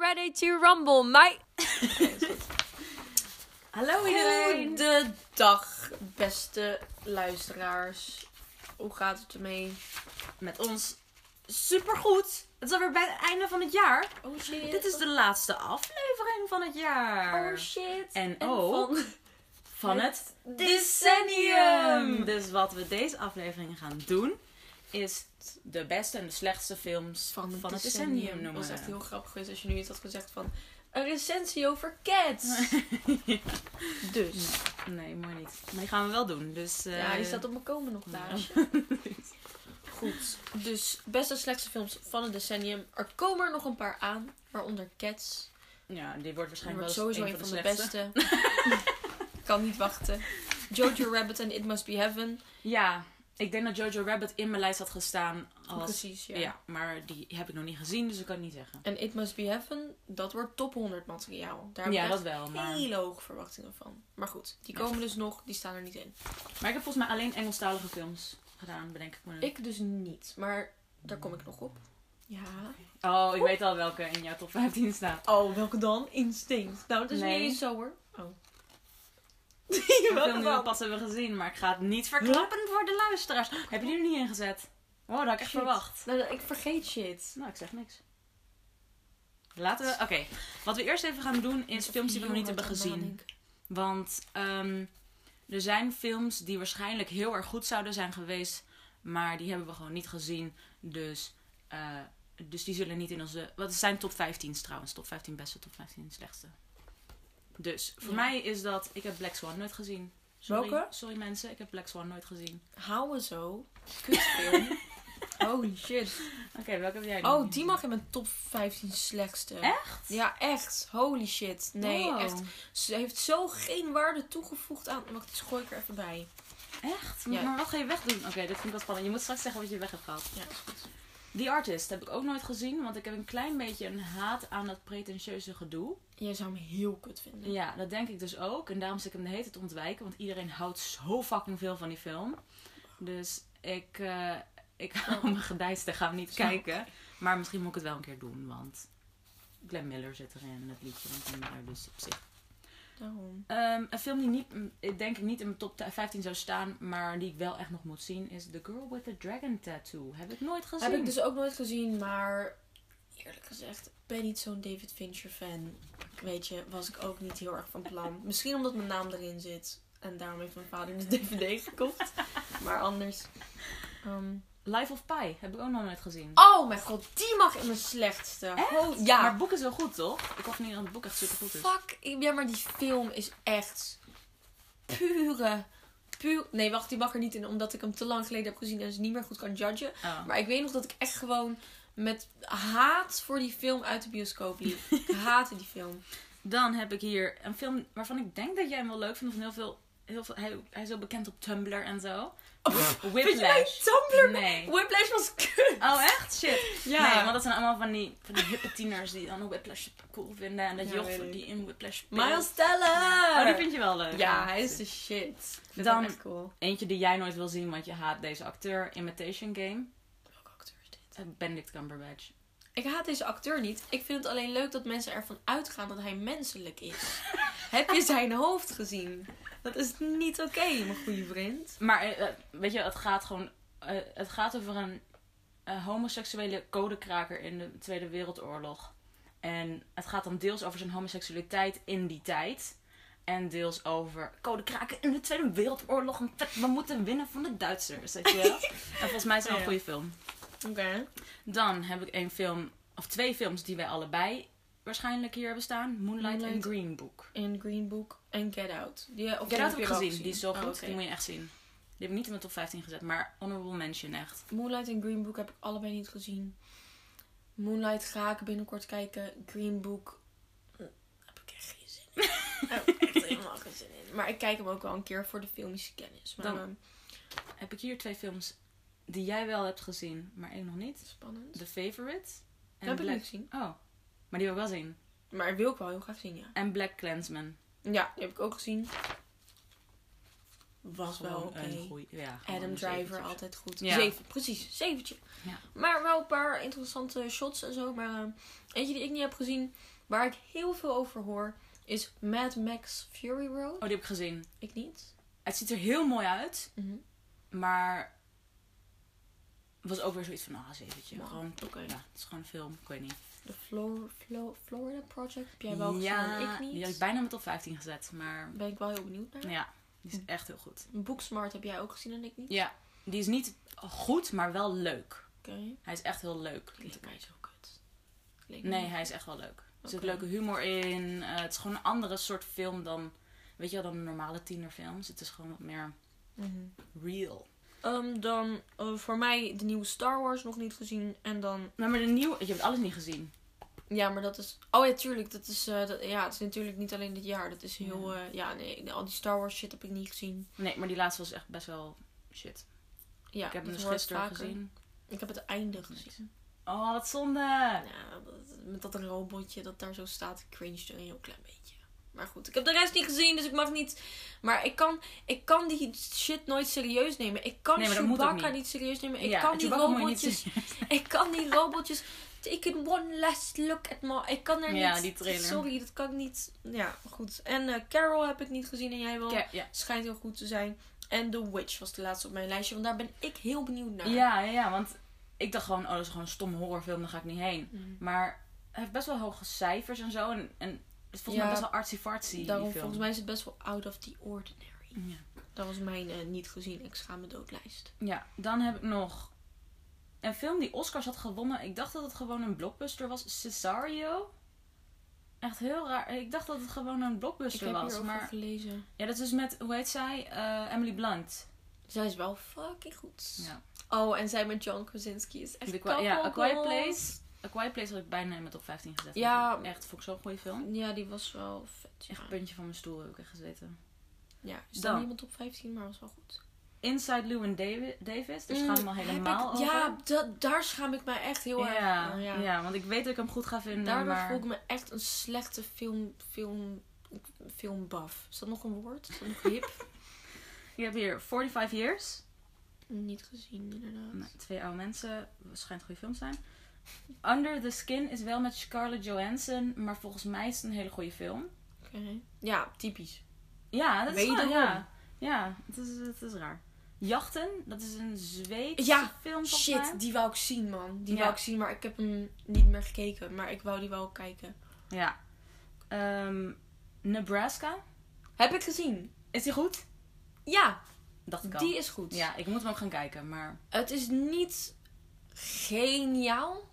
ready to rumble, mate. Hallo iedereen! Goedendag, beste luisteraars. Hoe gaat het ermee? Met ons supergoed. Het is alweer bij het einde van het jaar. Oh shit. Dit is de laatste aflevering van het jaar. Oh shit. En ook van... van het decennium. decennium. Dus wat we deze aflevering gaan doen, is de beste en de slechtste films Van het, van het decennium. decennium Dat noemen. was echt heel grappig geweest als je nu iets had gezegd van... Een recensie over cats. Dus. Nee, mooi niet. Maar die gaan we wel doen. Dus, eh, Ja, die staat op mijn komen nog ja. taasje. Goed. Dus beste en slechtste films van het decennium. Er komen er nog een paar aan. Waaronder Cats. Ja, die wordt waarschijnlijk wordt wel sowieso een van de slechtste. beste. kan niet wachten. Jojo Rabbit en It Must Be Heaven. Ja, ik denk dat Jojo Rabbit in mijn lijst had gestaan als... Precies, ja. Ja. maar die heb ik nog niet gezien, dus ik kan het niet zeggen. En It Must Be Heaven, dat wordt top 100 materiaal. Daar heb ja, ik dat wel. Maar... hele hoge verwachtingen van. Maar goed, die Ja. komen dus nog. Die staan er niet in. maar ik heb volgens mij alleen Engelstalige films gedaan, bedenk ik me. nu. Ik dus niet. Maar daar kom ik nog op. Ja. Oh, ik weet al welke in jouw top 15 staat. Oh, welke dan? Instinct. Nou, dat is Nee. niet zo hoor. Oh. Die we dan? pas hebben gezien, maar ik ga het niet verklappen voor de luisteraars. Heb je die er niet in gezet? Oh, dat had ik echt Shit. verwacht. Nou, ik vergeet shit. Nou, ik zeg niks. Laten we... Oké, wat we eerst even gaan doen is films die we nog niet hebben gezien. Want ehm, er zijn films die waarschijnlijk heel erg goed zouden zijn geweest, maar die hebben we gewoon niet gezien. Dus, eh, dus die zullen niet in onze. Wat zijn top 15's trouwens? Top 15 beste, top 15 slechtste. Dus voor Ja. mij is dat. Ik heb Black Swan nooit gezien. Sorry, Welke? Sorry mensen, ik heb Black Swan nooit gezien. Houden zo. Kutfilm. Holy shit. Oké, welke heb jij? Oh, die mag in mijn top 15 slechtste. Echt? Ja, echt. Holy shit. Nee, echt. Ze heeft zo geen waarde toegevoegd aan. Wacht, dus gooi ik er even bij. Echt? Ja. Maar wat ga je wegdoen? Oké, dit vind ik wel spannend. Je moet straks zeggen wat je weg hebt gehaald. Ja, is goed. The Artist heb ik ook nooit gezien, want ik heb een klein beetje een haat aan dat pretentieuze gedoe. Jij zou hem heel kut vinden. Ja, dat denk ik dus ook. En daarom zit ik hem de hele tijd te ontwijken. Want iedereen houdt zo fucking veel van die film. Dus ik, eh ik hou mijn gedijste gaan niet Zo. kijken. Maar misschien moet ik het wel een keer doen. Want Glenn Miller zit erin. Het liedje van Glenn Miller. Dus op zich. Daarom. Ehm, een film die niet, mm, ik denk ik niet in mijn top 15 zou staan. Maar die ik wel echt nog moet zien. Is The Girl with the Dragon Tattoo. Heb ik nooit gezien. Heb ik dus ook nooit gezien, maar eerlijk gezegd, ik ben niet zo'n David Fincher fan. Weet je, was ik ook niet heel erg van plan. Misschien omdat mijn naam erin zit. En daarom heeft mijn vader de DVD gekocht. Maar anders. ehm, Life of Pi. Heb ik ook nog nooit gezien. Oh mijn god, die mag in mijn slechtste. Echt? Ja. Maar het boek is wel goed, toch? Ik hoop niet dat het boek echt super goed is. Fuck. Ja, maar die film is echt pure. Puur. Nee, wacht, die mag er niet in, omdat ik hem te lang geleden heb gezien en ze niet meer goed kan judgen. Oh. Maar ik weet nog dat ik echt gewoon met haat voor die film uit de bioscoop liep. ik haatte die film. Dan heb ik hier een film waarvan ik denk dat jij hem wel leuk vindt. Van heel veel, heel veel, hij, hij is heel bekend op Tumblr en zo. Whiplash. Tumblr? Nee. Whiplash was kut. Oh, echt? Shit. Ja. Nee, want dat zijn allemaal van die, van die hippe tieners die dan Whiplash cool vinden. En dat Ja, joch die in Whiplash speelt. Miles Teller. Oh, die vind je wel leuk. Ja, hij is de shit. Vind Dan- echt cool. Eentje die jij nooit wil zien, want je haat deze acteur. Imitation Game. Welke acteur is dit? Eh, Benedict Cumberbatch. Ik haat deze acteur niet. Ik vind het alleen leuk dat mensen ervan uitgaan dat hij menselijk is. Heb je zijn hoofd gezien? Dat is niet oké, mijn goede vriend. Maar eh, eh, weet je, het gaat gewoon. eh, het gaat over een homoseksuele codekraker in de Tweede Wereldoorlog. En het gaat dan deels over zijn homoseksualiteit in die tijd. En deels over codekraker in de Tweede Wereldoorlog. We moeten winnen van de Duitsers. Weet je wel? en volgens mij is het wel een goede film. Oké. Dan heb ik een film, of twee films die wij allebei waarschijnlijk hier hebben staan: Moonlight, en. Green Book. In Green Book en Get Out. Die, of Get Out heb je ik gezien, die is zo Oh, goed. oké. Die moet je echt zien. Die heb ik niet in mijn top 15 gezet, maar honorable mention echt. Moonlight en Green Book heb ik allebei niet gezien. Moonlight ga ik binnenkort kijken. Green Book hm, heb ik echt geen zin in. heb ik echt helemaal geen zin in. Maar ik kijk hem ook wel een keer voor de filmische kennis. Maar Dan- ehm, Heb ik hier twee films die jij wel hebt gezien, maar ik nog niet. spannend. The Favorite. En heb ik Black... niet gezien. Oh, maar die wil ik wel zien. Maar wil ik wel heel graag zien, ja. En Black Clansman. Ja, die heb ik ook gezien. was wel oké. een goeie- ja, Adam Driver, altijd goed. Ja. Zeven, precies. Zeventje. Ja. Maar wel een paar interessante shots en zo. Maar eh, eentje die ik niet heb gezien, waar ik heel veel over hoor, is Mad Max Fury Road. Oh, die heb ik gezien. Ik niet. Het ziet er heel mooi uit, Mhm. maar was ook weer zoiets van, ah, zeventje. Gewoon, Oké. ja, het is gewoon een film, ik weet niet. De Flor Flo Florida Project heb jij wel gezien ja, ik niet. die had ik bijna mijn top 15 gezet, maar Ben ik wel heel benieuwd naar. ja, die is echt heel goed. Booksmart heb jij ook gezien en ik niet. Ja, die is niet goed, maar wel leuk. Oké. Hij is echt heel leuk. Klinkt mij zo kut. Leek Nee, hij is echt wel leuk. Er zit leuke humor in. eh, het is gewoon een andere soort film dan, weet je wel, dan normale tienerfilms. Het is gewoon wat meer Mhm. real. Ehm, dan eh, voor mij de nieuwe Star Wars nog niet gezien. En dan... Nou, maar de nieuwe, je hebt alles niet gezien. Ja, maar dat is... Oh ja, tuurlijk. Dat is, eh, dat, ja, het is natuurlijk niet alleen dit jaar. Dat is heel... Ja. eh, ja, nee. Al die Star Wars shit heb ik niet gezien. Nee, maar die laatste was echt best wel shit. Ja, ik heb hem dus gisteren gezien. Ik heb het einde gezien. Oh, wat zonde. Ja, dat- met dat robotje dat daar zo staat. Ik cringe er een heel klein beetje. Maar goed, ik heb de rest niet gezien, dus ik mag niet... Maar ik kan, ik kan die shit nooit serieus nemen. Ik kan Nee, Chewbacca niet. niet serieus nemen. Ik ja, kan die robotjes... Ik kan die robotjes. Take one last look at my. Ik kan er Ja, niet. die trailer. Sorry, dat kan ik niet. Ja, goed. En eh, Carol heb ik niet gezien en jij wel. Ja, ja. Schijnt heel goed te zijn. En The Witch was de laatste op mijn lijstje, want daar ben ik heel benieuwd naar. Ja, ja, ja, want ik dacht gewoon, oh, dat is gewoon een stomme horrorfilm, daar ga ik niet heen. Mhm. Maar hij heeft best wel hoge cijfers en zo. En, is volgens Ja, mij best wel artsy-fartsy, Daarom, volgens mij is het best wel out of the ordinary. Ja. Dat was mijn eh, niet gezien. Ik schaam me doodlijst. ja, dan heb ik nog een film die Oscars had gewonnen. Ik dacht dat het gewoon een blockbuster was. Cesario. Echt heel raar. Ik dacht dat het gewoon een Ik blockbuster heb was. Maar gelezen. ja, dat is met, hoe heet zij? Eh, Emily Blunt. Zij is wel fucking goed. Ja. Oh, en zij met John Krasinski is echt ja, A Quiet. Place. A Quiet Place had ik bijna in mijn top 15 gezet. Ja. Echt, vond ik zo'n goede film. Ja, die was wel vet. Ja, Echt puntje van mijn stoel heb ik echt gezeten. ja is Dan. niemand op 15, maar was wel goed. Inside Llewyn Davi- Davis. Daar Mm, schaam ik me helemaal over. Ja, da- daar schaam ik mij echt heel erg ja, ja. want ik weet dat ik hem goed ga vinden. Daardoor maar... voel ik me echt een slechte film, film, filmbaf. Is dat nog een woord? Is dat nog hip? Je hebt hier 45 Years. Niet gezien, inderdaad. Nou, twee oude mensen. Schijnt een goede film te zijn. Under the Skin is wel met Scarlett Johansson. Maar volgens mij is het een hele goede film. Oké. Ja, typisch. Ja, dat is gewoon, ja. Ja, het is, het is raar. Jachten, dat is een Zweedse Ja, film volgens mij. Shit, die wou ik zien, man. Die Ja. wou ik zien, maar ik heb hem niet meer gekeken. Maar ik wou die wel kijken. Ja. Ehm, Nebraska. Heb ik gezien? Is die goed? Ja, Dacht ik al. die is goed. Ja, ik moet hem ook gaan kijken, maar... Het is niet geniaal.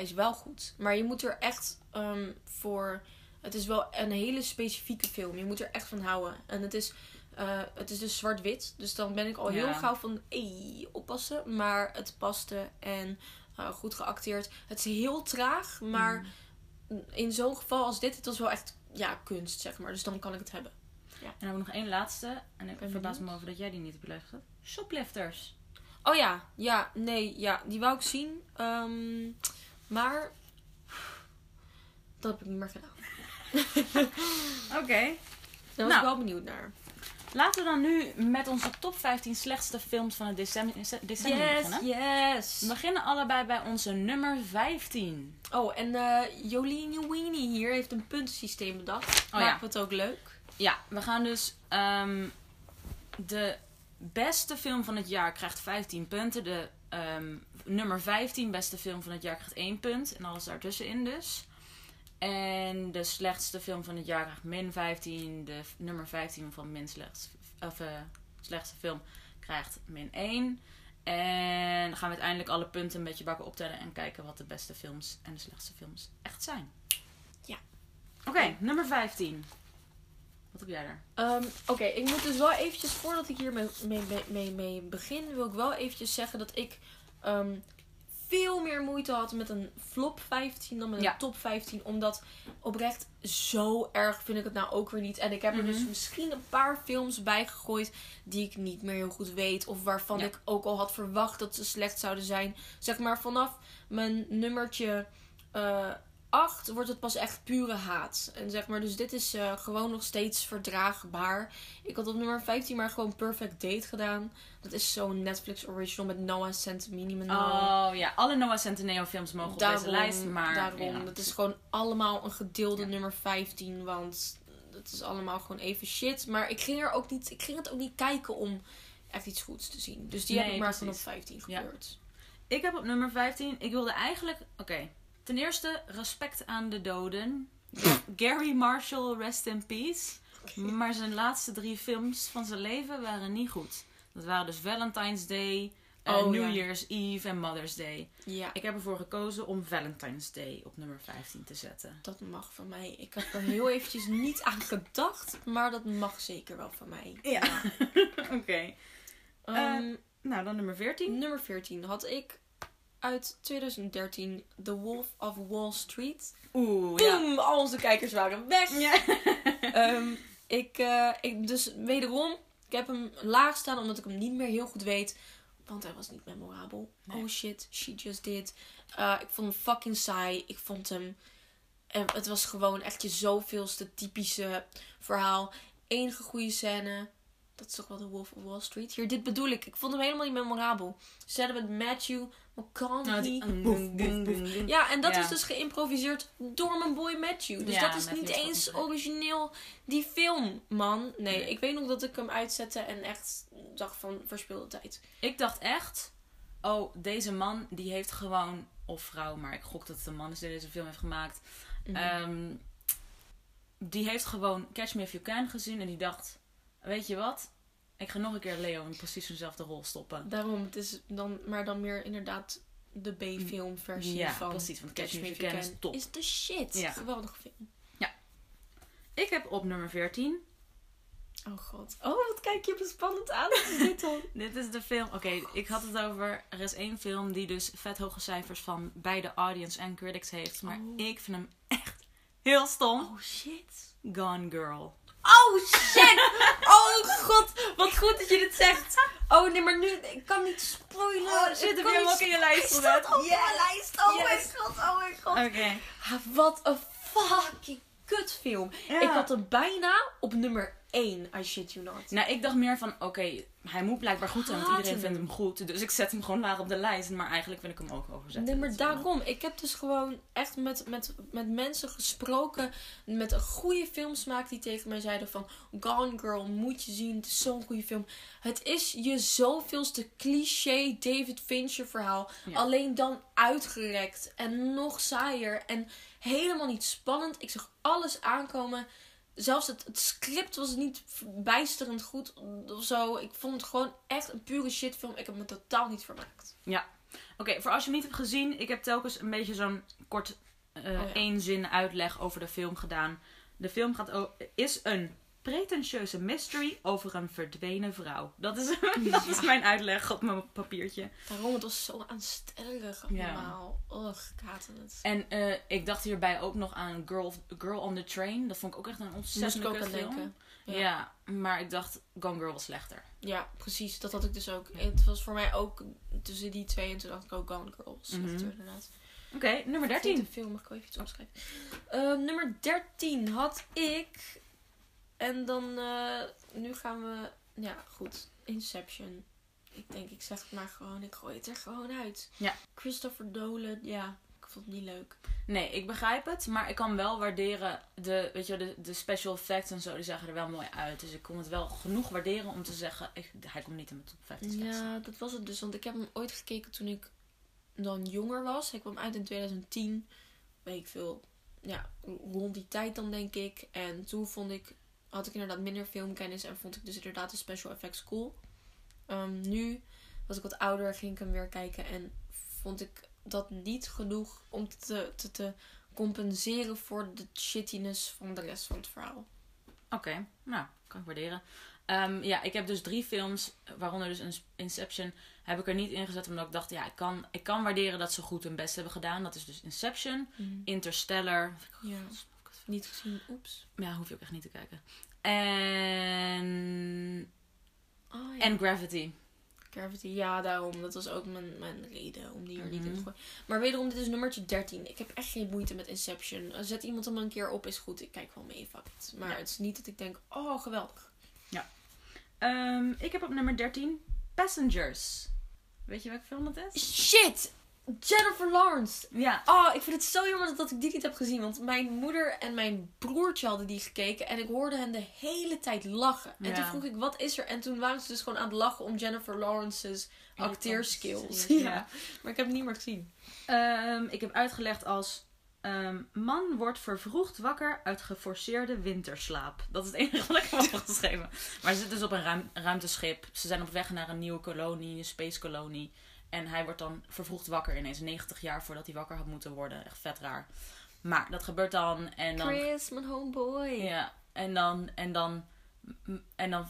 Hij is wel goed. Maar je moet er echt ehm, voor. Het is wel een hele specifieke film. Je moet er echt van houden. En het is, eh, het is dus zwart-wit. Dus dan ben ik al heel Ja. gauw van. Ey, oppassen. Maar het paste en eh, goed geacteerd. Het is heel traag. Maar Mm. in zo'n geval als dit, het was wel echt ja, kunst, zeg maar. Dus dan kan ik het hebben. En dan we nog één laatste. En ik verbaas me over dat jij die niet hebt beluisterd. Shoplifters. Oh ja, ja, nee, ja, die wou ik zien. Ehm, maar dat heb ik niet meer gedaan. Oké. Daar was Nou. ik wel benieuwd naar. Laten we dan nu met onze top 15 slechtste films van het december, decennium beginnen. yes. We beginnen allebei bij onze nummer 15. Oh, en eh Jolene Weenie hier heeft een puntensysteem bedacht. Oh, Maken ja. het ook leuk? Ja, we gaan dus... ehm, de beste film van het jaar krijgt 15 punten. De ehm, nummer 15 beste film van het jaar krijgt 1 punt. En alles daartussenin dus. En de slechtste film van het jaar krijgt min 15. De nummer 15 van min slechtste, of, eh, slechtste film krijgt min 1. En dan gaan we uiteindelijk alle punten een beetje bakken optellen. En kijken wat de beste films en de slechtste films echt zijn. Ja. Oké, nummer 15. Wat heb jij daar? Ehm, Oké, ik moet dus wel eventjes, voordat ik hier mee, mee, mee, mee begin, wil ik wel eventjes zeggen dat ik ehm, veel meer moeite had met een flop 15 dan met Ja. een top 15. Omdat oprecht zo erg vind ik het nou ook weer niet. En ik heb er dus Mhm. misschien een paar films bij gegooid die ik niet meer heel goed weet. Of waarvan Ja. ik ook al had verwacht dat ze slecht zouden zijn. Zeg maar vanaf mijn nummertje... eh 8 wordt het pas echt pure haat. En zeg maar, dus dit is eh, gewoon nog steeds verdraagbaar. Ik had op nummer 15 maar gewoon Perfect Date gedaan. Dat is zo'n Netflix original met Noah Centineo. Oh ja, alle Noah Centineo films mogen op deze lijst. Maar daarom, ja. dat is gewoon allemaal een gedeelde nummer 15. Want het is allemaal gewoon even shit. Maar ik ging, er ook niet, ik ging het ook niet kijken om echt iets goeds te zien. Dus die heb ik maar precies. 15 Ja. gekleurd. Ik heb op nummer 15. Ik wilde eigenlijk. Oké. Ten eerste, respect aan de doden. Gary Marshall, rest in peace. Maar zijn laatste drie films van zijn leven waren niet goed. Dat waren dus Valentine's Day, eh, Oh, New ja. Year's Eve en Mother's Day. Ja, Ik heb ervoor gekozen om Valentine's Day op nummer 15 te zetten. dat mag van mij. Ik heb er heel eventjes niet aan gedacht. Maar dat mag zeker wel van mij. Ja. Oké. Ehm, Nou, dan nummer 14. nummer 14 had ik uit 2013 The Wolf of Wall Street. Oeh, ja. Al onze kijkers waren weg. ja. Ehm, ik, eh, ik, dus wederom, ik heb hem laag staan omdat ik hem niet meer heel goed weet. Want hij was niet memorabel. Nee. Oh shit, she just did. Eh, ik vond hem fucking saai. Ik vond hem... En het was gewoon echt je zoveelste typische verhaal. Enige goede scène. Dat is toch wel de Wolf of Wall Street. Hier, dit bedoel ik. Ik vond hem helemaal niet memorabel. Scène met Matthew McConaughey. Nou, die- Boef, boef, boef. boem, boem. Ja, en dat Ja. is dus geïmproviseerd door mijn boy Matthew. Dus Ja, dat is Matthew niet is eens origineel die film, man. Nee, Nee. ik weet nog dat ik hem uitzette en echt dacht van verspilde tijd. Ik dacht echt, oh, deze man die heeft gewoon, of vrouw, maar ik gok dat het een man is die deze film heeft gemaakt. Mhm. Ehm, die heeft gewoon Catch Me If You Can gezien en die dacht, weet je wat? Ik ga nog een keer Leo in precies dezelfde rol stoppen. Daarom, het is dan, maar dan meer inderdaad de B-film versie Ja, van precies, want Catch Me If You Can is top. is de shit. Ja. Geweldige film. Ik heb op nummer 14, Oh god. Oh, wat kijk je bespannend aan. Wat is dit dan? dit is de film, oké, ik had het over, er is één film die dus vet hoge cijfers van beide audience en critics heeft, maar Oh. ik vind hem echt heel stom. Oh shit. Gone Girl. Oh shit! Oh god, wat goed dat je dit zegt. Oh nee, maar nu, ik kan niet spoilen. Oh, je hem niet ook in je lijst Hij staat op mijn lijst. Oh Yes. mijn god, oh mijn god. Oké. Ah, wat een fucking kutfilm. Ja. Ik had hem bijna op nummer 1, I shit you not. Nou, ik dacht meer van, oké, hij moet blijkbaar goed zijn, want iedereen vindt hem goed. Dus ik zet hem gewoon laag op de lijst. Maar eigenlijk wil ik hem ook overzetten. Nee, maar daarom. Ik heb dus gewoon echt met, met, met mensen gesproken. Met een goede filmsmaak. Die tegen mij zeiden van... Gone Girl, moet je zien. Het is zo'n goede film. Het is je zoveelste cliché David Fincher verhaal. Ja. Alleen dan uitgerekt. En nog saaier. En helemaal niet spannend. Ik zag alles aankomen. Zelfs het, het script was niet bijsterend goed of zo. Ik vond het gewoon echt een pure shitfilm. Ik heb me totaal niet vermaakt. Oké, voor als je hem niet hebt gezien, ik heb telkens een beetje zo'n kort Oh ja. één zin uitleg over de film gedaan. De film gaat is een pretentieuze mystery over een verdwenen vrouw. Dat is, dat is mijn uitleg op mijn papiertje. Waarom? Het was zo aanstellerig Ja. allemaal. Ugh, ik haatte het. En eh, ik dacht hierbij ook nog aan Girl, Girl on the Train. Dat vond ik ook echt een ik ontzettend film. denken. Ja. Ja. maar ik dacht Gone Girl was slechter. Ja, precies. Dat had ik dus ook. Het was voor mij ook tussen die twee. En toen dacht ik ook Gone Girl. was Mhm. slechter, inderdaad. Oké, nummer 13. De film mag ik wel even iets opschrijven. Eh, nummer 13 had ik. En dan, eh, nu gaan we. Ja, goed. Inception. Ik denk, ik zeg het maar gewoon. Ik gooi het er gewoon uit. Ja. Christopher Dolan, ja. Ik vond het niet leuk. Nee, ik begrijp het, maar ik kan wel waarderen de, weet je, de, de special effects en zo, die zagen er wel mooi uit. Dus ik kon het wel genoeg waarderen om te zeggen, ik, hij komt niet in mijn top 15 schetsen. Ja, dat was het dus. Want ik heb hem ooit gekeken toen ik dan jonger was. Hij kwam uit in 2010. Weet ik veel. Ja, rond die tijd dan denk ik. En toen vond ik, had ik inderdaad minder filmkennis. En vond ik dus inderdaad de special effects cool. Ehm, nu was ik wat ouder, ging ik hem weer kijken. En vond ik dat niet genoeg om te, te, te compenseren voor de shittiness van de rest van het verhaal. Oké, nou, kan ik waarderen. Ehm, ja, ik heb dus drie films, waaronder dus Inception, heb ik er niet in gezet omdat ik dacht, ja, ik kan, ik kan waarderen dat ze goed hun best hebben gedaan. Dat is dus Inception, Interstellar, Ja, niet gezien. Oeps. ja, hoef je ook echt niet te kijken. En, Oh, ja. en Gravity. Gravity, ja, daarom. Dat was ook mijn, mijn reden om die er niet in te Mhm. gooien. Maar wederom, dit is nummertje 13. Ik heb echt geen moeite met Inception. Zet iemand hem een keer op, is goed. Ik kijk wel mee, fuck it. Maar Ja. het is niet dat ik denk, oh, geweldig. Ehm, ik heb op nummer 13 Passengers. Weet je welke film dat is? Shit! Jennifer Lawrence. Ja. Oh, ik vind het zo jammer dat, ik die niet heb gezien. Want mijn moeder en mijn broertje hadden die gekeken. En ik hoorde hen de hele tijd lachen. En Ja. toen vroeg ik, wat is er? En toen waren ze dus gewoon aan het lachen om Jennifer Lawrence's acteerskills. Ja. Ja. Maar ik heb het niet meer gezien. Ehm, ik heb uitgelegd als... ehm, man wordt vervroegd wakker uit geforceerde winterslaap. Dat is het enige wat ik heb opgeschreven. Maar ze zitten dus op een ruim- ruimteschip. Ze zijn op weg naar een nieuwe kolonie, een space kolonie. En hij wordt dan vervroegd wakker ineens. 90 jaar voordat hij wakker had moeten worden. Echt vet raar. Maar dat gebeurt dan. En dan Chris, mijn homeboy. Ja, en dan, en dan, en dan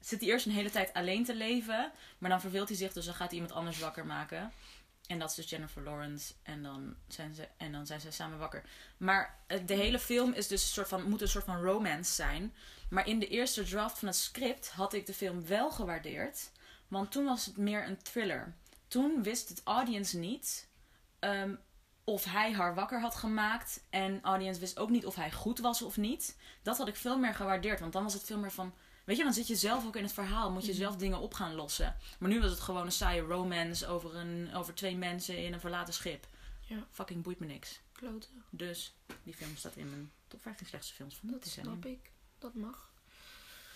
zit hij eerst een hele tijd alleen te leven. Maar dan verveelt hij zich, dus dan gaat hij iemand anders wakker maken. En dat is dus Jennifer Lawrence. En dan zijn ze, en dan zijn ze samen wakker. Maar eh, de hele film is dus een soort van, moet een soort van romance zijn. Maar in de eerste draft van het script had ik de film wel gewaardeerd. Want toen was het meer een thriller. Toen wist het audience niet ehm, of hij haar wakker had gemaakt. En audience wist ook niet of hij goed was of niet. Dat had ik veel meer gewaardeerd. Want dan was het veel meer van. Weet je, dan zit je zelf ook in het verhaal. Moet je zelf dingen op gaan lossen. Maar nu was het gewoon een saaie romance over, een, over twee mensen in een verlaten schip. Ja. Fucking boeit me niks. Klote. Dus die film staat in mijn top 15 slechtste films van dit Dat decennium. snap ik. Dat mag.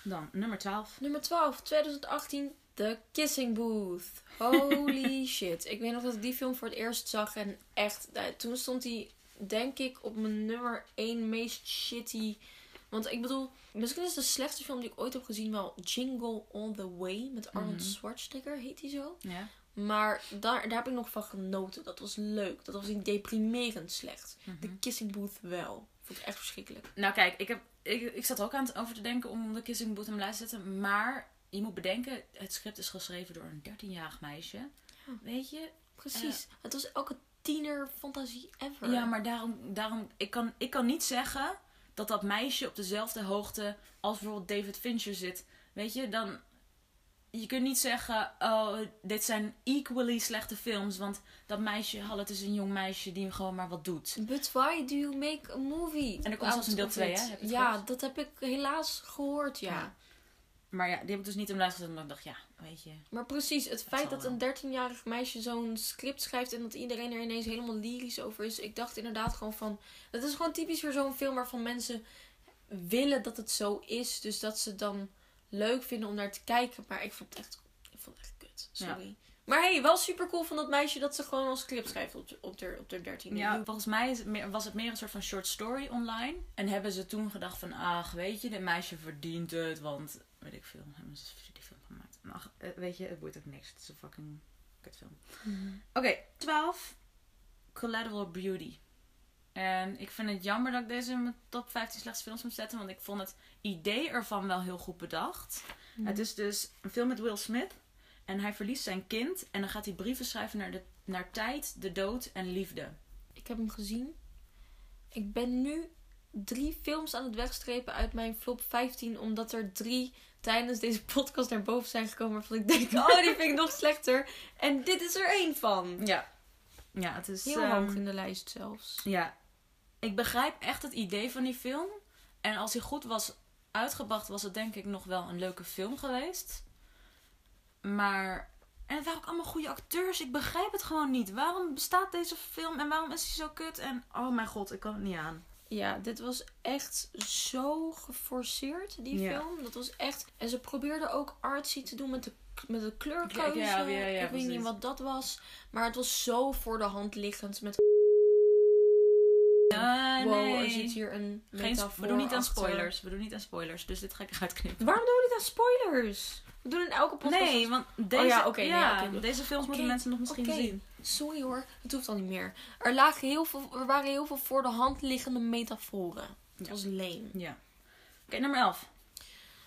Dan nummer 12. Nummer 12, 2018. The Kissing Booth. Holy shit. Ik weet nog dat ik die film voor het eerst zag. En echt, toen stond hij, denk ik, op mijn nummer 1 meest shitty. Want ik bedoel, misschien is de slechtste film die ik ooit heb gezien wel Jingle All the Way. Met Arnold Mhm. Schwarzenegger, heet hij zo? Ja. Maar daar, daar heb ik nog van genoten. Dat was leuk. Dat was niet deprimerend slecht. Mhm. The Kissing Booth wel. Vond ik echt verschrikkelijk. Nou kijk, ik, heb, ik, ik zat ook aan het over te denken om de Kissing Booth in mijn lijst te zetten. Maar je moet bedenken, het script is geschreven door een 13-jarig meisje. Ja. Weet je? Precies. Het was elke tiener fantasie ever. Ja, maar daarom, daarom ik, kan, ik kan niet zeggen dat dat meisje op dezelfde hoogte als bijvoorbeeld David Fincher zit. Weet je, dan. Je kunt niet zeggen, oh, dit zijn equally slechte films. Want dat meisje, hallo, het is een jong meisje die gewoon maar wat doet. But why do you make a movie? En er komt zelfs een deel out of twee, it? hè? Ja, gehoord? dat heb ik helaas gehoord, ja. Ja. Maar ja, die heb ik dus niet in gezet. Omdat ik dacht, ja, weet je. Maar precies, het feit dat een 13-jarig meisje zo'n script schrijft en dat iedereen er ineens helemaal lyrisch over is. Ik dacht inderdaad gewoon van. Het is gewoon typisch voor zo'n film waarvan mensen willen dat het zo is. Dus dat ze het dan leuk vinden om naar te kijken. Maar ik vond het echt, ik vond het echt kut. Sorry. Maar hey, wel super cool van dat meisje dat ze gewoon een script schrijft op, op, de, op de 13 Ja, volgens mij is het meer, was het meer een soort van short story online. En hebben ze toen gedacht van, ach, weet je, dit meisje verdient het. Want, weet ik veel, hebben ze die film gemaakt. Ach, eh, weet je, het boeit ook niks. Het is een fucking kutfilm. Oké, 12. Collateral Beauty. En ik vind het jammer dat ik deze in mijn top 15 slechtste films moet zetten. Want ik vond het idee ervan wel heel goed bedacht. Het is dus een film met Will Smith. En hij verliest zijn kind. En dan gaat hij brieven schrijven naar, de, naar tijd, de dood en liefde. Ik heb hem gezien. Ik ben nu drie films aan het wegstrepen uit mijn flop 15. Omdat er drie tijdens deze podcast naar boven zijn gekomen. Waarvan ik denk, oh, die vind ik nog slechter. En dit is er één van. Ja. Ja, het is... Heel ehm, hoog in de lijst zelfs. Ja. Ik begrijp echt het idee van die film. En als hij goed was uitgebracht, was het denk ik nog wel een leuke film geweest. Maar... En het waren ook allemaal goede acteurs. Ik begrijp het gewoon niet. Waarom bestaat deze film en waarom is hij zo kut? En oh mijn god, ik kan het niet aan. Ja, dit was echt zo geforceerd, die Ja. film. Dat was echt... En ze probeerden ook artsy te doen met de, met de kleurkeuze. Ja, ik weet niet wat dat was. Maar het was zo voor de hand liggend met... Ah, wow, nee. er zit hier een Geen, we doen niet aan achter. spoilers. We doen niet aan spoilers. Dus dit ga ik eruit knippen. Waarom doen we niet aan spoilers? We doen in elke podcast... Nee, want deze, ja, oké, ja, nee, oké. deze films moeten mensen nog misschien zien. Sorry hoor, het hoeft al niet meer. Er, lagen heel veel, er waren heel veel voor de hand liggende metaforen. Het Ja. was lame. Ja. Oké, nummer 11.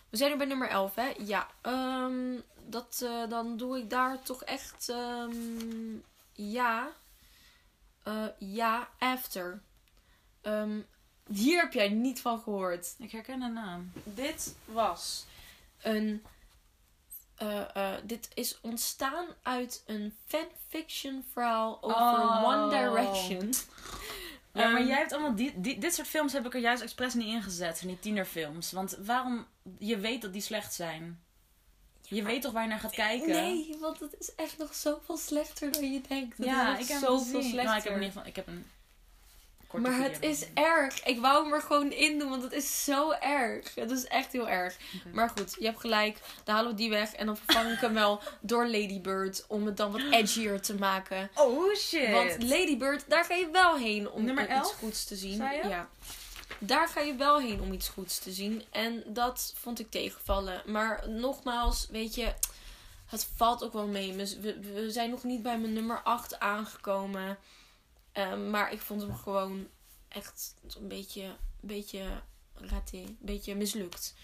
We zijn nu bij nummer 11, hè? Ja. ehm, dat, eh, dan doe ik daar toch echt... ehm, ja. Eh, ja, After. Ehm, hier heb jij niet van gehoord. Ik herken de naam. Dit was een eh, eh, dit is ontstaan uit een fanfiction verhaal over Oh. One Direction. Ja, maar Ehm, jij hebt allemaal die, die, dit soort films heb ik er juist expres niet ingezet, van die tienerfilms. Want waarom? Je weet dat die slecht zijn. Je weet toch waar je naar gaat kijken? Nee, want het is echt nog zoveel slechter dan je denkt. Het ja, is ik heb zoveel slechter. Nou, ik heb in ieder geval, ik heb een korte maar het is erg. Ik wou hem er gewoon in doen, want het is zo erg. Het is echt heel erg. Maar goed, je hebt gelijk. Dan halen we die weg. En dan vervang ik hem wel door Ladybird. Om het dan wat edgier te maken. Oh shit! Want Ladybird, daar ga je wel heen om Nummer iets 11, goeds te zien. Ja. Daar ga je wel heen om iets goeds te zien. En dat vond ik tegenvallen. Maar nogmaals, weet je, het valt ook wel mee. We, we zijn nog niet bij mijn nummer 8 aangekomen. Ehm, maar ik vond hem gewoon echt een beetje, een beetje raté. Een beetje mislukt.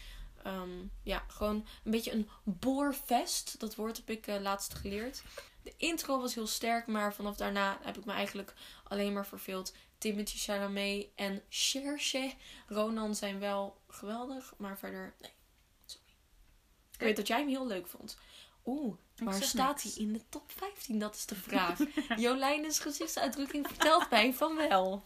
Ehm, ja, gewoon een beetje een boorvest. Dat woord heb ik eh, laatst geleerd. De intro was heel sterk, maar vanaf daarna heb ik me eigenlijk alleen maar verveeld. Timothy Chalamet en Cherche Ronan zijn wel geweldig, maar verder nee. Sorry. Ik weet dat jij hem heel leuk vond. Oeh, waar zeg staat hij in de top 15? Dat is de vraag. Jolijn's gezichtsuitdrukking vertelt mij van wel.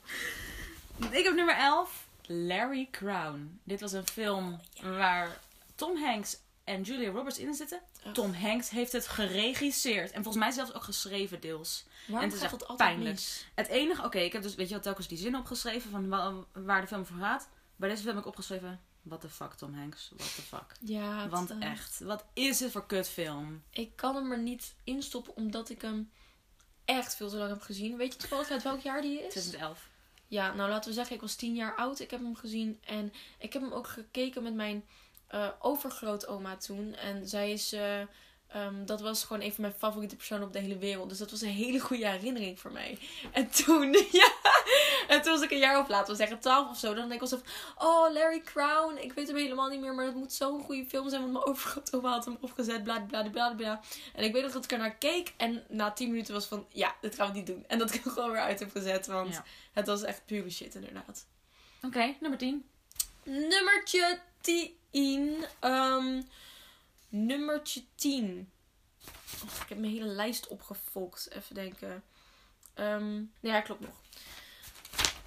Ik heb nummer 11. Larry Crown. Dit was een film waar Tom Hanks en Julia Roberts in zitten. Oh. Tom Hanks heeft het geregisseerd. En volgens mij zelfs ook geschreven deels. Waarom En het is echt altijd pijnlijk. Het enige... Oké, ik heb dus weet je, wel, telkens die zin opgeschreven van wa- waar de film voor gaat. Bij deze film heb ik opgeschreven... What the fuck, Tom Hanks? What the fuck? Ja, Want eh, echt, wat is het voor kutfilm? Ik kan hem er niet instoppen omdat ik hem echt veel te lang heb gezien. Weet je toevallig uit welk jaar die is? 2011. Ja, nou laten we zeggen, ik was tien jaar oud. Ik heb hem gezien en ik heb hem ook gekeken met mijn eh overgrootoma toen. En zij is, eh, ehm, dat was gewoon een van mijn favoriete personen op de hele wereld. Dus dat was een hele goede herinnering voor mij. En toen, ja, en toen was ik een jaar of laten we zeggen twaalf of zo. Dan denk ik van, oh Larry Crown, ik weet hem helemaal niet meer. Maar dat moet zo'n goede film zijn, want mijn overgrootoma had hem opgezet, bla bla bla bla. En ik weet nog dat ik er naar keek en na tien minuten was van, ja, dit gaan we niet doen. En dat ik hem gewoon weer uit heb gezet, want... Ja. Het was echt pure shit, inderdaad. Oké, nummer 10. Nummertje 10. Ehm nummertje 10. Oh, ik heb mijn hele lijst opgefokt. Even denken. Ehm ja, klopt nog.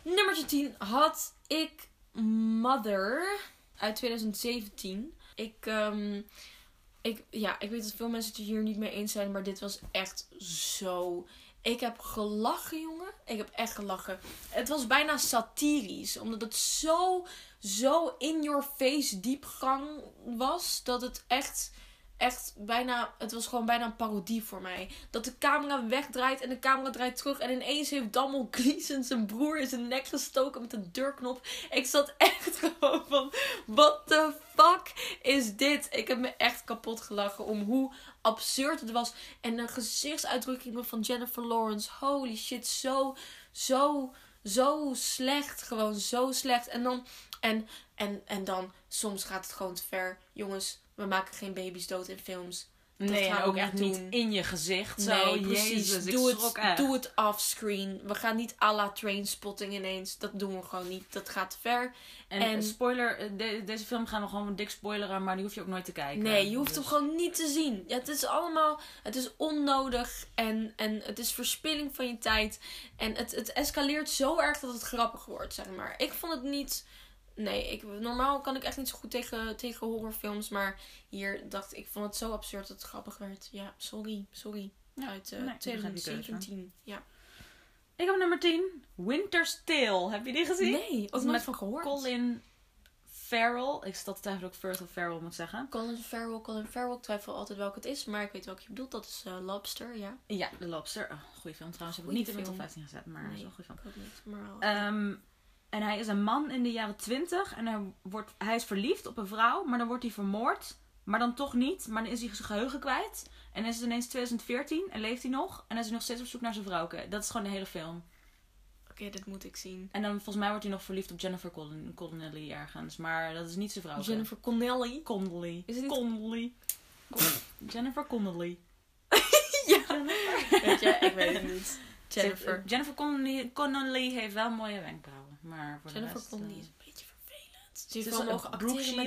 Nummertje 10 had ik Mother uit 2017. Ik, ehm, ik, ja, ik weet dat veel mensen het er hier niet mee eens zijn, maar dit was echt zo. Ik heb gelachen, jongen. Ik heb echt gelachen. Het was bijna satirisch, omdat het zo, zo in your face diepgang was, dat het echt, echt bijna, het was gewoon bijna een parodie voor mij. Dat de camera wegdraait en de camera draait terug en ineens heeft Dammel Gleeson zijn broer in zijn nek gestoken met een deurknop. Ik zat echt gewoon van, what the fuck is dit? Ik heb me echt kapot gelachen om hoe absurd het was. En de gezichtsuitdrukkingen van Jennifer Lawrence, holy shit, zo, zo, zo slecht. Gewoon zo slecht. En dan, en, en, en dan, soms gaat het gewoon te ver. Jongens, we maken geen baby's dood in films. Nee, gaan we ook echt niet in je gezicht. Zo, nee, precies. Jezus, doe, het, echt. doe het offscreen. We gaan niet à la trainspotting ineens. Dat doen we gewoon niet. Dat gaat te ver. En, En- spoiler, eh, de- deze film gaan we gewoon dik spoileren, maar die hoef je ook nooit te kijken. Nee, je hoeft Dus- hem gewoon niet te zien. Ja, het is allemaal, het is onnodig en, en het is verspilling van je tijd. En het, het escaleert zo erg dat het grappig wordt, zeg maar. Ik vond het niet, nee, ik, normaal kan ik echt niet zo goed tegen, tegen horrorfilms. Maar hier dacht ik, ik vond het zo absurd dat het grappig werd. Ja, sorry, sorry. Ja, Uit eh, nee, keuze, hoor. 2017. Ja. Ik heb nummer 10, Winter's Tale. Heb je die gezien? Nee, ook nooit van gehoord. Colin Farrell. Ik zat te twijfelen of Farrell moet zeggen. Colin Farrell, Colin Farrell. Ik twijfel altijd welke het is, maar ik weet welke je bedoelt. Dat is eh, Lobster, ja. Ja, The Lobster. Oh, goeie film trouwens. Heb ik Goeie niet in mijn top film. 15 gezet, maar het is Nee. wel een goede film. Ik ook niet, maar wel. Ehm, en hij is een man in de jaren 20 en hij, wordt, hij is verliefd op een vrouw, maar dan wordt hij vermoord. Maar dan toch niet, maar dan is hij zijn geheugen kwijt. En dan is het ineens 2014 en leeft hij nog. En dan is hij nog steeds op zoek naar zijn vrouwke. Dat is gewoon de hele film. Oké, dit moet ik zien. En dan volgens mij wordt hij nog verliefd op Jennifer Con- Connelly ergens. Maar dat is niet zijn vrouwke. Jennifer Connelly. Connelly. Is het niet- Connelly. Con- Jennifer Connelly. ja. Weet je, ik weet het niet. Jennifer. Ze- Jennifer Connelly, Connelly heeft wel mooie wenkbrauwen. Maar voor de Jennifer rest, Connelly eh, is een beetje vervelend. Is heeft wel Brooke acteren.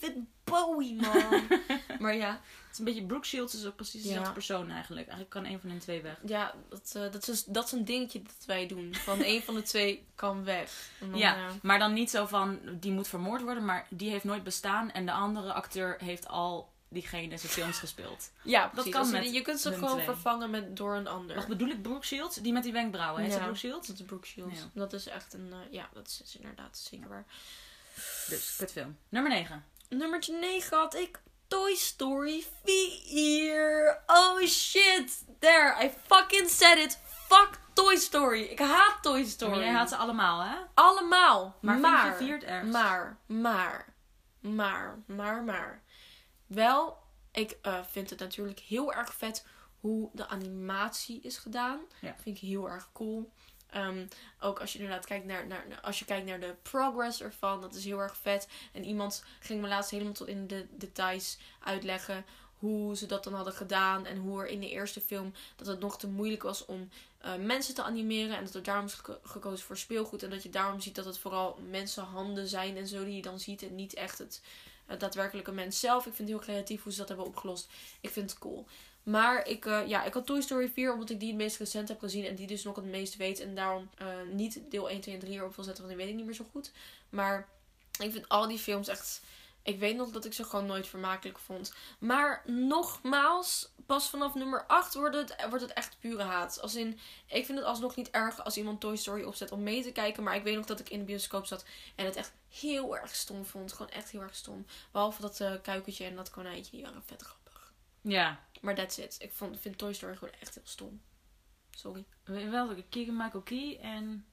David Bowie, man. maar ja, Het is een beetje Brooke Shields is ook precies Ja. dezelfde persoon eigenlijk. Eigenlijk kan een van hen twee weg. ja dat, eh, dat, is, dat is een dingetje dat wij doen. Van een van de twee kan weg. Dan, Ja, eh, maar dan niet zo van die moet vermoord worden, maar die heeft nooit bestaan en de andere acteur heeft al diegene zijn films gespeeld. ja precies. kan Als je- met je kunt ze gewoon twee. vervangen met, door een ander. Wat bedoel ik, Brooke Shields? Die met die wenkbrauwen, ze Ja. Brooke Shields? Dat is Brooke Shields. Ja. Dat is echt een... eh, ja, dat is, is inderdaad zeker waar. Dus, kutfilm. Nummer 9. Nummertje 9 had ik Toy Story 4. Oh shit. There, I fucking said it. Fuck Toy Story. Ik haat Toy Story. Maar jij haat ze allemaal, hè? Allemaal. Maar, Maar, vind je maar, maar, maar, maar, maar. Wel, ik eh, vind het natuurlijk heel erg vet hoe de animatie is gedaan. Ja. Vind ik heel erg cool. Ehm, ook als je inderdaad kijkt naar, naar, als je kijkt naar de progress ervan, dat is heel erg vet. En iemand ging me laatst helemaal tot in de details uitleggen hoe ze dat dan hadden gedaan. En hoe er in de eerste film dat het nog te moeilijk was om eh, mensen te animeren. En dat er daarom is geko- gekozen voor speelgoed. En dat je daarom ziet dat het vooral mensenhanden zijn en zo die je dan ziet. En niet echt het, daadwerkelijke mens zelf. Ik vind het heel creatief hoe ze dat hebben opgelost. Ik vind het cool. Maar ik, eh, ja, ik had Toy Story 4 omdat ik die het meest recent heb gezien. En die dus nog het meest weet. En daarom eh, niet deel 1, 2 en 3 erop wil zetten. Want die weet ik niet meer zo goed. Maar ik vind al die films echt... Ik weet nog dat ik ze gewoon nooit vermakelijk vond. Maar nogmaals, pas vanaf nummer 8 wordt het, wordt het echt pure haat. Als in, ik vind het alsnog niet erg als iemand Toy Story opzet om mee te kijken. Maar ik weet nog dat ik in de bioscoop zat en het echt heel erg stom vond. Gewoon echt heel erg stom. Behalve dat eh kuikentje en dat konijntje, die waren vet grappig. Ja. Maar that's it. Ik vond, vind Toy Story gewoon echt heel stom. Sorry. Weet je Wel, Keegan Michael Key en...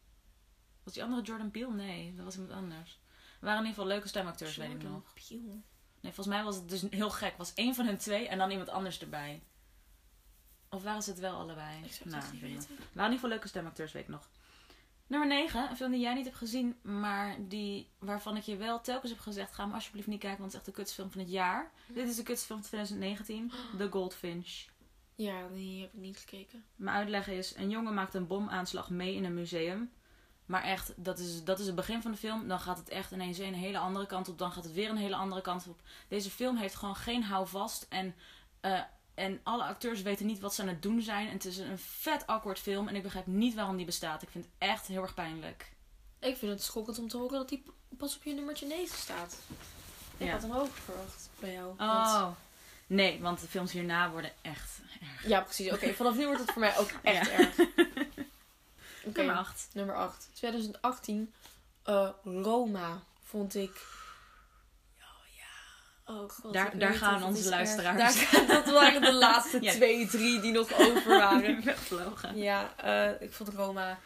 Was die andere Jordan Peele? Nee, dat was iemand anders. Er waren in ieder geval leuke stemacteurs, weet ik Jordan nog. Peele. Nee, volgens mij was het dus heel gek. Was één van hun twee en dan iemand anders erbij. Of waren ze het wel allebei? Ik zou het Nou, weten. niet. waren in ieder geval leuke stemacteurs, weet ik nog. Nummer 9, een film die jij niet hebt gezien, maar die, waarvan ik je wel telkens heb gezegd: ga hem alsjeblieft niet kijken, want het is echt de kutste film van het jaar. Dit is de kutste film van 2019, The Goldfinch. Ja, die heb ik niet gekeken. Mijn uitleg is: een jongen maakt een bomaanslag mee in een museum. Maar echt, dat is, dat is het begin van de film. Dan gaat het echt ineens een hele andere kant op. Dan gaat het weer een hele andere kant op. Deze film heeft gewoon geen houvast. En, eh, en alle acteurs weten niet wat ze aan het doen zijn. En het is een vet awkward film. En ik begrijp niet waarom die bestaat. Ik vind het echt heel erg pijnlijk. Ik vind het schokkend om te horen dat die pas op je nummertje 9 staat. Ik Ja. had hem hoger verwacht bij jou. Want- Oh. Nee, want de films hierna worden echt erg. Ja, precies. Oké, vanaf nu wordt het voor mij ook echt Ja. erg. Nummer 8. nummer 8. 2018. eh, Roma vond ik... Oh god. Daar- daar gaan onze is luisteraars. Daar dat waren de laatste Ja. twee, drie die nog over waren. Weggevlogen. ja, eh, ik vond Roma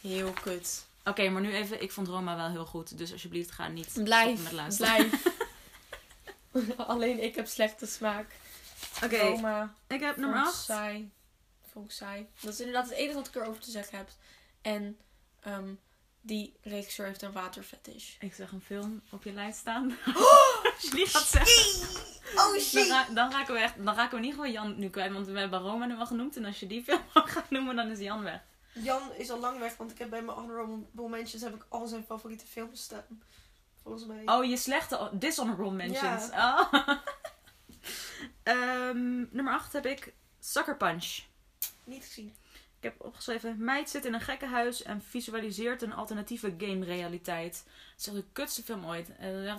heel kut. Oké, maar nu even. Ik vond Roma wel heel goed. Dus alsjeblieft ga niet Blijf, met luisteren. blijf. Alleen ik heb slechte smaak. Oké, Roma. ik heb nummer ik 8. saai. Vond ik saai. Dat is inderdaad het enige wat ik erover te zeggen heb. En ehm, die regisseur heeft een waterfetish. Ik zag een film op je lijst staan. Als je die gaat zeggen. Oh Dan, ra- dan, raken we echt, dan raken we in ieder geval Jan nu kwijt. Want we hebben Roma nu al genoemd. En als je die film gaat noemen, dan is Jan weg. Jan is al lang weg, want ik heb bij mijn honorable mentions heb ik al zijn favoriete films staan. Volgens mij. Oh, je slechte dishonorable mentions. Oh. Ehm, nummer 8 heb ik Sucker Punch. Niet gezien. Ik heb opgeschreven: Meid zit in een gekkenhuis en visualiseert een alternatieve game-realiteit. Het is echt de kutste film ooit. Eh,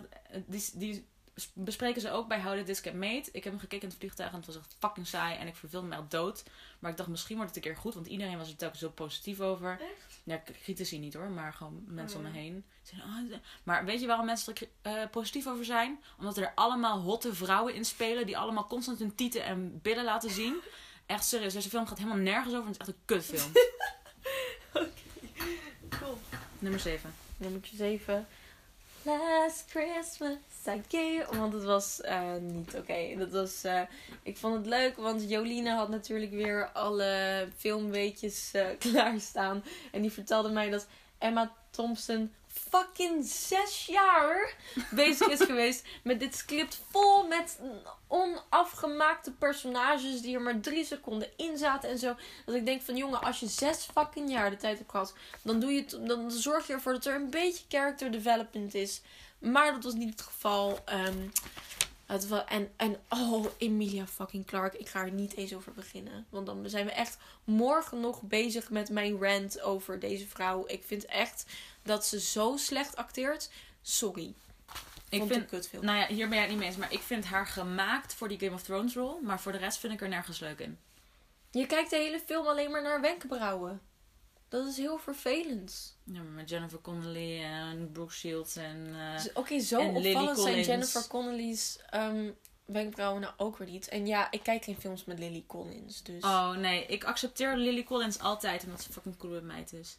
die, die bespreken ze ook bij How Did This Get Made. Ik heb hem gekeken in het vliegtuig en het was echt fucking saai. En ik verveelde me echt dood. Maar ik dacht, misschien wordt het een keer goed. Want iedereen was er telkens zo positief over. Echt? Ja, critici niet hoor, maar gewoon mensen Oh, om me ja. heen. Zeiden, "Oh, de-" maar weet je waarom mensen er eh, positief over zijn? Omdat er allemaal hotte vrouwen in spelen. Die allemaal constant hun tieten en billen laten zien. Echt serieus, deze film gaat helemaal nergens over. En het is echt een kutfilm. Cool. Nummer 7. Nummertje 7. Last Christmas I gave... Want het was eh, niet oké. Dat was... eh, ik vond het leuk, want Jolien had natuurlijk weer alle filmweetjes eh, klaarstaan. En die vertelde mij dat Emma Thompson fucking zes jaar bezig is geweest met dit script vol met onafgemaakte personages die er maar drie seconden in zaten en zo. Dat ik denk van jongen, als je zes fucking jaar de tijd hebt gehad, dan, doe je dan zorg je ervoor dat er een beetje character development is. Maar dat was niet het geval. Ehm, het was, en, en oh, Emilia fucking Clark. Ik ga er niet eens over beginnen. Want dan zijn we echt morgen nog bezig met mijn rant over deze vrouw. Ik vind echt dat ze zo slecht acteert. Sorry. Ik Vond vind, een kutfilm. nou ja, hier ben jij het niet mee eens, maar ik vind haar gemaakt voor die Game of Thrones rol. Maar voor de rest vind ik er nergens leuk in. Je kijkt de hele film alleen maar naar wenkbrauwen. Dat is heel vervelend. Ja, maar met Jennifer Connelly en Brooke Shields en... eh, Oké, zo en Lily opvallend zijn. Jennifer Connelly's ehm, wenkbrauwen nou ook weer niet. En ja, ik kijk geen films met Lily Collins. Dus Oh nee, ik accepteer Lily Collins altijd omdat ze fucking coole meid is.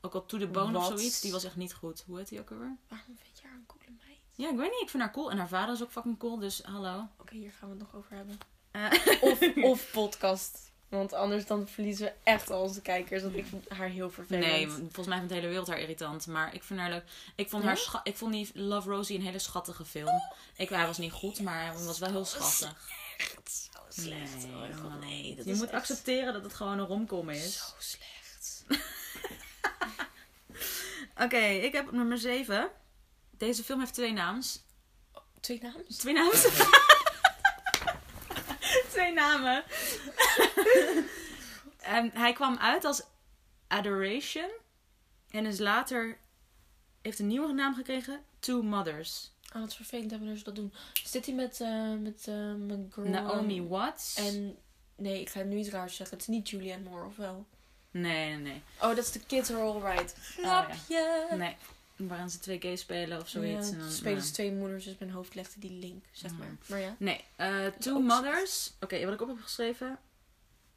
Ook al To The Bone of zoiets, die was echt niet goed. Hoe heet die ook alweer? waarom vind je haar een coole meid? Ja, ik weet niet, ik vind haar cool. En haar vader is ook fucking cool, dus hallo. Oké, hier gaan we het nog over hebben. Eh, Of, of podcast. Want anders dan verliezen we echt al onze kijkers. Want ik vind haar heel vervelend. nee, volgens mij vindt de hele wereld haar irritant. Maar ik vind haar leuk. Ik vond, haar scha- ik vond die Love Rosie een hele schattige film. Ik, hij was niet goed, maar hij was wel heel schattig. Echt zo slecht. Nee, oh god, nee. Dat je is moet echt accepteren dat het gewoon een romcom is. Zo slecht. Oké, ik heb op nummer 7. Deze film heeft twee naams. Twee naams? Twee namen? Twee namen. En hij kwam uit als Adoration. En is later... Heeft een nieuwe naam gekregen. Two Mothers. Oh, wat vervelend hebben ze dat doen. Zit hij met, eh met uh, McGraw? Naomi Watts. En... Nee, ik ga nu iets raars zeggen. Het is niet Julianne Moore, of wel? Nee, nee, nee. Oh, dat is de Kids Are Alright. Grapje. Nee. Waarin ze twee gay spelen of zoiets. Ja, en dan, spelen ze twee moeders, dus mijn hoofd legde die link, zeg maar. Maar ja. Nee, eh, Two Mothers. Oké, wat ik op heb geschreven.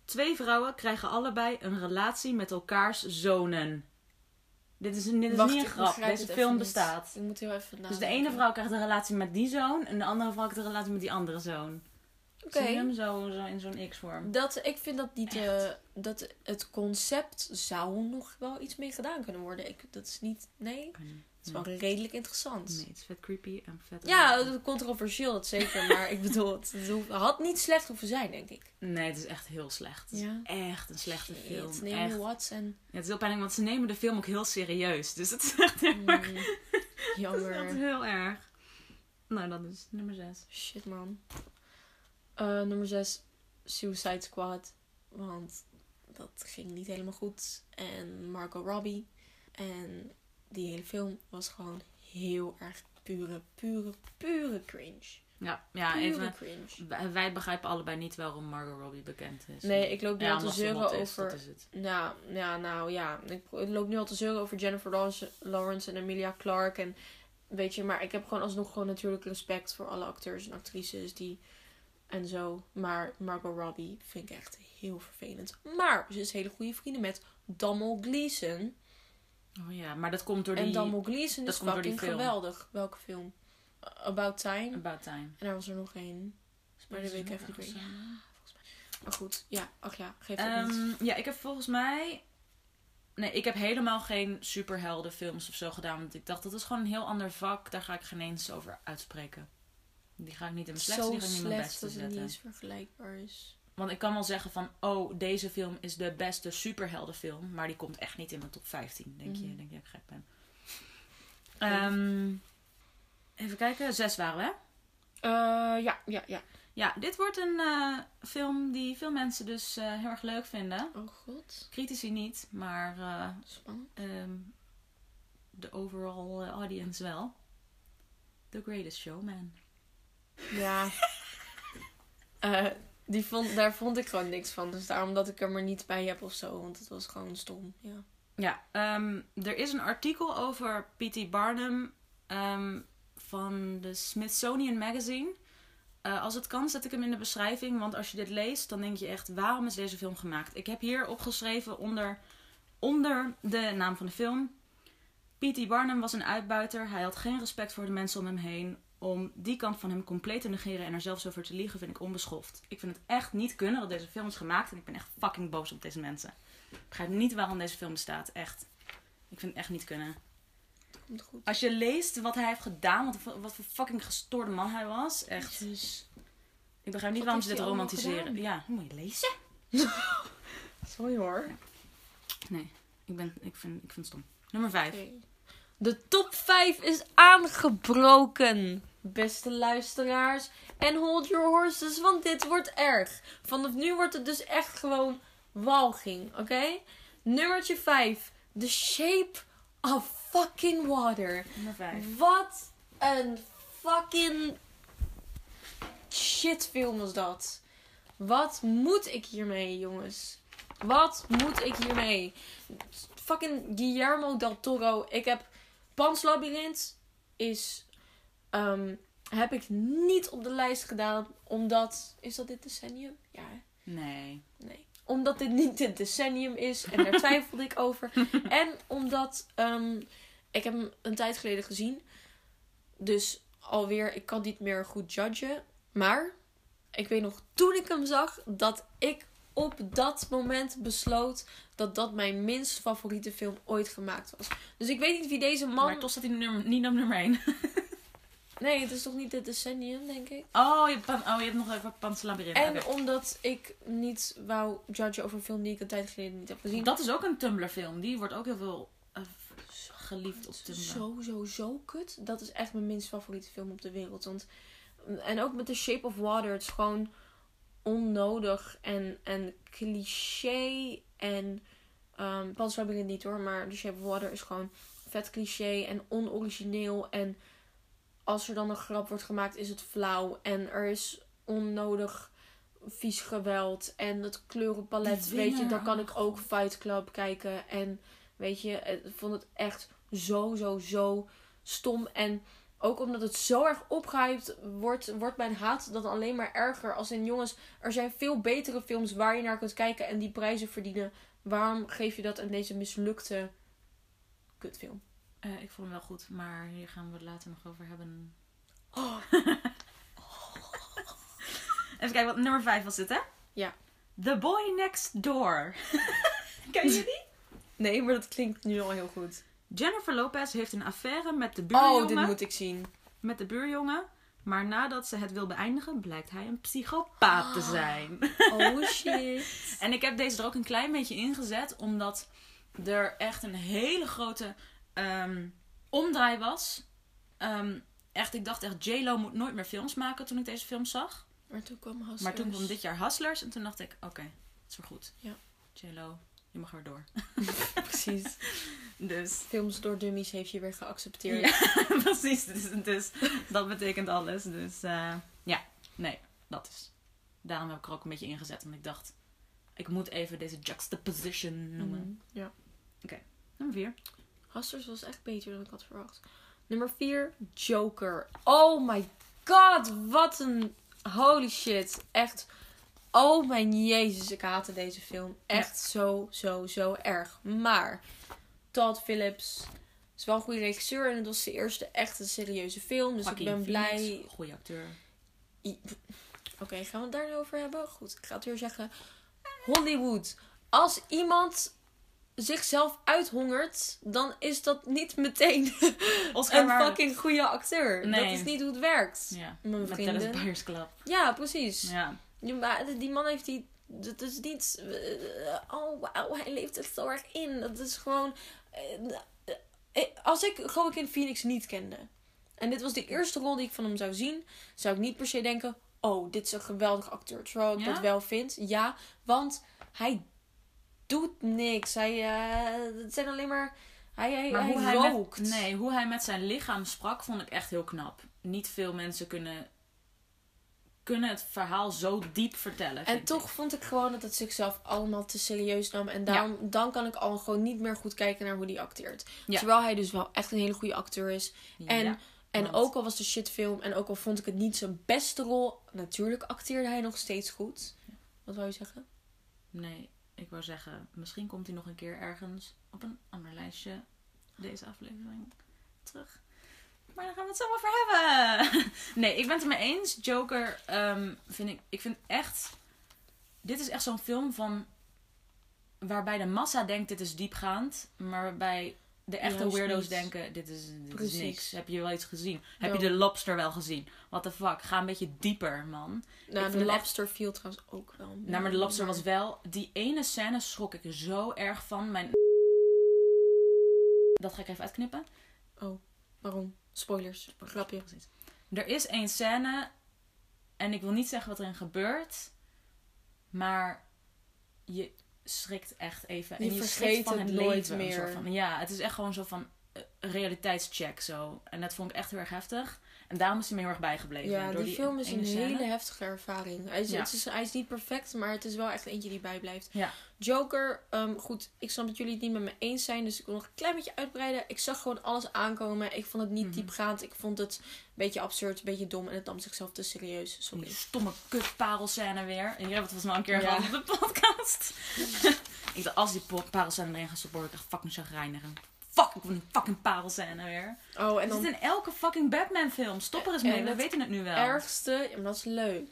Twee vrouwen krijgen allebei een relatie met elkaars zonen. Dit is, dit is Wacht, niet een grap. Deze film bestaat. Ik moet heel even Dus de ene vrouw krijgt een relatie met die zoon. En de andere vrouw krijgt een relatie met die andere zoon. Oké. Zie je hem zo, zo in zo'n X-vorm? Dat, ik vind dat niet... eh, dat het concept zou nog wel iets mee gedaan kunnen worden. Ik, dat is niet... Nee, is wel redelijk interessant. Nee, het is vet creepy en vet... Ja, het is controversieel, dat zeker. Maar ik bedoel, het, het had niet slecht hoeven zijn, denk ik. Nee, het is echt heel slecht. Het is Ja. echt een slechte Shit, film. Naomi Echt. Watts en... Ja, het is heel pijnlijk, want ze nemen de film ook heel serieus. Dus het is echt heel erg. Mm, Het is echt jammer. heel erg. Nou, dat is nummer 6. Shit, man. Eh, nummer 6, Suicide Squad. Want dat ging niet helemaal goed. En Margot Robbie. En die hele film was gewoon heel erg pure, pure, pure cringe. Ja, ja Pure even. cringe. Wij, begrijpen allebei niet waarom Margot Robbie bekend is. Nee, ik loop nu ja, al te zeuren is, over... dat is het. Nou, ja, nou ja. Ik loop nu al te zeuren over Jennifer Lawrence- Lawrence en Emilia Clarke. En weet je, maar ik heb gewoon alsnog gewoon natuurlijk respect voor alle acteurs en actrices die en zo. Maar Margot Robbie vind ik echt heel vervelend. Maar ze is hele goede vrienden met Damel Gleeson. Oh ja, maar dat komt door die... En Damel Gleeson dat is komt door fucking geweldig. Welke film? About Time. About Time. En er was er nog één. Maar dat weet ik even niet meer. Maar goed, ja. Ach ja, geef het niet. Ehm, ja, ik heb volgens mij... Nee, ik heb helemaal geen superheldenfilms of zo gedaan. Want ik dacht, dat is gewoon een heel ander vak. Daar ga ik geen eens over uitspreken. Die ga ik niet in mijn slechtste, Zo die ga ik niet in mijn slecht beste dat het niet zetten. eens vergelijkbaar is. Want ik kan wel zeggen van, oh, deze film is de beste superheldenfilm. Maar die komt echt niet in mijn top 15. Denk je, Mhm. denk je dat ik gek ben. Ehm, even kijken, zes waren we, hè? Eh, ja, ja, ja. Ja, dit wordt een eh, film die veel mensen dus eh, heel erg leuk vinden. Oh god, Critici niet, maar spannend. ehm, de overall audience wel. The Greatest Showman. Ja. Die vond, daar vond ik gewoon niks van. Dus daarom dat ik er maar niet bij heb of zo. Want het was gewoon stom. Ja. Ja, ehm, er is een artikel over P.T. Barnum ehm, van de Smithsonian Magazine. Eh, als het kan, zet ik hem in de beschrijving. Want als je dit leest, dan denk je echt: waarom is deze film gemaakt? Ik heb hier opgeschreven onder, onder de naam van de film. P.T. Barnum was een uitbuiter. Hij had geen respect voor de mensen om hem heen. Om die kant van hem compleet te negeren en er zelfs over te liegen, vind ik onbeschoft. Ik vind het echt niet kunnen dat deze film is gemaakt. En ik ben echt fucking boos op deze mensen. Ik begrijp niet waarom deze film bestaat. Echt. Ik vind het echt niet kunnen. Komt goed. Als je leest wat hij heeft gedaan, wat, voor- wat voor fucking gestoorde man hij was. Echt. Jezus. Ik begrijp niet Wat waarom ze dit romantiseren. Ja, moet je lezen? Sorry hoor. Nee, ik, ben, ik, vind, ik vind het stom. Nummer 5. De top 5 is aangebroken, beste luisteraars. En hold your horses, want dit wordt erg. Vanaf nu wordt het dus echt gewoon walging, oké? Nummertje 5. The Shape of Fucking Water. Nummer 5. Wat een fucking shitfilm was dat. Wat moet ik hiermee, jongens? Wat moet ik hiermee? Fucking Guillermo del Toro. Ik heb Pan's Labyrinth is ehm, heb ik niet op de lijst gedaan omdat is dat dit decennium? Ja, hè? Nee. Nee. Omdat dit niet dit decennium is. En daar twijfelde ik over. En omdat ehm, ik heb hem een tijd geleden gezien. Dus alweer, ik kan niet meer goed judgen. Maar ik weet nog, toen ik hem zag, dat ik op dat moment besloot dat dat mijn minst favoriete film ooit gemaakt was. Dus ik weet niet wie deze man... Maar toch staat hij nummer, niet op nummer 1. Nee, het is toch niet dit decennium, denk ik? Oh, je, hebt pan, oh, je hebt nog even Pan's Labyrinth. En omdat ik niet wou judgen over een film die ik een tijd geleden niet heb gezien. Dat is ook een Tumblr film. Die wordt ook heel veel eh, geliefd op Tumblr. Zo, zo, zo kut. Dat is echt mijn minst favoriete film op de wereld. Want, en ook met The Shape of Water. Het is gewoon onnodig en, en cliché. En um, Pan's Labyrinth niet hoor. Maar The Shape of Water is gewoon vet cliché en onorigineel. En als er dan een grap wordt gemaakt is het flauw. En er is onnodig vies geweld. En het kleurenpalet, weet je, daar kan ik ook Fight Club kijken. En weet je, ik vond het echt zo, zo, zo stom. En ook omdat het zo erg opgehyped wordt, wordt mijn haat dan alleen maar erger. Als in jongens, er zijn veel betere films waar je naar kunt kijken en die prijzen verdienen. Waarom geef je dat aan deze mislukte kutfilm? Eh, ik vond hem wel goed, maar hier gaan we het later nog over hebben. Oh. Even kijken, wat nummer 5 was dit, hè? Ja. The Boy Next Door. Ken je die? Nee, maar dat klinkt nu al heel goed. Jennifer Lopez heeft een affaire met de buurjongen. Oh, dit moet ik zien. Met de buurjongen. Maar nadat ze het wil beëindigen, blijkt hij een psychopaat te zijn. Oh shit. En ik heb deze er ook een klein beetje ingezet, omdat er echt een hele grote ehm, omdraai was. Ehm, echt, ik dacht echt, J-Lo moet nooit meer films maken toen ik deze film zag. Maar toen kwam Hustlers. Maar toen kwam dit jaar Hustlers en toen dacht ik, oké, het is weer goed. Ja. J-Lo, je mag weer door. Precies. Dus, Films door dummies heeft je weer geaccepteerd. ja, precies. Dus, dus dat betekent alles. Dus eh, ja, nee, dat is. Daarom heb ik er ook een beetje ingezet, want ik dacht, ik moet even deze juxtaposition noemen. Mhm, Ja. Nummer 4. Hustlers was echt beter dan ik had verwacht. Nummer 4, Joker. Oh my god, wat een holy shit. Echt. Oh mijn jezus, ik haatte deze film. Echt zo, zo, zo erg. Maar Todd Phillips is wel een goede regisseur en het was zijn eerste echte serieuze film. Dus ik ben blij. Goeie acteur. I- Oké, gaan we het daar nu over hebben? Goed, ik ga het weer zeggen. Hollywood. Als iemand zichzelf uithongert, dan is dat niet meteen Oscar een fucking goede acteur. Nee. Dat is niet hoe het werkt. Ja, Mijn met vrienden. Dallas Buyers Club. Ja, precies. Ja. Die, man heeft die. Dat is niet. eh, oh, wauw, hij leeft er zo erg in. Dat is gewoon. Eh, eh, als ik gewoon in Phoenix niet kende. En dit was de eerste rol die ik van hem zou zien. Zou ik niet per se denken. Oh, dit is een geweldige acteur. Terwijl ik Ja? dat wel vind. Ja, want hij doet niks. Hij. eh, het zijn alleen maar. Hij, hij, Maar hij hoe hij, rookt. met, nee, hoe hij met zijn lichaam sprak, vond ik echt heel knap. Niet veel mensen kunnen, kunnen het verhaal zo diep vertellen. En toch ik. vond ik gewoon dat het zichzelf allemaal te serieus nam. En daarom, dan kan ik al gewoon niet meer goed kijken naar hoe die acteert. Ja. Terwijl hij dus wel echt een hele goede acteur is. En, Ja, en want- ook al was de shitfilm en ook al vond ik het niet zijn beste rol. Natuurlijk acteerde hij nog steeds goed. Wat wou je zeggen? Nee, ik wou zeggen, misschien komt hij nog een keer ergens op een ander lijstje deze aflevering terug. Maar daar gaan we het zo over hebben. Nee, ik ben het ermee eens. Joker ehm, vind ik, ik vind echt, dit is echt zo'n film van, waarbij de massa denkt dit is diepgaand, maar waarbij de echte Juist weirdo's denken, dit is, dit is Precies. niks. Heb je wel iets gezien? Heb je de lobster wel gezien? What the fuck? Ga een beetje dieper, man. Nou, de echt- lobster viel trouwens ook wel. Nou, maar de lobster was wel... Die ene scène schrok ik er zo erg van. Mijn... Dat ga ik even uitknippen. Waarom? Spoilers. Grapje. Precies. Er is één scène... En ik wil niet zeggen wat erin gebeurt. Maar je schrikt echt even. Je en je vergeet van het het nooit leven. meer. Van, ja, het is echt gewoon zo van... eh, realiteitscheck zo. En dat vond ik echt heel erg heftig. En daarom is hij me heel erg bijgebleven. Ja, door die film is een scène. hele heftige ervaring. Hij is, Ja. het is, hij is niet perfect, maar het is wel echt eentje die bijblijft. Ja. Joker, ehm, goed, ik snap dat jullie het niet met me eens zijn, dus ik wil nog een klein beetje uitbreiden. Ik zag gewoon alles aankomen. Ik vond het niet Mhm. diepgaand. Ik vond het een beetje absurd, een beetje dom en het nam zichzelf te serieus. Die Sorry. stomme kutparelscène weer. En jij hebt het volgens mij al een keer Ja. gehad op de podcast. ik dacht, als die parelscène erin gaat stoppen, word ik echt fucking chagrijnig. Fuck, ik wil die fucking parelscène weer. Oh, en dan zit in elke fucking Batman film. Stop er eens En mee, we het weten het nu wel. ergste, ja, maar dat is leuk.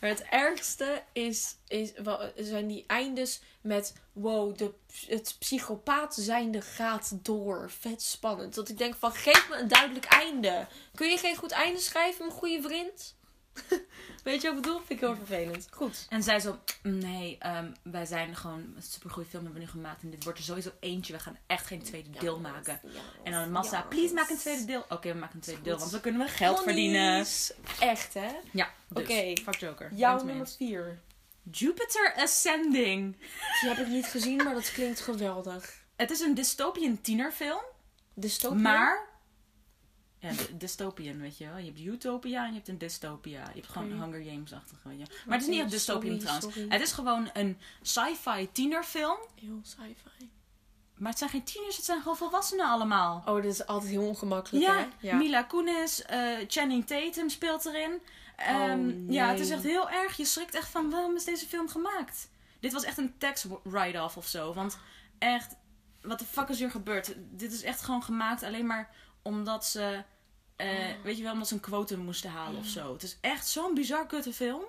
maar het ergste is, is, zijn die eindes met wow, de, het psychopaat zijnde gaat door. Vet spannend. Dat ik denk van geef me een duidelijk einde. Kun je geen goed einde schrijven, mijn goede vriend? Weet je wat ik bedoel? Vind ik heel vervelend. Goed. En zij zo, nee, ehm, wij zijn gewoon een supergoeie film hebben we nu gemaakt. En dit wordt er sowieso eentje. We gaan echt geen tweede deel maken. En dan massa, please maak een tweede deel. Oké, we maken een tweede deel, want dan kunnen we geld verdienen. Echt hè? Ja, dus, Oké. fuck Joker. Jouw nummer eens. 4. Jupiter Ascending. Die heb ik niet gezien, maar dat klinkt geweldig. Het is een dystopian tienerfilm. Dystopia? Maar. Ja, dy- dystopian, weet je wel. Je hebt utopia en je hebt een dystopia. Je hebt gewoon. Hunger Games-achtige, weet je. Maar het is niet echt dystopian Sorry, trouwens. sorry. Het is gewoon een sci-fi tienerfilm. Heel sci-fi. Maar het zijn geen tieners, het zijn gewoon volwassenen allemaal. Oh, dit is altijd heel ongemakkelijk, Ja, hè? Mila Kunis, eh, Channing Tatum speelt erin. Ehm, Oh, Ja, het is echt heel erg. Je schrikt echt van, waarom is deze film gemaakt? Dit was echt een tax write-off of zo. Want echt, wat de fuck is hier gebeurd? Dit is echt gewoon gemaakt alleen maar omdat ze, eh, Oh. weet je wel, omdat ze een quotum moesten halen of zo. Het is echt zo'n bizar kutte film.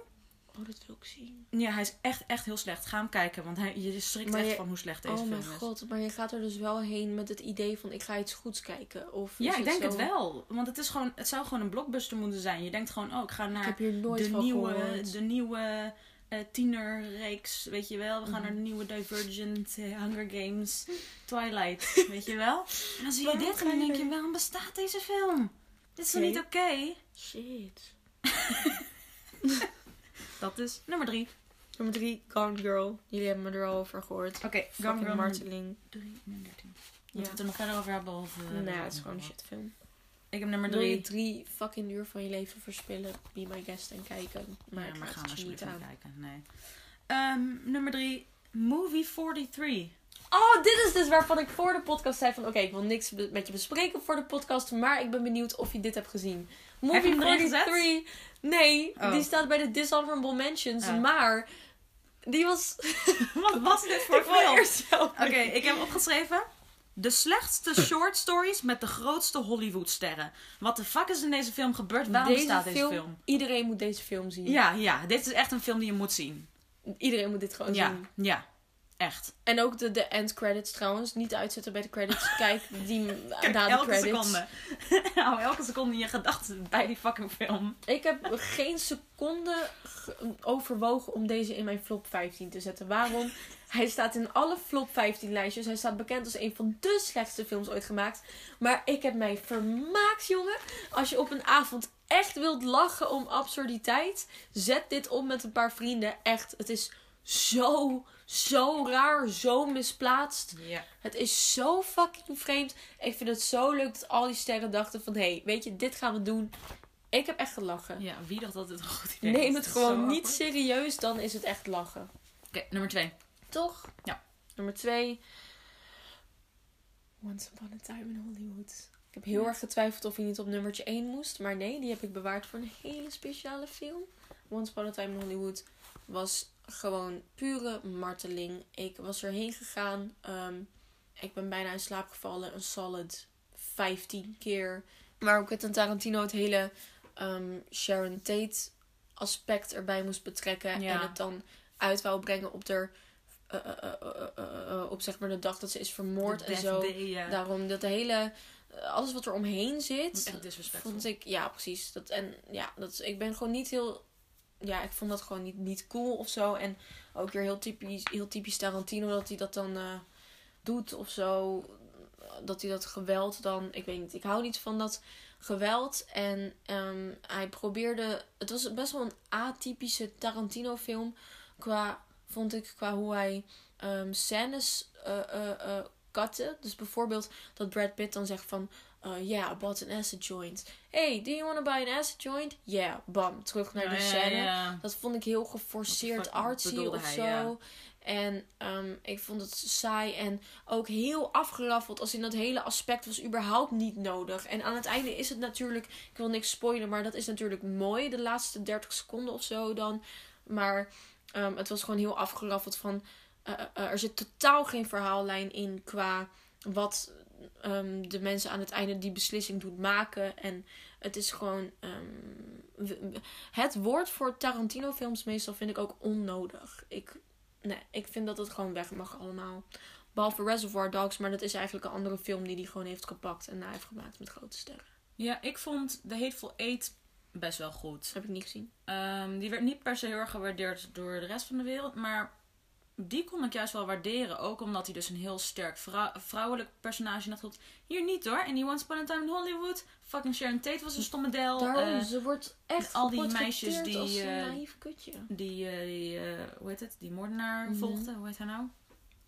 Oh, dat wil ik zien. Ja, hij is echt, echt heel slecht. Ga hem kijken, want hij, je schrikt Maar echt je- van hoe slecht deze oh film mijn is. god, maar je gaat er dus wel heen met het idee van ik ga iets goeds kijken. Of Ja, ik denk zo- het wel. Want het, is gewoon, het zou gewoon een blockbuster moeten zijn. Je denkt gewoon, oh, ik ga naar de nieuwe, de nieuwe eh, tienerreeks, weet je wel. We gaan Mhm. naar de nieuwe Divergent, eh, Hunger Games, Twilight, weet je wel. En dan zie je dit en dan denk je, waarom bestaat deze film? Dit is toch niet oké? Shit. Dat is nummer drie. Nummer 3, Gone Girl. Jullie hebben me er al over gehoord. Oké, Fucking marteling. drie, nummer dertien. Ja. Moeten we het er nog verder over hebben? Of, nou, het is gewoon een shitfilm. Ik heb nummer drie. drie fucking uur van je leven verspillen? Be my guest en kijken. Maar, ja, maar raad ga het je alsjeblieft niet aan. kijken. Nee. Ehm, nummer drie. Movie 43. Oh, dit is dus waarvan ik voor de podcast zei van... Oké, ik wil niks met je bespreken voor de podcast. Maar ik ben benieuwd of je dit hebt gezien. Movie hem erin gezet? 43. Nee, Oh. die staat bij de Dishonorable Mentions. Oh. Maar die was... Wat was dit voor film? Oké, ik heb opgeschreven. De slechtste short stories met de grootste Hollywoodsterren. Wat de fuck is in deze film gebeurd? Waarom Deze bestaat deze film- film? Iedereen moet deze film zien. Ja, ja, dit is echt een film die je moet zien. Iedereen moet dit gewoon Ja, zien. ja, echt. En ook de, de end credits trouwens. Niet uitzetten bij de credits. Kijk, die Kijk, na de elke credits. seconde. Hou elke seconde in je gedachten bij die fucking film. Ik heb geen seconde ge- overwogen om deze in mijn flop 15 te zetten. Waarom? Hij staat in alle flop 15 lijstjes. Hij staat bekend als een van de slechtste films ooit gemaakt. Maar ik heb mij vermaakt, jongen. Als je op een avond echt wilt lachen om absurditeit, zet dit op met een paar vrienden. Echt, het is zo, zo raar, zo misplaatst. Ja. Het is zo fucking vreemd. Ik vind het zo leuk dat al die sterren dachten van... Hé, hey, weet je, dit gaan we doen. Ik heb echt gelachen. Ja, wie dacht dat dit een goed idee Neem was? het Dat is gewoon niet awkward. serieus, dan is het echt lachen. Oké, nummer twee. Toch? Ja. Nummer twee. Once Upon a Time in Hollywood. Ik heb heel erg getwijfeld of hij niet op nummertje 1 moest. Maar nee, die heb ik bewaard voor een hele speciale film. Once Upon a Time in Hollywood was gewoon pure marteling. Ik was erheen gegaan. ehm, ik ben bijna in slaap gevallen. Een solid 15 keer. Maar ook het Tarantino het hele ehm, Sharon Tate aspect erbij moest betrekken. Ja. En het dan uit wou brengen op de eh, eh, eh, op zeg maar de dag dat ze is vermoord en zo. Day. Daarom dat de hele, alles wat er omheen zit, Echt disrespectful. vond ik, ja precies. Dat, en ja, dat, ik ben gewoon niet heel, ja ik vond dat gewoon niet, niet cool of zo. En ook weer heel typisch, heel typisch Tarantino dat hij dat dan eh, doet of zo. Dat hij dat geweld dan, ik weet niet, ik hou niet van dat geweld. En ehm, hij probeerde, het was best wel een atypische Tarantino film qua, vond ik, qua hoe hij ehm, scènes cutte. Dus bijvoorbeeld dat Brad Pitt dan zegt van, eh yeah, I bought an acid joint. Hey, do you want to buy an acid joint? Yeah, bam, terug naar Ja, die ja, scène. ja. Dat vond ik heel geforceerd artsy of hij, zo. En ehm, ik vond het saai en ook heel afgeraffeld. Als in dat hele aspect was überhaupt niet nodig. En aan het einde is het natuurlijk, ik wil niks spoilen, maar dat is natuurlijk mooi. De laatste 30 seconden of zo dan. Maar ehm, het was gewoon heel afgeraffeld van, eh, eh, er zit totaal geen verhaallijn in qua wat ehm, de mensen aan het einde die beslissing doet maken. En het is gewoon. ehm, het woord voor Tarantino-films meestal vind ik ook onnodig. Ik, nee, ik vind dat het gewoon weg mag allemaal. Behalve Reservoir Dogs, maar dat is eigenlijk een andere film die hij gewoon heeft gepakt en na heeft gemaakt met grote sterren. Ja, ik vond The Hateful Eight best wel goed. Dat heb ik niet gezien. Ehm, die werd niet per se heel erg gewaardeerd door de rest van de wereld. Maar die kon ik juist wel waarderen. Ook omdat hij dus een heel sterk vrou- vrouwelijk personage had. gehad. Hier niet hoor. En die Once Upon a Time in Hollywood. Fucking Sharon Tate was een stomme del. Daarom, Eh, ze wordt echt al die meisjes die, als een eh, naïef kutje. die, die eh, hoe heet het? Die moordenaar Mhm. volgde. Hoe heet hij nou?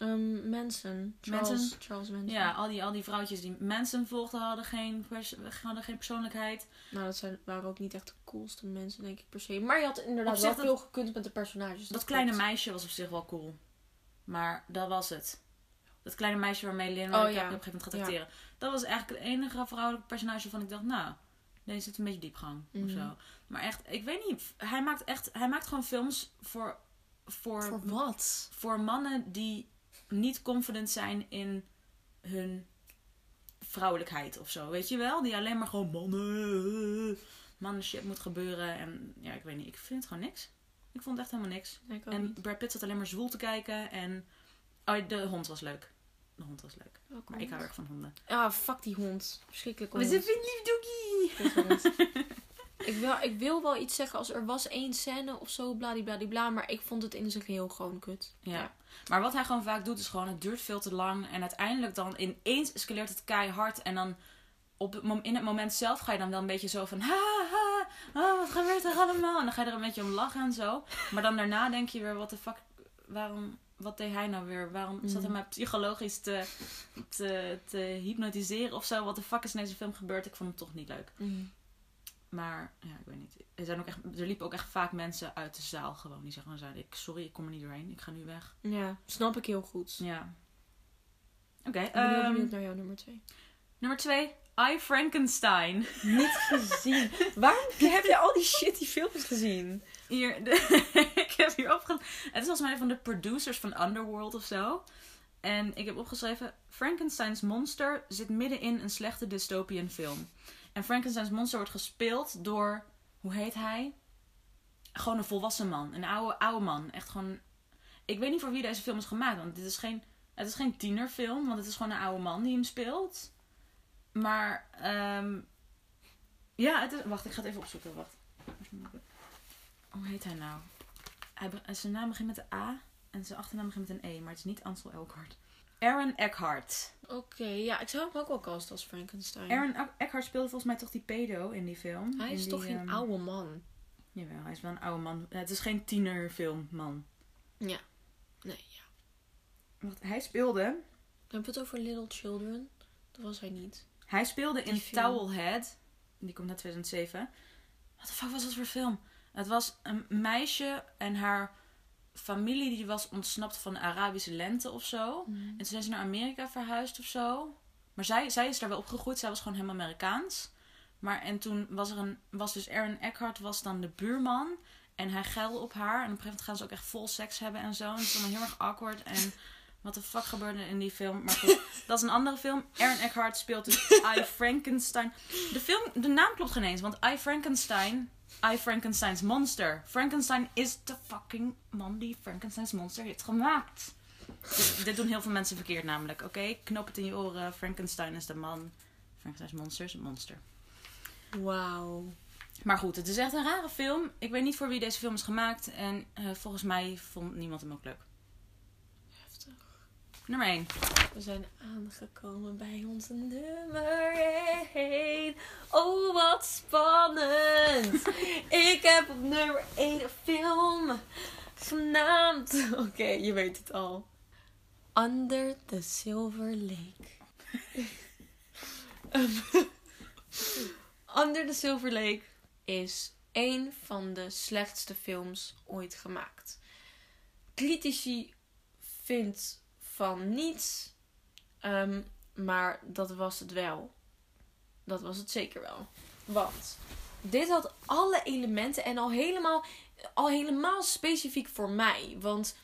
Um, Manson. Charles, Manson. Ja, al die, al die vrouwtjes die mensen volgden hadden geen, pers- hadden geen persoonlijkheid. Nou, dat zijn, waren ook niet echt de coolste mensen, denk ik per se. Maar je had inderdaad wel veel gekund met de personages. Dat kleine meisje was op zich wel cool. Maar dat was het. Dat kleine meisje waarmee Lin Oh, op een gegeven moment gaat acteren. Dat was eigenlijk het enige vrouwelijke personage waarvan ik dacht, nou, deze zit een beetje diepgang Mhm. of zo. Maar echt, ik weet niet. Hij maakt echt, hij maakt gewoon films voor, voor, Voor wat? voor mannen die niet confident zijn in hun vrouwelijkheid of zo. Weet je wel? Die alleen maar gewoon mannen, mannen shit moet gebeuren. En ja, ik weet niet. Ik vind het gewoon niks. Ik vond het echt helemaal niks. Nee, En niet. Brad Pitt zat alleen maar zwoel te kijken. En oh, de hond was leuk. De hond was leuk. Maar ik hou erg van honden. Ah, fuck die hond. Verschrikkelijk We hond. zitten een lief doggy. Ik, wil, ik wil wel iets zeggen als er was één scène of zo, bladibladibla. Maar ik vond het in zijn geheel gewoon kut. Ja. Maar wat hij gewoon vaak doet is gewoon, het duurt veel te lang. En uiteindelijk dan ineens escaleert het keihard. En dan op het in het moment zelf ga je dan wel een beetje zo van... Ha, ha, oh, wat gebeurt er allemaal? En dan ga je er een beetje om lachen en zo. Maar dan daarna denk je weer, wat de fuck... Waarom... Wat deed hij nou weer? Waarom zat hij Mm. mij psychologisch te, te, te hypnotiseren of zo? Wat de fuck is in deze film gebeurd? Ik vond hem toch niet leuk. Maar ja, ik weet niet. Er, zijn ook echt, er liepen ook echt vaak mensen uit de zaal gewoon. Die zeggen, zeiden, ik, sorry, ik kom er niet doorheen. Ik ga nu weg. Ja, snap ik heel goed. Ja. Oké. Ik ben heel ehm, benieuwd naar jouw nummer twee. nummer twee. I, Frankenstein. Niet gezien. Waarom heb je al die shitty films gezien? Hier, de, ik heb hier opgeschreven. Het is volgens mij van de producers van Underworld of zo. En ik heb opgeschreven... Frankenstein's monster zit midden in een slechte dystopian film. En Frankenstein's monster wordt gespeeld door... Hoe heet hij? Gewoon een volwassen man. Een oude, oude man. Echt gewoon... Ik weet niet voor wie deze film is gemaakt. Want dit is geen... Het is geen tienerfilm. Want het is gewoon een oude man die hem speelt. Maar... ehm, ja, het is... Wacht, ik ga het even opzoeken. Wacht. Hoe heet hij nou? Hij, zijn naam begint met de A en zijn achternaam begint met een E, maar het is niet Ansel Elgort. Aaron Eckhart. Oké, ja, ik zou hem ook wel casten als Frankenstein. Aaron Eck- Eckhart speelde volgens mij toch die pedo in die film. Hij is die, toch geen ehm, oude man? Jawel, hij is wel een oude man. Het is geen tienerfilm, man. Ja. Nee, ja. Wacht, hij speelde... Heb je het over Little Children? Dat was hij niet. Hij speelde in film. Towelhead. Die komt uit 2007. Wat de fuck was dat voor film? Het was een meisje en haar familie die was ontsnapt van de Arabische lente of zo. En toen zijn ze naar Amerika verhuisd of zo. Maar zij, zij is daar wel opgegroeid. Zij was gewoon helemaal Amerikaans. Maar en toen was er een... Was dus Aaron Eckhart was dan de buurman. En hij geilde op haar. En op een gegeven moment gaan ze ook echt vol seks hebben en zo. En het is allemaal heel erg awkward. En wat de fuck gebeurde in die film. Maar goed, dat is een andere film. Aaron Eckhart speelt dus I Frankenstein. De film, de naam klopt geen eens. Want I Frankenstein... I Frankenstein's Monster. Frankenstein is de fucking man die Frankenstein's Monster heeft gemaakt. dit, dit doen heel veel mensen verkeerd namelijk. Oké, knop het in je oren. Frankenstein is de man. Frankenstein's monster is een monster. Wauw. Maar goed, het is echt een rare film. Ik weet niet voor wie deze film is gemaakt. En eh, volgens mij vond niemand hem ook leuk. Nummer 1. We zijn aangekomen bij onze nummer 1. Oh, wat spannend. Ik heb op nummer 1 een film genaamd. Oké, je weet het al. Under the Silver Lake. Under the Silver Lake is een van de slechtste films ooit gemaakt. Critici vindt van niets, ehm, maar dat was het wel. Dat was het zeker wel. Want dit had alle elementen en al helemaal, al helemaal specifiek voor mij. Want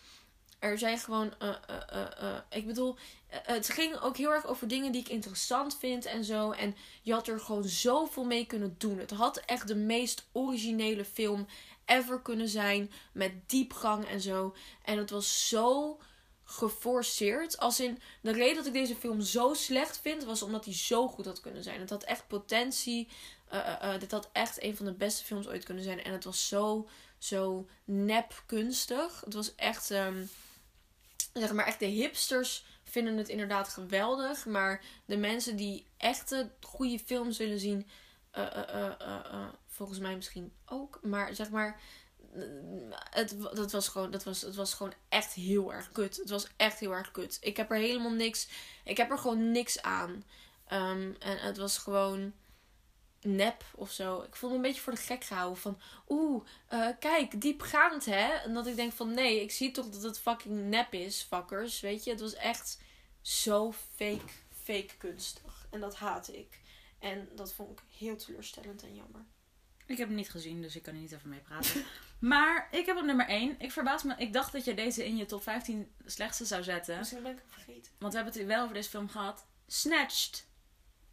er zijn gewoon. eh, eh, eh, ik bedoel, het ging ook heel erg over dingen die ik interessant vind en zo. En je had er gewoon zoveel mee kunnen doen. Het had echt de meest originele film ever kunnen zijn. Met diepgang en zo. En het was zo geforceerd. Als in de reden dat ik deze film zo slecht vind, was omdat hij zo goed had kunnen zijn. Het had echt potentie. Eh, eh, dit had echt een van de beste films ooit kunnen zijn. En het was zo, zo nep kunstig. Het was echt, ehm, zeg maar, echt de hipsters vinden het inderdaad geweldig. Maar de mensen die echte goede films willen zien, eh, volgens mij misschien ook. Maar zeg maar, het, dat was gewoon, dat was, het was gewoon echt heel erg kut. Het was echt heel erg kut. Ik heb er helemaal niks, ik heb er gewoon niks aan. Ehm, en het was gewoon nep of zo. Ik voelde me een beetje voor de gek gehouden van, oeh, eh, kijk, diepgaand hè. En dat ik denk van, nee, ik zie toch dat het fucking nep is, fuckers. Weet je, het was echt zo fake, fake kunstig. En dat haatte ik. En dat vond ik heel teleurstellend en jammer. Ik heb hem niet gezien, dus ik kan er niet over meepraten. Maar ik heb op nummer 1. Ik verbaas me. Ik dacht dat je deze in je top 15 slechtste zou zetten. Misschien ben ik hem vergeten. Want we hebben het wel over deze film gehad. Snatched.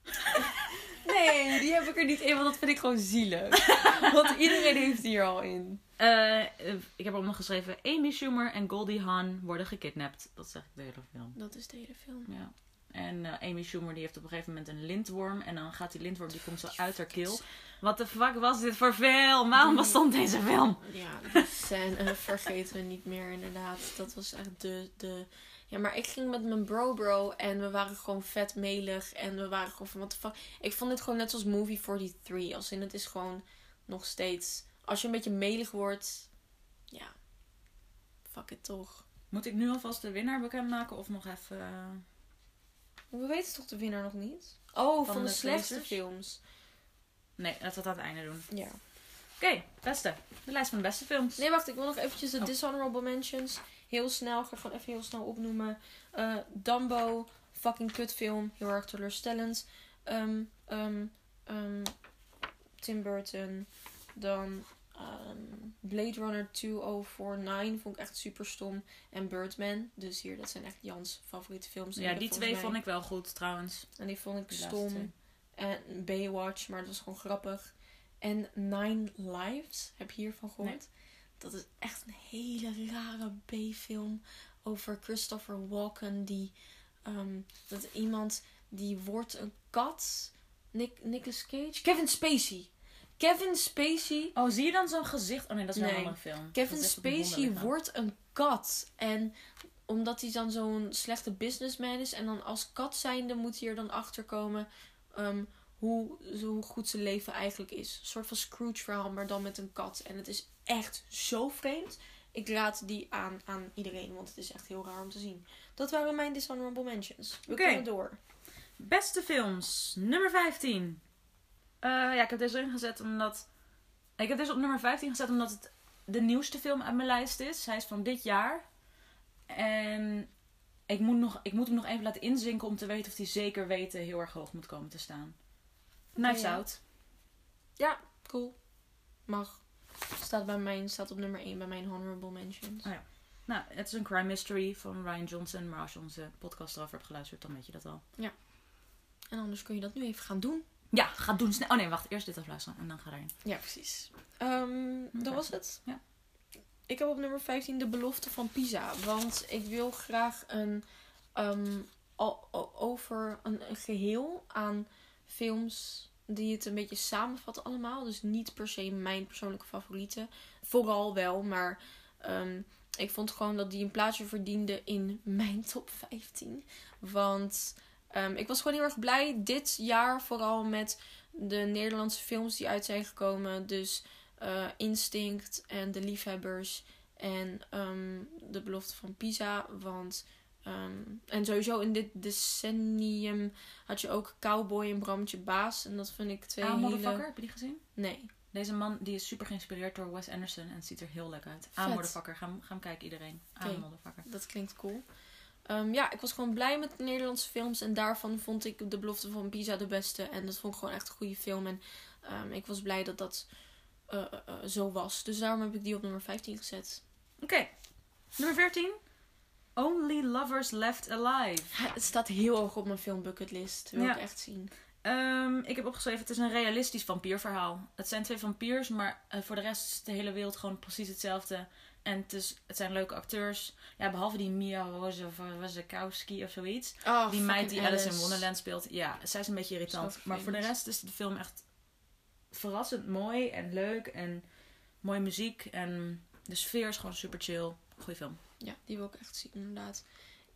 Nee, die heb ik er niet in, want dat vind ik gewoon zielig. Want iedereen heeft die er al in. Eh, eh, ik heb ook nog geschreven. Amy Schumer en Goldie Hawn worden gekidnapt. Dat is eigenlijk de hele film. Dat is de hele film. Ja. En eh, Amy Schumer die heeft op een gegeven moment een lintworm. En dan gaat die lintworm, die komt zo uit haar keel. Wat de fuck was dit voor film? Waarom bestond deze film? Ja, die scène vergeten we niet meer inderdaad. Dat was echt de, de... Ja, maar ik ging met mijn bro bro en we waren gewoon vet melig. En we waren gewoon van, what the fuck. Ik vond dit gewoon net als Movie 43. Als in, het is gewoon nog steeds... Als je een beetje melig wordt... Ja, fuck it toch. Moet ik nu alvast de winnaar bekendmaken of nog even... We weten toch de winnaar nog niet? Oh, van, Van de, de slechtste lezers? films. Nee, dat we dat aan het einde doen. Ja. Oké, beste. De lijst van de beste films. Nee, wacht. Ik wil nog eventjes de Oh. dishonorable mentions. Heel snel. Ik ga gewoon even heel snel opnoemen. Eh, Dumbo. Fucking kutfilm. Heel erg teleurstellend. Ehm, ehm, ehm, Tim Burton. Dan ehm, Blade Runner 2049. Vond ik echt super stom. En Birdman. Dus hier, dat zijn echt Jans favoriete films. Ja, die twee vond ik wel goed trouwens. En die vond ik Die laatste twee. stom. En Baywatch, maar dat was gewoon grappig. En Nine Lives, heb je hiervan gehoord? Nee. Dat is echt een hele rare B-film over Christopher Walken. Die, ehm, dat iemand, die wordt een kat. Nick, Nicolas Cage? Kevin Spacey. Kevin Spacey Oh, zie je dan zo'n gezicht? Oh nee, dat is wel Nee. een andere film. Kevin Dat Spacey wordt een kat. En omdat hij dan zo'n slechte businessman is. En dan als kat zijnde moet hij er dan achter komen. ehm, hoe, hoe goed zijn leven eigenlijk is. Een soort van Scrooge verhaal, maar dan met een kat. En het is echt zo vreemd. Ik raad die aan aan iedereen, want het is echt heel raar om te zien. Dat waren mijn dishonorable mentions. We Oké. kunnen door. Beste films. Nummer 15. Eh, ja, ik heb deze erin gezet omdat... Ik heb deze op nummer 15 gezet omdat het de nieuwste film uit mijn lijst is. Hij is van dit jaar. En ik moet, nog, ik moet hem nog even laten inzinken om te weten of hij zeker weten heel erg hoog moet komen te staan. Knives ja. Out. Ja, cool. Mag. Staat, bij mijn, staat op nummer 1 bij mijn honorable mentions. Nou, het is een crime mystery van Ryan Johnson. Maar als je onze podcast erover hebt geluisterd, dan weet je dat al. En anders kun je dat nu even gaan doen. Ja, ga doen snel. Oh nee, wacht. Eerst dit afluisteren en dan ga erin. Ja, precies. Ehm dat was het. Ja. Ik heb op nummer 15 de belofte van Pisa. Want ik wil graag een, ehm, over een, een geheel aan films die het een beetje samenvatten allemaal. Dus niet per se mijn persoonlijke favorieten. Vooral wel, maar ehm, ik vond gewoon dat die een plaatsje verdiende in mijn top 15. Want ehm, ik was gewoon heel erg blij dit jaar vooral met de Nederlandse films die uit zijn gekomen. Dus eh, Instinct en De Liefhebbers en ehm, De Belofte van Pisa. Want, ehm, en sowieso in dit decennium had je ook Cowboy en Brammetje Baas. En dat vind ik twee Ah, hele... Motherfucker, heb je die gezien? Nee. Deze man die is super geïnspireerd door Wes Anderson en het ziet er heel leuk uit. Ah, Vet. Motherfucker. Ga, hem- ga hem kijken iedereen. Ah, Oké. Motherfucker. Dat klinkt cool. Ehm, ja, ik was gewoon blij met de Nederlandse films. En daarvan vond ik De Belofte van Pisa de beste. En dat vond ik gewoon echt een goede film. En ehm, ik was blij dat dat eh, eh, eh, zo was. Dus daarom heb ik die op nummer 15 gezet. Oké. Nummer 14. Only Lovers Left Alive. Het staat heel hoog op mijn filmbucketlist. Wil Ja. ik echt zien. Ehm, ik heb opgeschreven, het is een realistisch vampierverhaal. Het zijn twee vampiers, maar voor de rest is de hele wereld gewoon precies hetzelfde. En het, is, het zijn leuke acteurs. Ja, behalve die Mia Wasikowski of zoiets. Oh, die meid die Alice in Wonderland speelt. Ja, zij is een beetje irritant. Maar voor de rest is de film echt verrassend mooi en leuk. En mooie muziek. En de sfeer is gewoon super chill. Goeie film. Ja, die wil ik echt zien, inderdaad.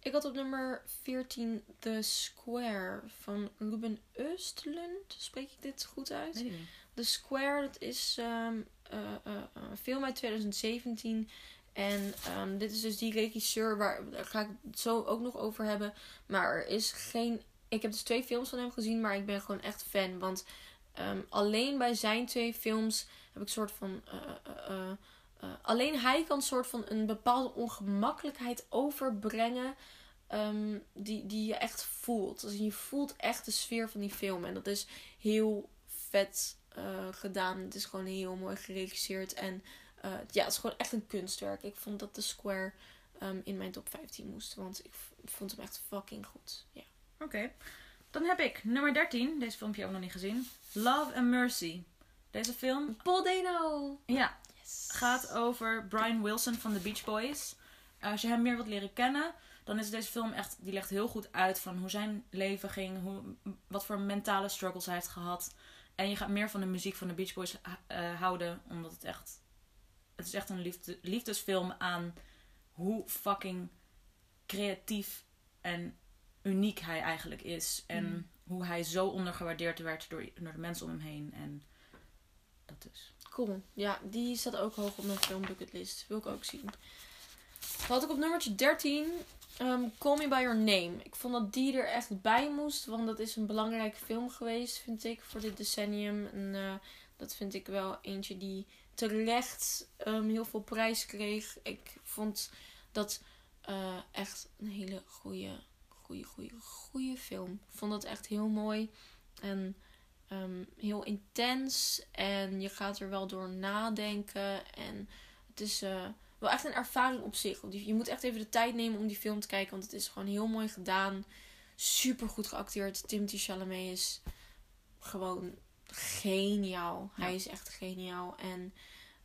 Ik had op nummer 14 The Square van Ruben Östlund. Spreek ik dit goed uit? Niet. The Square, dat is ehm, eh, eh, eh, film uit 2017. En ehm, dit is dus die regisseur, waar, daar ga ik het zo ook nog over hebben. Maar er is geen. Ik heb dus twee films van hem gezien, maar ik ben gewoon echt fan. Want ehm, alleen bij zijn twee films heb ik soort van. alleen hij kan soort van een bepaalde ongemakkelijkheid overbrengen. ehm, die, die je echt voelt. Dus je voelt echt de sfeer van die film. En dat is heel vet gedaan. Het is gewoon heel mooi geregisseerd. En eh, ja, het is gewoon echt een kunstwerk. Ik vond dat de Square ehm, in mijn top 15 moest. Want ik vond hem echt fucking goed. Ja. Oké. Dan heb ik nummer 13. Deze filmpje heb ik nog niet gezien. Love and Mercy. Deze film Paul Dano! ja, Yes. gaat over Brian Wilson van de Beach Boys. Als je hem meer wilt leren kennen, dan is deze film echt, die legt heel goed uit van hoe zijn leven ging, hoe, wat voor mentale struggles hij heeft gehad. En je gaat meer van de muziek van de Beach Boys eh, houden, omdat het echt, het is echt een liefde, liefdesfilm aan hoe fucking creatief en uniek hij eigenlijk is. En Mm. hoe hij zo ondergewaardeerd werd door, door de mensen om hem heen. En dat dus. Cool. Ja, die staat ook hoog op mijn filmbucketlist. Wil ik ook zien. Dan had ik op nummertje 13 ehm, Call Me By Your Name. Ik vond dat die er echt bij moest. Want dat is een belangrijke film geweest, vind ik, voor dit decennium. En eh, dat vind ik wel eentje die terecht ehm, heel veel prijs kreeg. Ik vond dat eh, echt een hele goede, goede, goede, goede film. Ik vond dat echt heel mooi. En ehm, heel intens. En je gaat er wel door nadenken. En het is eh, wel echt een ervaring op zich. Je moet echt even de tijd nemen om die film te kijken. Want het is gewoon heel mooi gedaan. Super goed geacteerd. Timothy Chalamet is gewoon geniaal. Ja. Hij is echt geniaal. En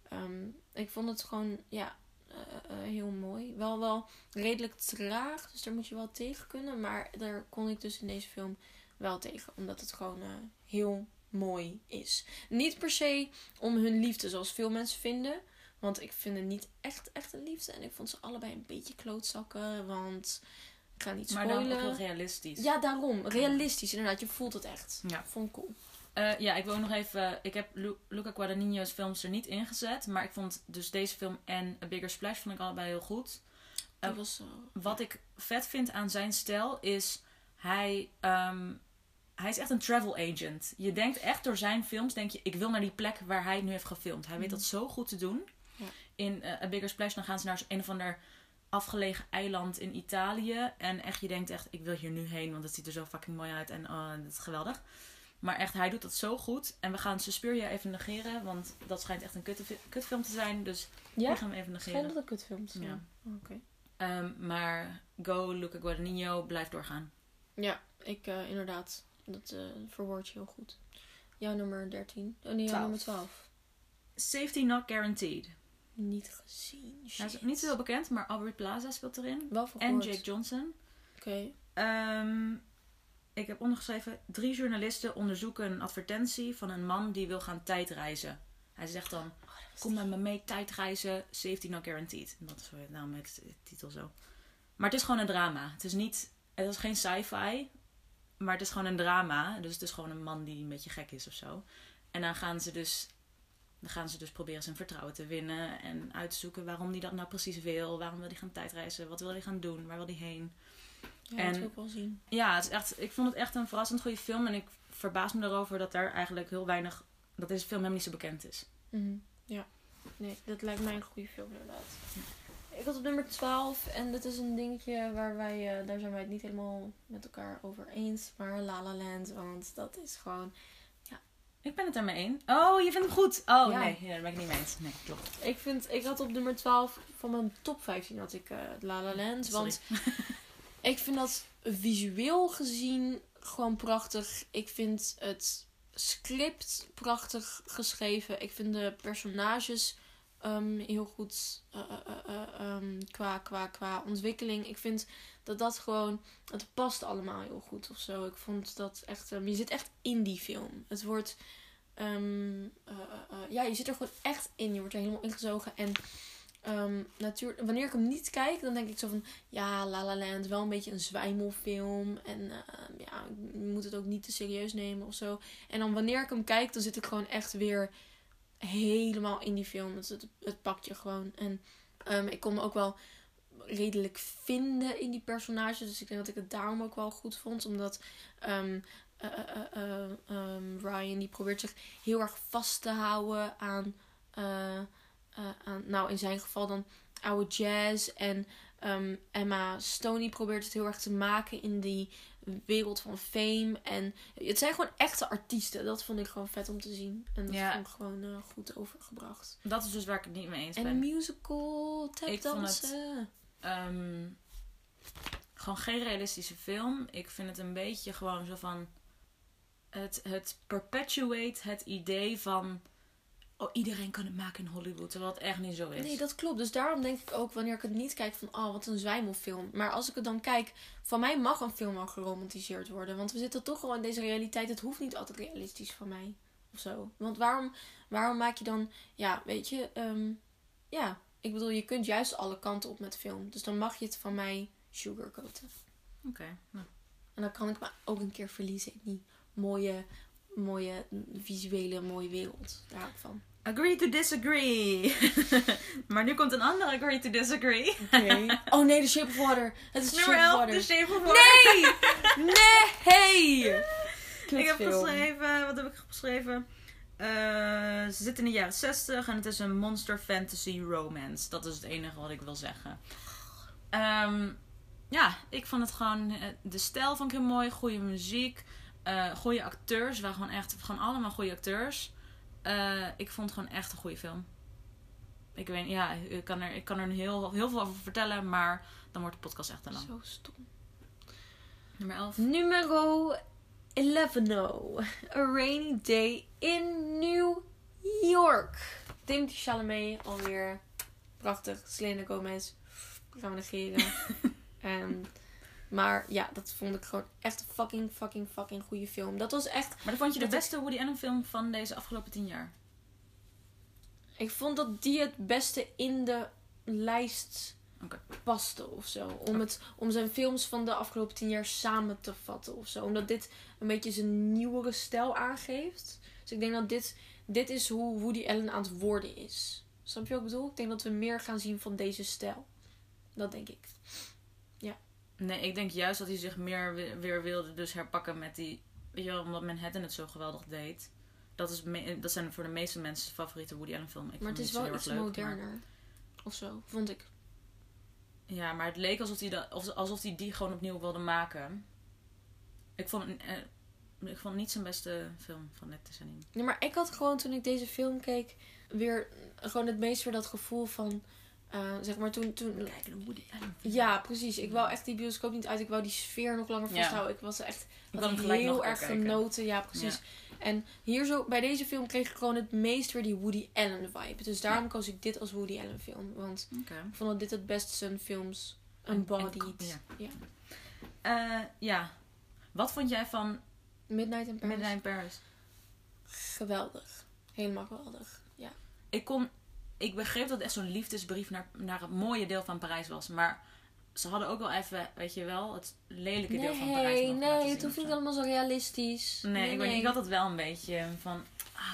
ehm, ik vond het gewoon, ja, eh, eh, heel mooi. Wel, wel redelijk traag. Dus daar moet je wel tegen kunnen. Maar daar kon ik dus in deze film wel tegen. Omdat het gewoon eh, heel mooi is. Niet per se om hun liefde, zoals veel mensen vinden. Want ik vind het niet echt, echt een liefde. En ik vond ze allebei een beetje klootzakken. Want ik ga niet Maar dan ook spoilen. heel realistisch. ja, daarom. Realistisch, inderdaad. Je voelt het echt. Ja. Vond ik cool. Eh, ja, ik wil ook nog even. Ik heb Lu- Luca Guadagnino's films er niet ingezet. Maar ik vond dus deze film en A Bigger Splash vond ik allebei heel goed. Dat Eh, was zo. Wat ik vet vind aan zijn stijl is. Hij, ehm, hij is echt een travel agent. Je denkt echt door zijn films, denk je, ik wil naar die plek waar hij nu heeft gefilmd. Hij weet Mhm. dat zo goed te doen. In eh, A Bigger Splash dan gaan ze naar een of ander afgelegen eiland in Italië. En echt, je denkt echt, ik wil hier nu heen, want het ziet er zo fucking mooi uit en oh, dat is geweldig. Maar echt, hij doet dat zo goed. En we gaan Suspiria even negeren, want dat schijnt echt een kutfilm te zijn. Dus Ja? die gaan we even negeren. Schijnt dat een kutfilm te zijn. Ja. Oh, Oké. Ehm, maar Go, Luca Guadagnino, blijf doorgaan. Ja, ik eh, inderdaad. Dat eh verwoord je heel goed. Jouw nummer 13. Oh nee, jouw nummer 12. Safety Not Guaranteed. Niet gezien. Hij is niet zo heel bekend, maar Aubrey Plaza speelt erin. Wel voor En. Jake Johnson. Oké. Ehm, ik heb ondergeschreven: drie journalisten onderzoeken een advertentie van een man die wil gaan tijdreizen. Hij zegt dan: Kom met me mee tijdreizen, safety not guaranteed. Dat is nou namelijk de titel zo. Maar het is gewoon een drama. Het is niet, het is geen sci-fi, maar het is gewoon een drama. Dus het is gewoon een man die een beetje gek is of zo. En dan gaan ze dus, dan gaan ze dus proberen zijn vertrouwen te winnen en uit te zoeken waarom hij dat nou precies wil. Waarom wil hij gaan tijdreizen? Wat wil hij gaan doen? Waar wil hij heen? Ja, En- dat wil ik wel zien. Ja, het is echt, ik vond het echt een verrassend goede film. En ik verbaas me erover dat daar eigenlijk heel weinig, dat deze film helemaal niet zo bekend is. Mhm. Ja. Nee, dat lijkt mij een goede film inderdaad. Ik had op nummer 12 en dit is een dingetje waar wij, eh, daar zijn wij het niet helemaal met elkaar over eens. Maar La La Land, want dat is gewoon... Ik ben het ermee eens. Oh, je vindt hem goed. Oh, Ja. nee, ja, daar ben ik niet mee eens. Nee, klopt. Ik vind, ik had op nummer 12 van mijn top 15 had ik eh, La La Land. Sorry. Want ik vind dat visueel gezien gewoon prachtig. Ik vind het script prachtig geschreven. Ik vind de personages ehm, heel goed eh, eh, ehm, qua, qua, qua ontwikkeling. Ik vind dat dat gewoon... Het past allemaal heel goed of zo. Ik vond dat echt... ehm, je zit echt in die film. Het wordt... ehm, eh, eh, eh, ja, je zit er gewoon echt in. Je wordt er helemaal ingezogen. En ehm, natuurlijk, wanneer ik hem niet kijk, dan denk ik zo van... Ja, La La Land, wel een beetje een zwijmelfilm. En ehm, ja, je moet het ook niet te serieus nemen of zo. En dan wanneer ik hem kijk, dan zit ik gewoon echt weer helemaal in die film. Het, het, het pakt je gewoon. En ik kon me ook wel redelijk vinden in die personages. Dus ik denk dat ik het daarom ook wel goed vond. Omdat ehm, eh, eh, eh, eh, ehm, Ryan die probeert zich heel erg vast te houden aan, aan nou in zijn geval dan oude jazz. En ehm, Emma Stone die probeert het heel erg te maken in die wereld van fame. En het zijn gewoon echte artiesten. Dat vond ik gewoon vet om te zien. En dat Ja. vond ik gewoon goed overgebracht. Dat is dus waar ik het niet mee eens En ben. een musical, tapdansen. Ehm, gewoon geen realistische film. Ik vind het een beetje gewoon zo van... Het, het perpetuate het idee van... Oh, iedereen kan het maken in Hollywood. Terwijl het echt niet zo is. Nee, dat klopt. Dus daarom denk ik ook wanneer ik het niet kijk van, oh, wat een zwijmelfilm. Maar als ik het dan kijk, van mij mag een film wel geromantiseerd worden. Want we zitten toch al in deze realiteit. Het hoeft niet altijd realistisch van mij. Of zo. Want waarom, waarom maak je dan, ja, weet je, ehm, ja. Ik bedoel, je kunt juist alle kanten op met film. Dus dan mag je het van mij sugarcoaten. Oké. nou. En dan kan ik me ook een keer verliezen in die mooie, mooie visuele, mooie wereld. Daar hou ik van. Agree to disagree. maar nu komt een andere agree to disagree. Oké. Oh nee, The Shape of Water. Het is Nummer Shape of 11, Water. The Shape of Water. Nee! Nee! Ik heb geschreven, wat heb ik geschreven? Eh, ze zit in de jaren 60 en het is een monster fantasy romance. Dat is het enige wat ik wil zeggen. Ehm, ja, ik vond het gewoon. eh, De stijl vond ik heel mooi, goede muziek, eh goede acteurs. Het waren gewoon echt gewoon allemaal goede acteurs. Ik vond het gewoon echt een goede film. Ik weet, ja, ik kan er, ik kan er heel, heel veel over vertellen, maar dan wordt de podcast echt te lang. Zo stom. Nummer 11. Numero 11. A Rainy Day in New York. Timothy Chalamet alweer. Prachtig. Selena Gomez. Gaan we negeren. Ehm, maar ja, dat vond ik gewoon echt een fucking, fucking, fucking goede film. Dat was echt... Maar dan vond je de Dat beste Woody Allen film van deze afgelopen tien jaar? Ik vond dat die het beste in de lijst. Paste of zo. Om, het, om zijn films van de afgelopen tien jaar samen te vatten of zo. Omdat dit een beetje zijn nieuwere stijl aangeeft. Dus ik denk dat dit, dit is hoe Woody Allen aan het worden is. Snap je wat ik bedoel? Ik denk dat we meer gaan zien van deze stijl. Dat denk ik. Nee, ik denk juist dat hij zich meer weer wilde dus herpakken met die... Weet je wel, omdat Manhattan het zo geweldig deed. Dat, is me- dat zijn voor de meeste mensen favoriete Woody Allen film. Ik maar het is wel iets maar- moderner. Of zo, vond ik. Ja, maar het leek alsof hij, dat, of- alsof hij die gewoon opnieuw wilde maken. Ik vond, eh, ik vond het niet zijn beste film van dit decennium. Nee, maar ik had gewoon toen ik deze film keek, weer gewoon het meest weer dat gevoel van, eh, zeg maar toen, toen Kijk, een Woody Allen film. Ja, precies. Ik wou echt die bioscoop niet uit. Ik wou die sfeer nog langer Ja. vasthouden. Ik was echt Ik had heel erg kijken. genoten. Ja, precies. En hier zo, bij deze film kreeg ik gewoon het meest weer die Woody Allen vibe. Dus daarom koos ik dit als Woody Allen film. Want ik vond dat dit het beste zijn films embodied. en- ja. ja. Eh, ja. Wat vond jij van Midnight in Paris. Midnight in Paris? Geweldig. Helemaal geweldig. Ja. Ik kon... Ik begreep dat het echt zo'n liefdesbrief naar, naar het mooie deel van Parijs was. Maar ze hadden ook wel even, weet je wel, het lelijke deel van Parijs Nee, nog nee, zien het hoeft niet allemaal zo realistisch. Nee, ik, weet ik had het wel een beetje van... ah,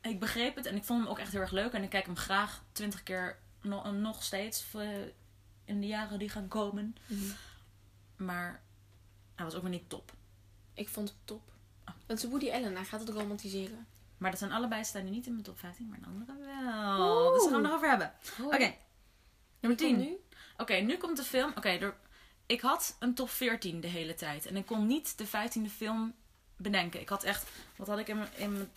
ik begreep het en ik vond hem ook echt heel erg leuk. En ik kijk hem graag twintig keer no- nog steeds eh, in de jaren die gaan komen. Mhm. Maar hij was ook weer niet top. Ik vond het top. Oh. Is Woody Allen, hij gaat het romantiseren. Maar dat zijn allebei staan die niet in mijn top 15, maar de andere wel. Dus daar gaan we het nog over hebben. Oké, nummer Wie 10. komt nu? Oké, nu komt de film. Oké, ik had een top 14 de hele tijd. En ik kon niet de 15e film bedenken. Ik had echt. Wat had ik in mijn. mijn-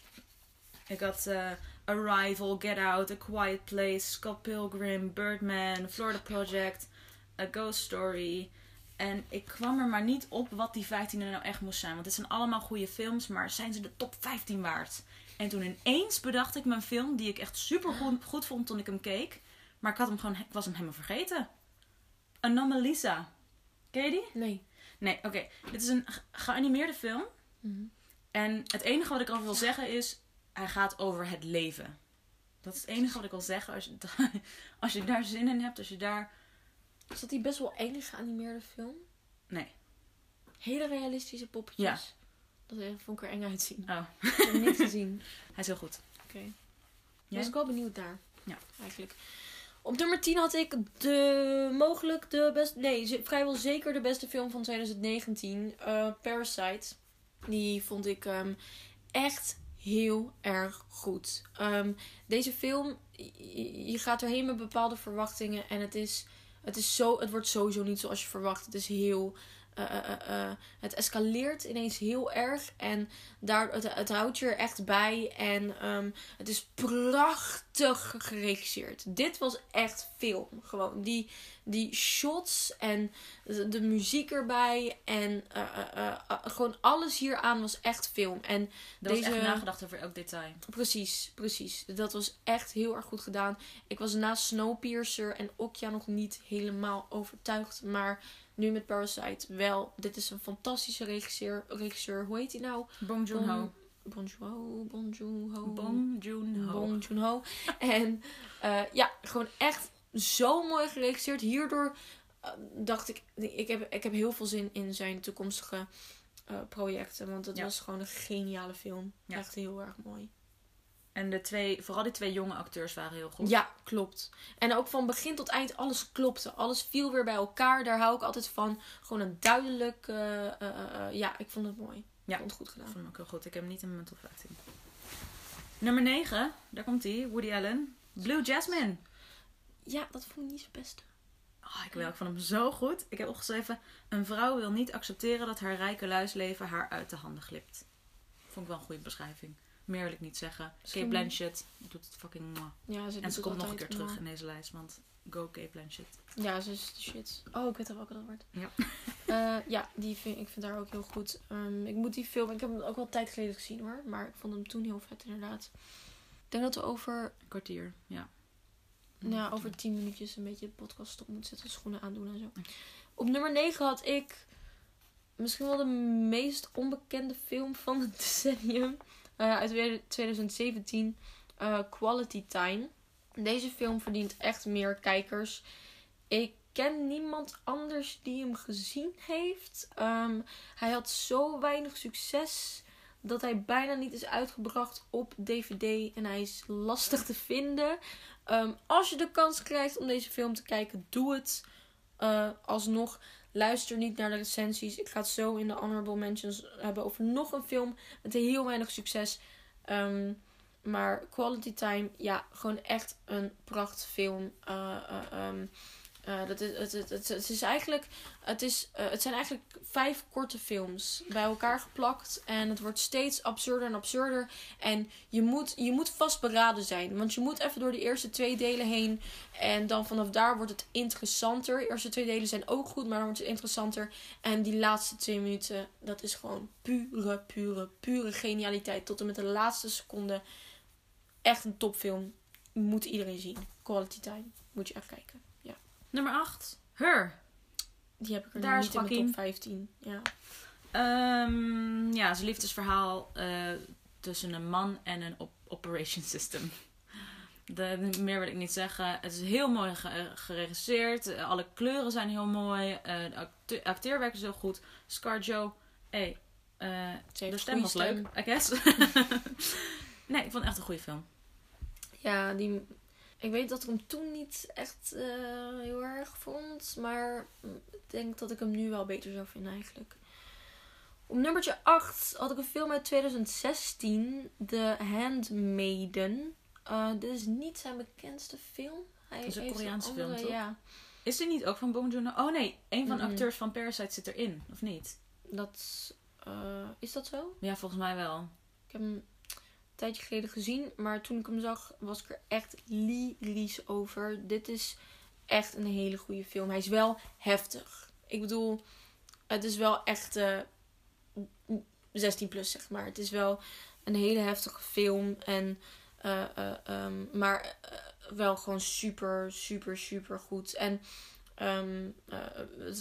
ik had eh, Arrival, Get Out, A Quiet Place, Scott Pilgrim, Birdman, Florida Project, A Ghost Story. En ik kwam er maar niet op wat die 15e nou echt moest zijn. Want het zijn allemaal goede films, maar zijn ze de top 15 waard? En toen ineens bedacht ik een film die ik echt super goed, goed vond toen ik hem keek. Maar ik, had hem gewoon, ik was hem helemaal vergeten. Anomalisa. Ken je die? Nee. Nee, oké. Dit is een ge- geanimeerde film. Mhm. En het enige wat ik al wil zeggen is... Hij gaat over het leven. Dat is het enige wat ik wil zeggen. Als je, als je daar zin in hebt. Als je daar... Is dat die best wel enge geanimeerde film? Nee. Hele realistische poppetjes. Ja. Dat vond ik er eng uitzien. Oh, Ik heb gezien. hij is heel goed. Oké. Jij? Was ik wel benieuwd naar. Ja. Eigenlijk. Op nummer 10 had ik de mogelijk de beste, nee, vrijwel zeker de beste film van 2019, eh, Parasite. Die vond ik ehm, echt heel erg goed. Ehm, deze film, je gaat erheen met bepaalde verwachtingen en het is, het is zo, het wordt sowieso niet zoals je verwacht. Het is heel, eh, eh, eh, het escaleert ineens heel erg en daar, het, het houdt je er echt bij en ehm, het is prachtig geregisseerd. Dit was echt film. Gewoon die, die shots en de, de muziek erbij. En gewoon alles hieraan was echt film. En Er was Deze- echt nagedacht over elk detail. precies, precies. Dat was echt heel erg goed gedaan. Ik was na Snowpiercer en Okja nog niet helemaal overtuigd. Maar nu met Parasite wel. Dit is een fantastische regisseur. regisseur. Hoe heet hij nou? Bong Joon-ho. Bon Joon-ho. Bon Joon-ho. Bong Joon-ho. Bong Joon-ho. En eh, ja, gewoon echt zo mooi geregisseerd. Hierdoor eh, dacht ik, ik heb, ik heb heel veel zin in zijn toekomstige eh, projecten. Want het Ja. was gewoon een geniale film. Ja. Echt heel erg mooi. En de twee, vooral die twee jonge acteurs waren heel goed. Ja, klopt. En ook van begin tot eind, alles klopte. Alles viel weer bij elkaar. Daar hou ik altijd van. Gewoon een duidelijk... eh, eh, eh, ja, ik vond het mooi. Ja. Ik vond het goed Ik gedaan. vond hem ook heel goed. Ik heb hem niet in mijn top 15. Nummer 9, daar komt hij, Woody Allen. Blue Jasmine. Ja, dat vond ik niet zo best. Oh, ik, wil, ik vond hem zo goed. Ik heb opgeschreven: Een vrouw wil niet accepteren dat haar rijke luisleven haar uit de handen glipt. Vond ik wel een goede beschrijving. Meer wil ik niet zeggen. Kate Blanchett doet het fucking mwah. Ja, ze En ze komt nog een keer terug in deze lijst, want go Kate Blanchett. Ja, ze is de shit. Oh, ik weet al welke dat wordt. Ja. Eh, ja, die vind, ik vind haar ook heel goed. Ehm, ik moet die film... Ik heb hem ook wel een tijd geleden gezien hoor. Maar ik vond hem toen heel vet inderdaad. Ik denk dat we over, Een kwartier, ja. ja, over tien minuutjes een beetje de podcast stop moeten zetten. Schoenen aandoen en zo. Op nummer 9 had ik misschien wel de meest onbekende film van het decennium. Eh, uit 2017. eh, Quality Time. Deze film verdient echt meer kijkers. Ik ken niemand anders die hem gezien heeft. Ehm, hij had zo weinig succes dat hij bijna niet is uitgebracht op DVD. En hij is lastig te vinden. Ehm, als je de kans krijgt om deze film te kijken, doe het. Eh, alsnog, luister niet naar de recensies. Ik ga het zo in de honorable mentions hebben over nog een film met heel weinig succes. Ehm, maar Quality Time, ja, gewoon echt een prachtfilm. Eh, eh, ehm, Eh, dat is, het, het, het, het is eigenlijk, het, is, eh, het zijn eigenlijk vijf korte films bij elkaar geplakt. En het wordt steeds absurder en absurder. En je moet, je moet vastberaden zijn. Want je moet even door de eerste twee delen heen. En dan vanaf daar wordt het interessanter. De eerste twee delen zijn ook goed, maar dan wordt het interessanter. En die laatste twee minuten, dat is gewoon pure, pure, pure genialiteit. Tot en met de laatste seconde. Echt een topfilm. Moet iedereen zien. Quality time. Moet je echt kijken. Nummer 8. Her. Die heb ik er Daar niet is in mijn top 15. Ja. Ehm, ja, een liefdesverhaal eh, tussen een man en een op operation system. De, meer wil ik niet zeggen. Het is heel mooi ge- geregisseerd. Eh, Alle kleuren zijn heel mooi. Eh, de acte- acteerwerk is heel goed. Scarjo. Hey, de stem was leuk, I guess. nee, ik vond het echt een goede film. Ja, die... Ik weet dat ik hem toen niet echt eh, heel erg vond. Maar ik denk dat ik hem nu wel beter zou vinden eigenlijk. Op nummertje 8 had ik een film uit 2016. The Handmaiden. Eh dit is niet zijn bekendste film. Hij Het is een Koreaanse film, toch? Ja, Is die niet ook van Bong Joon-ho? Oh nee, een van de acteurs van Parasite zit erin, of niet? dat... eh, is dat zo? Ja, volgens mij wel. Ik heb hem tijdje geleden gezien, maar toen ik hem zag, was ik er echt lyrisch over. Dit is echt een hele goede film. Hij is wel heftig. Ik bedoel, het is wel echt eh 16 plus, zeg maar. Het is wel een hele heftige film. En, eh, eh, ehm, maar eh, wel gewoon super, super, super goed. En ehm, eh,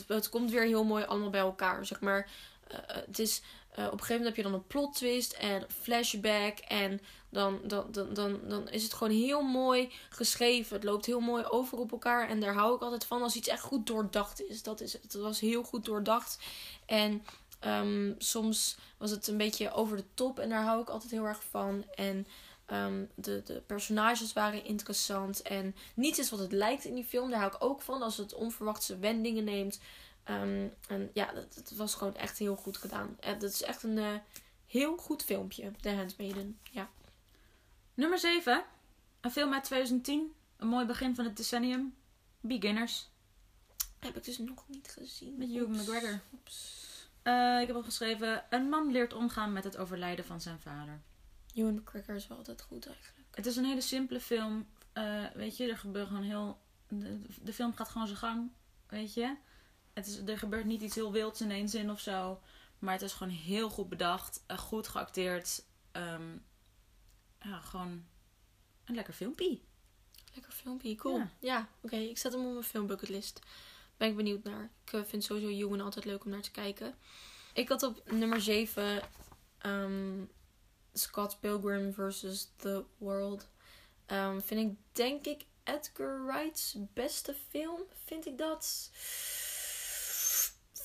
het komt weer heel mooi allemaal bij elkaar, zeg maar. Eh, het is eh, op een gegeven moment heb je dan een plot twist en flashback. En dan, dan, dan, dan, dan is het gewoon heel mooi geschreven. Het loopt heel mooi over op elkaar. En daar hou ik altijd van als iets echt goed doordacht is. Dat is het. Het was heel goed doordacht. En ehm, soms was het een beetje over de top. En daar hou ik altijd heel erg van. En ehm, de, de personages waren interessant. En niets is wat het lijkt in die film. Daar hou ik ook van. Als het onverwachte wendingen neemt. Ehm, en ja, dat, dat was gewoon echt heel goed gedaan. En dat is echt een eh, heel goed filmpje, The Handmaiden. Ja. Nummer 7. Een film uit 2010. Een mooi begin van het decennium. Beginners. Heb ik dus nog niet gezien. Met Hugh. McGregor. Oeps. Eh, ik heb opgeschreven. Een man leert omgaan met het overlijden van zijn vader. Ewan McGregor is wel altijd goed eigenlijk. Het is een hele simpele film. Eh, weet je, er gebeurt gewoon heel... De, de film gaat gewoon zijn gang. Weet je. Het is, er gebeurt niet iets heel wilds in één zin of zo. Maar het is gewoon heel goed bedacht. eh, goed geacteerd. Ehm, ja, gewoon een lekker filmpje. Lekker filmpje, cool. Ja. Ja, oké. Ik zet hem op mijn filmbucketlist. Ben ik benieuwd naar. Ik eh, vind sowieso Ewan altijd leuk om naar te kijken. Ik had op nummer 7 ehm, Scott Pilgrim vs. The World. Ehm, vind ik denk ik Edgar Wright's beste film. Vind ik dat?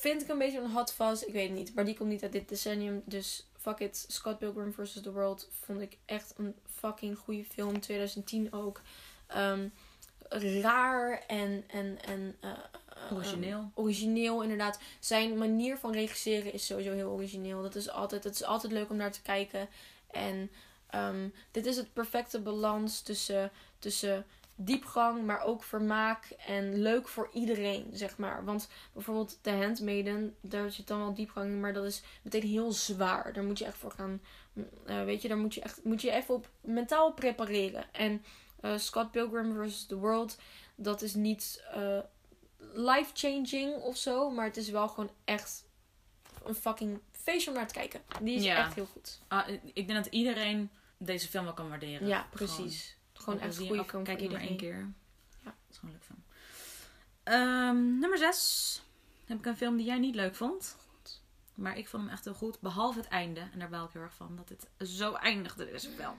Vind ik een beetje een hot. Ik weet het niet. Maar die komt niet uit dit decennium. Dus fuck it. Scott Pilgrim vs. The World vond ik echt een fucking goede film. 2010 ook. Ehm, raar en, en, en eh, eh, Origineel. origineel inderdaad. Zijn manier van regisseren is sowieso heel origineel. Dat is altijd, het is altijd leuk om naar te kijken. En ehm, dit is het perfecte balans tussen, tussen diepgang, maar ook vermaak en leuk voor iedereen, zeg maar. Want bijvoorbeeld The Handmaiden, daar zit dan wel diepgang in, maar dat is meteen heel zwaar. Daar moet je echt voor gaan, eh, weet je, daar moet je echt moet je even op mentaal prepareren. En eh, Scott Pilgrim vs. The World, dat is niet eh, life-changing of zo, maar het is wel gewoon echt een fucking feestje om naar te kijken. Die is Ja. echt heel goed. Ah, ik denk dat iedereen deze film wel kan waarderen. Ja, precies. Gewoon, echt een goede film Kijk je maar één keer. Ja. Dat is gewoon een leuk film. Ehm, nummer 6. Heb ik een film die jij niet leuk vond. Maar ik vond hem echt heel goed. Behalve het einde. En daar baal ik heel erg van. Dat het zo eindigde deze film.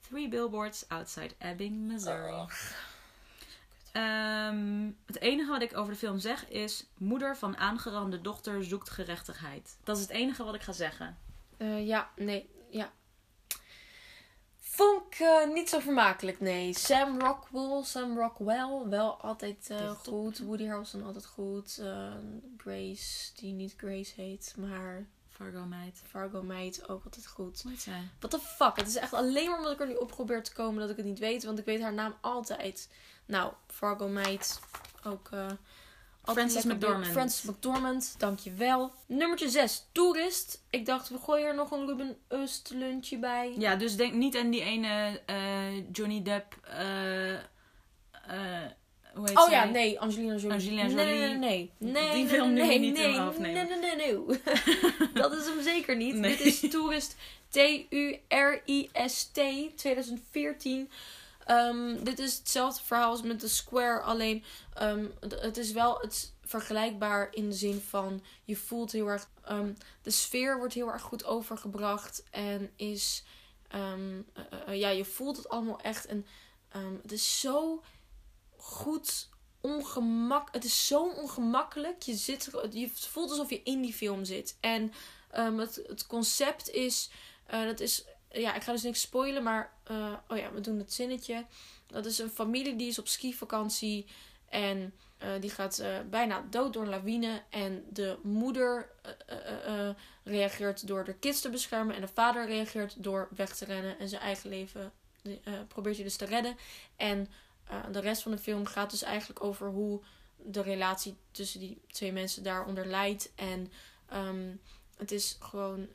Three Billboards Outside Ebbing, Missouri. Oh. Ehm, het enige wat ik over de film zeg is... Moeder van aangerande dochter zoekt gerechtigheid. Dat is het enige wat ik ga zeggen. Eh, ja, nee, ja. Vond ik eh, niet zo vermakelijk, nee. Sam Rockwell, Sam Rockwell, wel altijd eh, top. goed. Woody Harrelson altijd goed. Eh, Grace, die niet Grace heet, maar Fargo meid. Fargo meid ook altijd goed. Hoe heet zij? What the fuck? Het is echt alleen maar omdat ik er nu op probeer te komen dat ik het niet weet. Want ik weet haar naam altijd. Nou, Fargo meid, ook... altijd weer. McDormand. Frances McDormand, dankjewel. Nummertje 6, Toerist. Ik dacht, we gooien er nog een Ruben Öst lunchje bij. Ja, dus denk niet aan die ene eh, Johnny Depp. eh, eh, hoe heet Oh zij? ja, nee, Angelina Jolie. Angelina Nee, nee, Jolie. nee, nee. Nee, Die nee, film nu niet nee, nee, nee, nee, nee. Dat is hem zeker niet. Dit is Tourist T-U-R-I-S-T 2014. Ehm, dit is hetzelfde verhaal als met The Square, alleen ehm, het is wel het vergelijkbaar in de zin van je voelt heel erg. ehm, de sfeer wordt heel erg goed overgebracht en is. eh, eh, eh, ja, je voelt het allemaal echt. En het is zo goed ongemak. Het is zo ongemakkelijk. Je, zit, je voelt alsof je in die film zit. En het, het concept is. dat is. Ja, ik ga dus niks spoilen, maar. eh, oh ja, we doen het zinnetje. Dat is een familie die is op skivakantie. En eh, die gaat eh, bijna dood door een lawine. En de moeder reageert door de kids te beschermen. En de vader reageert door weg te rennen. En zijn eigen leven probeert hij dus te redden. En de rest van de film gaat dus eigenlijk over hoe de relatie tussen die twee mensen daaronder leidt. En ehm, het is gewoon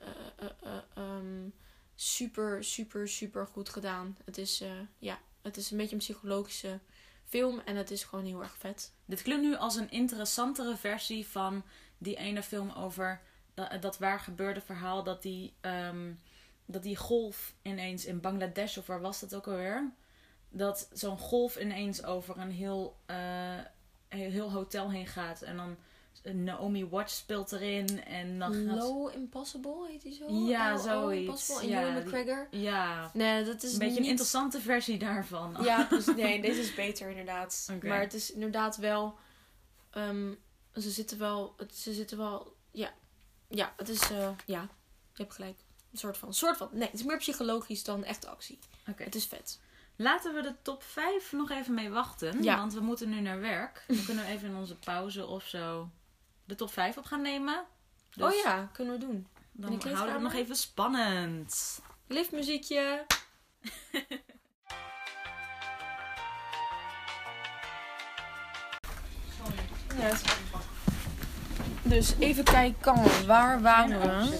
ehm, super, super, super goed gedaan. Het is, eh, ja, het is een beetje een psychologische film en het is gewoon heel erg vet. Dit klinkt nu als een interessantere versie van die ene film over dat, waar gebeurde verhaal. Dat die, ehm, dat die golf ineens in Bangladesh, of waar was dat ook alweer? Dat zo'n golf ineens over een heel, eh, heel hotel heen gaat. En dan Naomi Watts speelt erin. En dan gaat... Low Impossible heet die zo? Ja, L.O. zoiets. Impossible. En Ja, Ewan McGregor. Ja, Nee, dat is een beetje niet... een interessante versie daarvan. Ja, dus, nee, deze is beter inderdaad. Maar het is inderdaad wel... ehm, ze zitten wel... het- Ze zitten wel... Ja. Ja, het is... eh, ja, je hebt gelijk. Een soort van... soort van... Nee, het is meer psychologisch dan echt actie. Oké. Het is vet. Laten we de top 5 nog even mee wachten. Ja. Want we moeten nu naar werk. Dan kunnen we even in onze pauze of zo de top 5 op gaan nemen. Dus oh ja, kunnen we doen. Dan de houden we het nog even spannend. Liftmuziekje. Yes. Dus even kijken, waar waren we?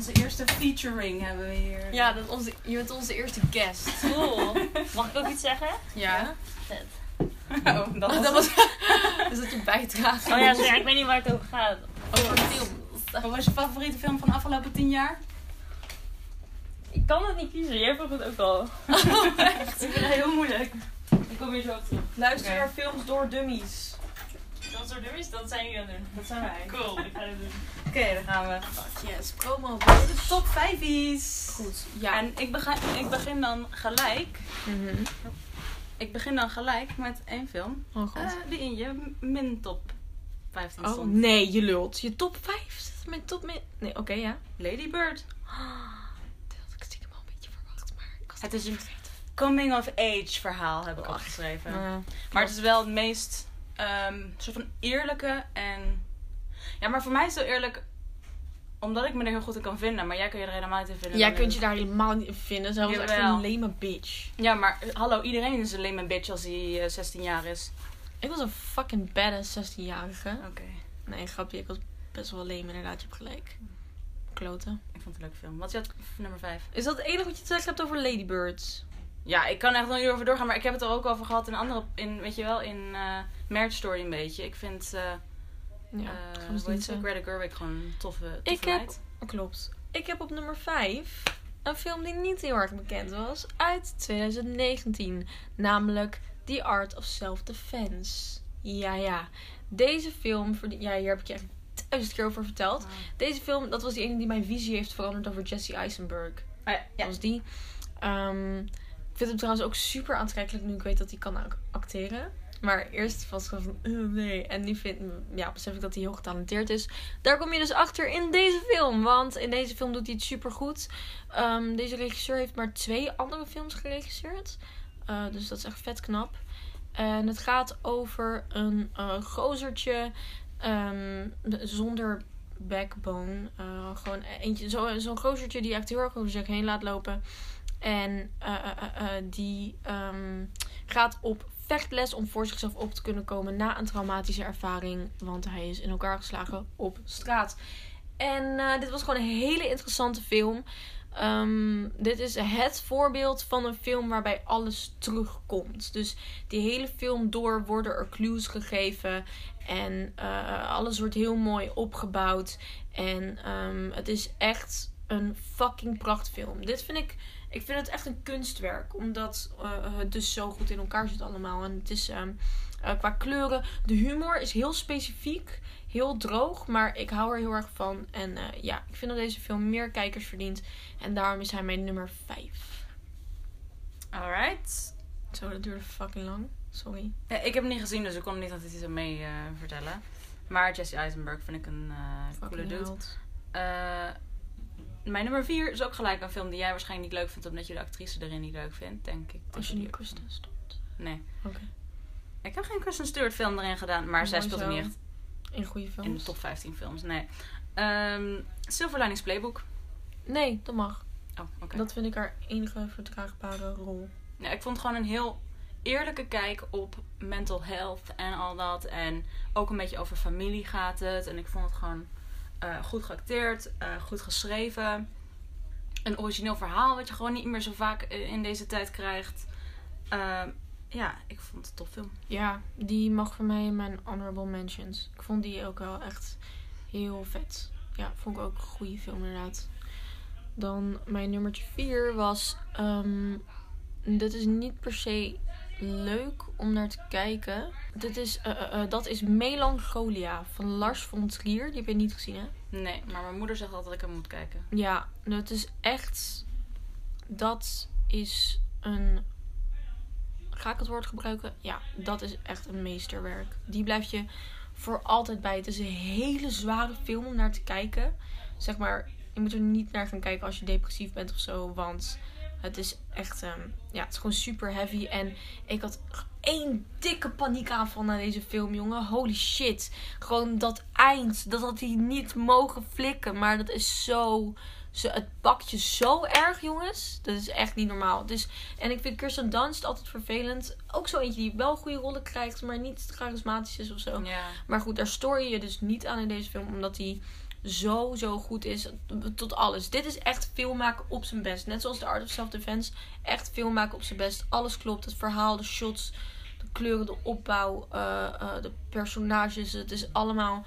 Onze eerste featuring hebben we hier. Ja, dat onze, je bent onze eerste guest. Cool. Mag ik ook iets zeggen? Ja. Vet. Oh, dat was, Dat was is dat je bijdrage Oh ja, sorry, ik weet niet waar het over gaat. over film. Wat was je favoriete film van de afgelopen 10 jaar? Ik kan het niet kiezen, jij vroeg het ook al. Ik vind het heel moeilijk. Ik kom hier zo op terug. Luister naar films door dummies. Dummies, dat zijn jullie aan het doen. Dat zijn wij. Cool, ik ga het doen. Oké, dan gaan we. Fuck yes, promo. De top 5 is. Goed, ja. En ik begin, ik begin dan gelijk. Mhm. Ik begin dan gelijk met één film. Oh god. Eh, die in je min top 15 oh stond. nee, je lult. Je top 5? Zit mijn top min... Nee, oké, ja. Lady Bird. Dat had ik stiekem al een beetje verwacht, maar ik was Het is een coming of age verhaal heb ik Oh. opgeschreven. Uh, Maar het is wel het meest ehm, soort van eerlijke en. Ja, maar voor mij is het zo eerlijk omdat ik me er heel goed in kan vinden. Maar jij kun je er helemaal niet in vinden. jij kunt je daar helemaal niet in vinden. Zelfs echt een lame bitch. Ja, maar eh, hallo, iedereen is een lame bitch als hij eh, 16 jaar is. Ik was een fucking badass 16-jarige. Oké, Nee, grapje. Ik was best wel lame inderdaad. Je hebt gelijk. Kloten. ik vond het een leuke film. Wat is jouw nummer 5? Is dat het enige wat je te zeggen hebt over Ladybirds? Ja, ik kan echt nog een uur over doorgaan, maar ik heb het er ook over gehad in andere, in, weet je wel, in Marriage Story een beetje. Ik vind, eh Ja, we hoe heet niet ze? Greta Gerwig gewoon een toffe, toffe Ik heb-. Klopt. Ik heb op nummer 5 een film die niet heel erg bekend was uit 2019. Namelijk The Art of Self-Defense. Ja, ja. Deze film, ja, hier heb ik je echt duizend keer over verteld. Deze film, dat was die ene die mijn visie heeft veranderd over Jesse Eisenberg. Ah, ja, Dat was die. Ehm, ik vind hem trouwens ook super aantrekkelijk nu ik weet dat hij kan ac- acteren. Maar eerst was ik van, "Oh, nee. En nu vind, ja, besef ik dat hij heel getalenteerd is. Daar kom je dus achter in deze film. Want in deze film doet hij het super goed. deze regisseur heeft maar twee andere films geregisseerd. Eh, dus dat is echt vet knap. En het gaat over een eh gozertje ehm, zonder backbone. Eh, gewoon eentje, zo- zo'n gozertje die echt heel erg over zich heen laat lopen. En eh, eh, eh, die ehm, gaat op vechtles om voor zichzelf op te kunnen komen na een traumatische ervaring. Want hij is in elkaar geslagen op straat. En dit was gewoon een hele interessante film. Ehm, dit is het voorbeeld van een film waarbij alles terugkomt. Dus die hele film door worden er clues gegeven. En alles wordt heel mooi opgebouwd. En ehm, het is echt een fucking prachtfilm. Dit vind ik. Ik vind het echt een kunstwerk. Omdat eh, het dus zo goed in elkaar zit allemaal. En het is ehm, eh, qua kleuren. De humor is heel specifiek. Heel droog. Maar ik hou er heel erg van. En eh, ja, ik vind dat deze film meer kijkers verdient. En daarom is hij mijn nummer 5. Alright. Zo, dat duurde fucking lang. Sorry. Ja, ik heb hem niet gezien, dus ik kon niet altijd iets mee eh, vertellen. Maar Jesse Eisenberg vind ik een coole dude. held. Mijn nummer 4 is ook gelijk een film die jij waarschijnlijk niet leuk vindt, omdat je de actrice erin niet leuk vindt, denk ik. Als je niet Kristen stond. Nee. Oké. Ik heb geen Kristen Stewart film erin gedaan, maar zij speelt zo. niet echt In goede films. in de top 15 films. Nee. Ehm Silver Linings Playbook. Nee, dat mag. Oh, oké. Dat vind ik haar enige verdraagbare rol. Ja, ik vond het gewoon een heel eerlijke kijk op mental health en al dat. En ook een beetje over familie gaat het. En ik vond het gewoon eh, goed geacteerd, eh, goed geschreven. Een origineel verhaal wat je gewoon niet meer zo vaak eh, in deze tijd krijgt. Ehm, ja, ik vond het een topfilm. Ja, die mag voor mij in mijn honorable mentions. Ik vond die ook wel echt heel vet. Ja, vond ik ook een goede film inderdaad. Dan mijn nummertje 4 was... ehm dit is niet per se leuk om naar te kijken. Dit is, eh, eh, eh, dat is Melancholia van Lars von Trier. Die heb je niet gezien, hè? Nee, maar mijn moeder zegt altijd dat ik hem moet kijken. Ja, dat is echt. Dat is een. Ga ik het woord gebruiken? Ja, dat is echt een meesterwerk. Die blijft je voor altijd bij. Het is een hele zware film om naar te kijken. Zeg maar, je moet er niet naar gaan kijken als je depressief bent of zo. Want het is echt. ehm, ja, het is gewoon super heavy. En ik had één dikke paniekaanval na deze film, jongen. Holy shit. Gewoon dat eind. Dat had hij niet mogen flikken. Maar dat is zo. zo het pakt je zo erg, jongens. Dat is echt niet normaal. Dus, en ik vind Kirsten Dunst altijd vervelend. Ook zo eentje die wel goede rollen krijgt, maar niet charismatisch is of zo. Maar goed, daar stoor je je dus niet aan in deze film. Omdat hij zo, zo goed is tot alles. Dit is echt filmmaken op zijn best. Net zoals The Art of Self-Defense. Echt filmmaken op zijn best. Alles klopt. Het verhaal, de shots, de kleuren, de opbouw, eh, eh, de personages. Het is allemaal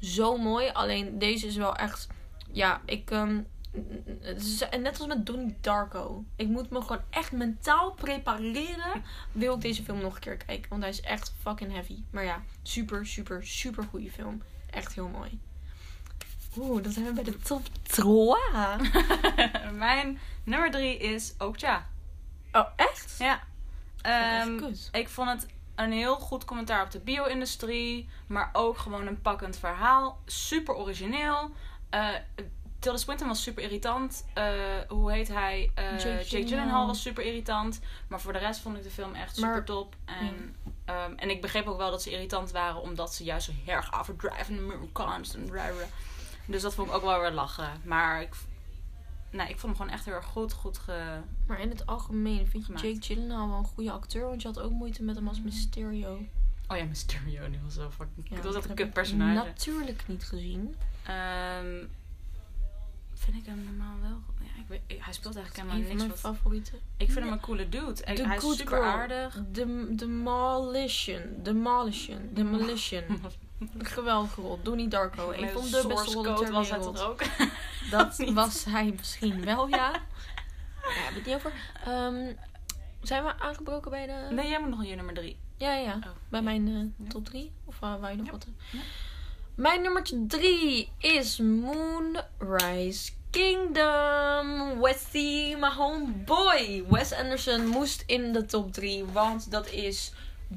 zo mooi. Alleen deze is wel echt... Ja, ik... is net als met Donnie Darko. Ik moet me gewoon echt mentaal prepareren. Wil ik deze film nog een keer kijken. Want hij is echt fucking heavy. Maar ja, super, super, super goede film. Echt heel mooi. Oeh, dan zijn we bij de top 3. Mijn nummer 3 is Okja. Oh, echt? Ja. Echt kut. ik vond het een heel goed commentaar op de bio-industrie. Maar ook gewoon een pakkend verhaal. Super origineel. Eh Tilda Swinton was super irritant. Eh, hoe heet hij? Eh, Jake Jake, Gyllenhaal. Was super irritant. Maar voor de rest vond ik de film echt Maar- super top. En, ehm, en ik begreep ook wel dat ze irritant waren. Omdat ze juist zo heel erg overdrijven. Amerikaans en bla. Dus dat vond ik ook wel weer lachen. Maar ik, nee, ik vond hem gewoon echt heel erg goed. Goed ge... Maar in het algemeen vind je. Jake Gyllenhaal wel een goede acteur. Want je had ook moeite met hem als Mysterio. Oh ja, Mysterio, die was zo fucking... Ja, was echt een kut ik personage. Natuurlijk niet gezien. Ehm, vind ik hem normaal wel... Ja, ik weet, hij speelt eigenlijk Een helemaal van niks mijn wat... favorieten. Ik vind hem een coole dude. En The hij is super Girl. aardig. De Demolition. Demolition. Demolition. Geweldige rol. Donnie Darko. Een Met van de beste rollen was hij wereld. toch ook? Dat was hij misschien wel, ja. Daar hebben we het niet over. Ehm, zijn we aangebroken bij de... Nee, jij moet nog je nummer drie. Ja, ja. Oh. Bij mijn eh, Ja. top 3? Of uh, wou je nog Ja. wat? Ja. Mijn nummertje 3 is Moonrise Kingdom. Wesley, my homeboy. Wes Anderson moest in de top 3. Want dat is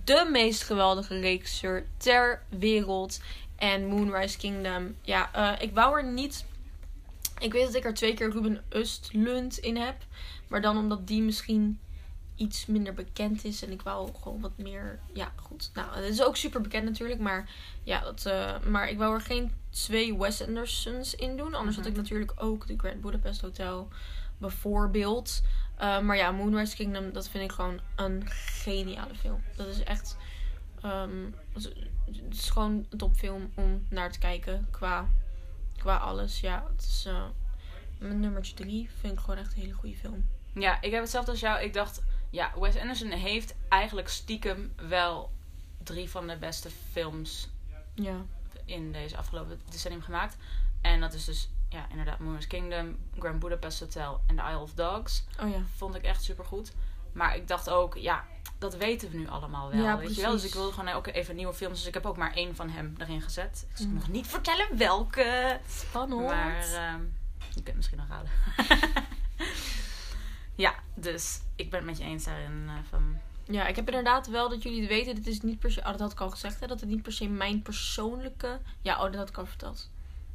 de meest geweldige reekser ter wereld. En Moonrise Kingdom. Ja, eh, ik wou er niet... Ik weet dat ik er twee keer Ruben Östlund in heb. Maar dan omdat die misschien iets minder bekend is. En ik wou gewoon wat meer. Ja, goed. Nou, het is ook super bekend natuurlijk. Maar ja, dat, eh, maar ik wou er geen twee Wes Andersons in doen. Anders had Mhm. ik natuurlijk ook de Grand Budapest Hotel. bijvoorbeeld. Eh, maar ja, Moonrise Kingdom, dat vind ik gewoon een geniale film. Dat is echt. het is- het is gewoon een topfilm om naar te kijken. Qua, qua alles. Ja, het is. eh, mijn nummertje drie vind ik gewoon echt een hele goede film. Ja, ik heb hetzelfde als jou. Ik dacht, ja, Wes Anderson heeft eigenlijk stiekem wel drie van de beste films Ja. in deze afgelopen decennium gemaakt. En dat is dus, ja, inderdaad, Moonrise Kingdom, Grand Budapest Hotel en The Isle of Dogs. Oh ja. Vond ik echt super goed. Maar ik dacht ook, ja, dat weten we nu allemaal wel. Ja, weet je wel? Dus ik wilde gewoon ook even nieuwe films. Dus ik heb ook maar één van hem erin gezet. Ik zal Mm. nog niet vertellen welke. Spannend. Maar ehm, je kunt het misschien nog raden. ja, dus ik ben het met je eens daarin. eh, van, Ja, ik heb inderdaad wel dat jullie het weten. Dit is niet per se. Oh, dat had ik al gezegd, hè? Dat het niet per se mijn persoonlijke. Ja, oh, dat had ik al verteld.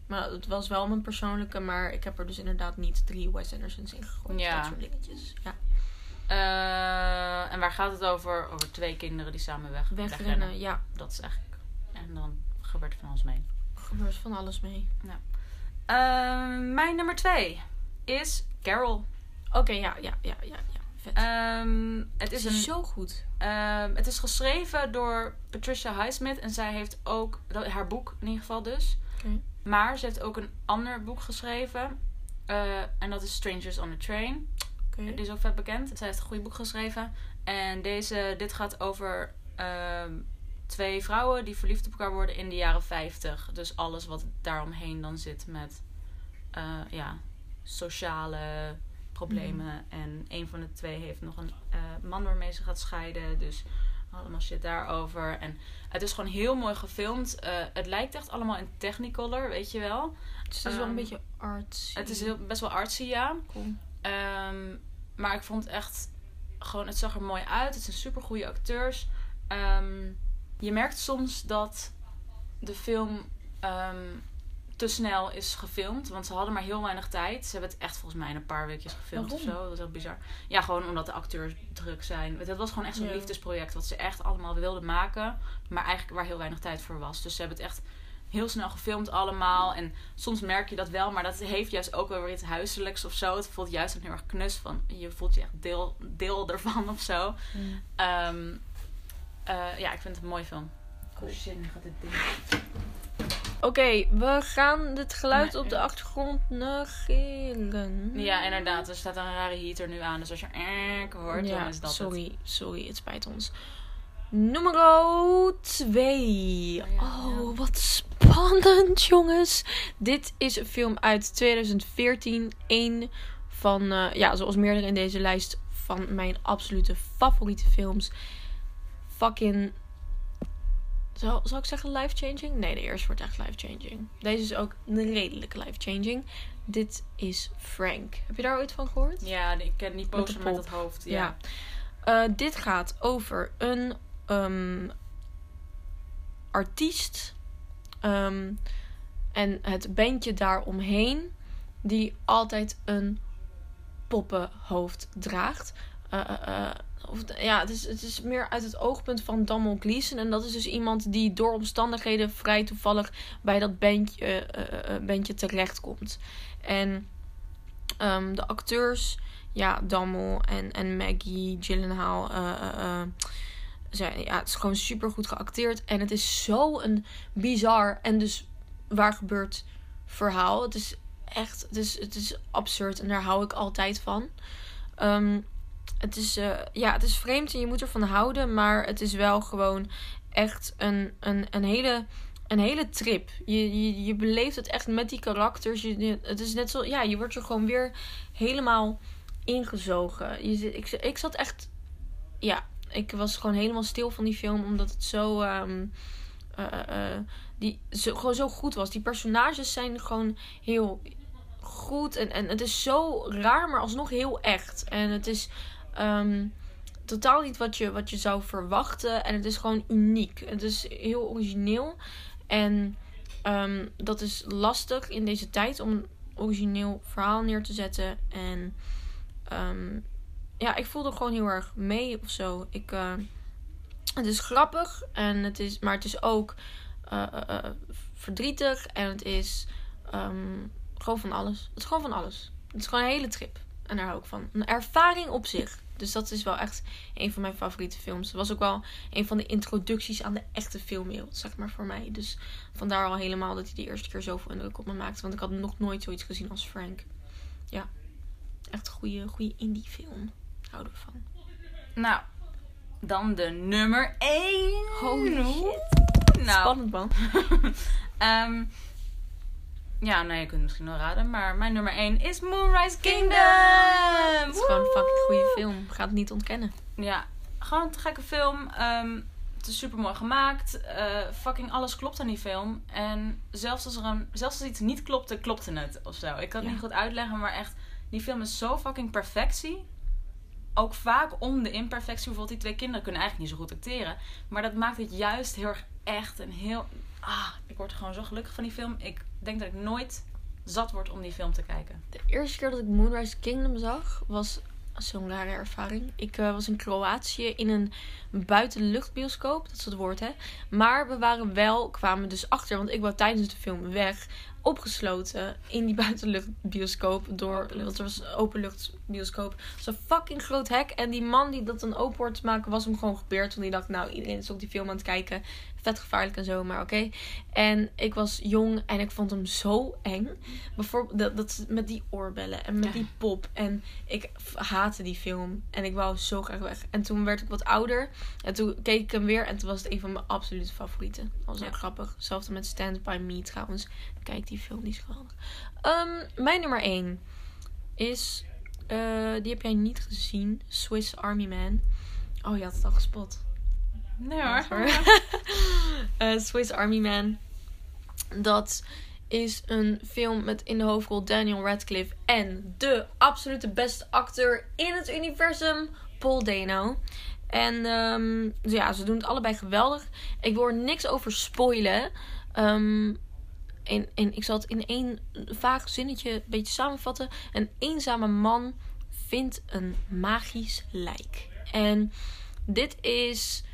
Maar het was wel mijn persoonlijke, maar ik heb er dus inderdaad niet drie Wes Andersons in gegooid. Ja. Dat soort dingetjes. Ja. Eh, en waar gaat het over? Over twee kinderen die samen weg, Wegrennen, ja. Dat is eigenlijk. En dan gebeurt er van alles mee. Gebeurt van alles mee. Eh, mijn nummer twee is Carol. Oké, ja, ja, ja, ja, ja. Vet. Ehm, het is een. zo goed. Ehm, het is geschreven door Patricia Highsmith. En zij heeft ook, haar boek in ieder geval dus. Maar ze heeft ook een ander boek geschreven. Eh, en dat is Strangers on a Train. Oké. Die is ook vet bekend. Zij heeft een goed boek geschreven. En deze, dit gaat over ehm, twee vrouwen die verliefd op elkaar worden in de jaren 50. Dus alles wat daaromheen dan zit met eh, ja, sociale problemen. En een van de twee heeft nog een eh, man waarmee ze gaat scheiden. Dus allemaal shit daarover. En het is gewoon heel mooi gefilmd. Eh, het lijkt echt allemaal in Technicolor, weet je wel. Dus het is wel een Ehm, beetje artsy. Het is heel, best wel artsy, ja. cool. Ehm, maar ik vond echt gewoon, het zag er mooi uit. Het zijn super goede acteurs. Ehm, je merkt soms dat de film te snel is gefilmd. Want ze hadden maar heel weinig tijd. Ze hebben het echt volgens mij in een paar weekjes gefilmd Waarom? of zo. Dat is heel bizar. Ja, gewoon omdat de acteurs druk zijn. Het was gewoon echt zo'n Ja. liefdesproject. Wat ze echt allemaal wilden maken. Maar eigenlijk waar heel weinig tijd voor was. Dus ze hebben het echt heel snel gefilmd allemaal. En soms merk je dat wel. Maar dat heeft juist ook wel weer iets huiselijks of zo. Het voelt juist dan heel erg knus van. Je voelt je echt deel, deel ervan of zo. Ehm, eh, ja, ik vind het een mooie film. Cool. Oh shit, nu gaat dit ding. Oké, we gaan het geluid Nee, op de achtergrond negeren. Ja, inderdaad. Er staat een rare heater nu aan. Dus als je erk hoort, dan Ja, is dat het. sorry, sorry, het spijt ons. Nummer 2. Oh wat spannend, jongens. Dit is een film uit 2014. Eén van, eh, ja, zoals meerdere in deze lijst, van mijn absolute favoriete films. Fucking. Zal, zal ik zeggen life-changing? Nee, de eerste wordt echt life-changing. Deze is ook een redelijke life-changing. Dit is Frank. Heb je daar ooit van gehoord? Ja, ik ken die poster de met, dat hoofd. Ja. Ja. Eh, dit gaat over een ehm, artiest. ehm, en het bandje daaromheen. Die altijd een poppenhoofd draagt. Eh, of, ja, het is, het is meer uit het oogpunt van Damon Gleeson. En dat is dus iemand die door omstandigheden vrij toevallig bij dat bandje, eh, eh, bandje terechtkomt. En ehm, de acteurs ja, Dammel en, en Maggie Gyllenhaal. eh, zijn, ja, het is gewoon super goed geacteerd. En het is zo een bizar en dus waar gebeurt verhaal. Het is echt, het het is absurd en daar hou ik altijd van. Ehm, het, is, eh, ja, het is vreemd en je moet ervan houden, maar het is wel gewoon echt een, een, een hele een hele trip. Je, je, je beleeft het echt met die karakters. Je, het is net zo, ja, je wordt er gewoon weer helemaal ingezogen. Je, ik, ik zat echt, ja, ik was gewoon helemaal stil van die film, omdat het zo, ehm, eh, eh, eh, die, zo, gewoon zo goed was. Die personages zijn gewoon heel goed en, en het is zo raar, maar alsnog heel echt. En het is ehm, totaal niet wat je, wat je zou verwachten en het is gewoon uniek. Het is heel origineel en ehm, dat is lastig in deze tijd om een origineel verhaal neer te zetten. En ehm, ja, ik voelde gewoon heel erg mee of zo. Ik, eh, het is grappig, en het is, maar het is ook eh, eh, verdrietig. En het is gewoon van alles. Het is gewoon van alles. Het is gewoon een hele trip. En daar hou ik van. Een ervaring op zich. Dus dat is wel echt een van mijn favoriete films. Het was ook wel een van de introducties aan de echte filmwereld, zeg maar, voor mij. Dus vandaar al helemaal dat hij de eerste keer zoveel indruk op me maakte. Want ik had nog nooit zoiets gezien als Frank. Ja. Echt een goede, goede indie film. Houden we van. Nou, dan de nummer 1. Holy Nou, Spannend man. Ehm, ja, nou, je kunt het misschien wel raden, maar mijn nummer 1 is Moonrise Kingdom. Het is gewoon een fucking goede film. Ga het niet ontkennen. Ja, gewoon een te gekke film. Ehm, het is super mooi gemaakt. Eh, fucking alles klopt aan die film. En zelfs als, er een, zelfs als iets niet klopte, klopte het of zo. Ik kan het Ja. niet goed uitleggen, maar echt, die film is zo fucking perfectie. Ook vaak om de imperfectie. Bijvoorbeeld, die twee kinderen kunnen eigenlijk niet zo goed acteren. Maar dat maakt het juist heel erg echt en heel. Ah, ik word gewoon zo gelukkig van die film. Ik denk dat ik nooit zat word om die film te kijken. De eerste keer dat ik Moonrise Kingdom zag, was zo'n rare ervaring. Ik eh, was in Kroatië in een buitenluchtbioscoop. Dat is het woord, hè. Maar we waren wel, kwamen dus achter, want ik wou tijdens de film weg, opgesloten in die buitenluchtbioscoop. Door, want er was een openluchtbioscoop. Het was een fucking groot hek. En die man die dat dan open hoort te maken, was hem gewoon gebeurd. Want die dacht, nou, iedereen is ook die film aan het kijken. Vet gevaarlijk en zo, maar oké. En ik was jong en ik vond hem zo eng. Bijvoorbeeld dat, dat met die oorbellen en met Ja. die pop. En ik haatte die film. En ik wou zo graag weg. En toen werd ik wat ouder. En toen keek ik hem weer. En toen was het een van mijn absolute favorieten. Dat was Ja. ook grappig. Hetzelfde met Stand By Me trouwens. Kijk die film, die is geweldig. Ehm, mijn nummer 1 is... eh, die heb jij niet gezien. Swiss Army Man. Oh, je had het al gespot. Nee hoor. Eh, Swiss Army Man. Dat is een film met in de hoofdrol Daniel Radcliffe en de absolute beste acteur in het universum, Paul Dano. En ehm, dus ja, ze doen het allebei geweldig. Ik wil er niks over spoilen. Ehm, en, en ik zal het in één vaag zinnetje een beetje samenvatten. Een eenzame man vindt een magisch lijk. En dit is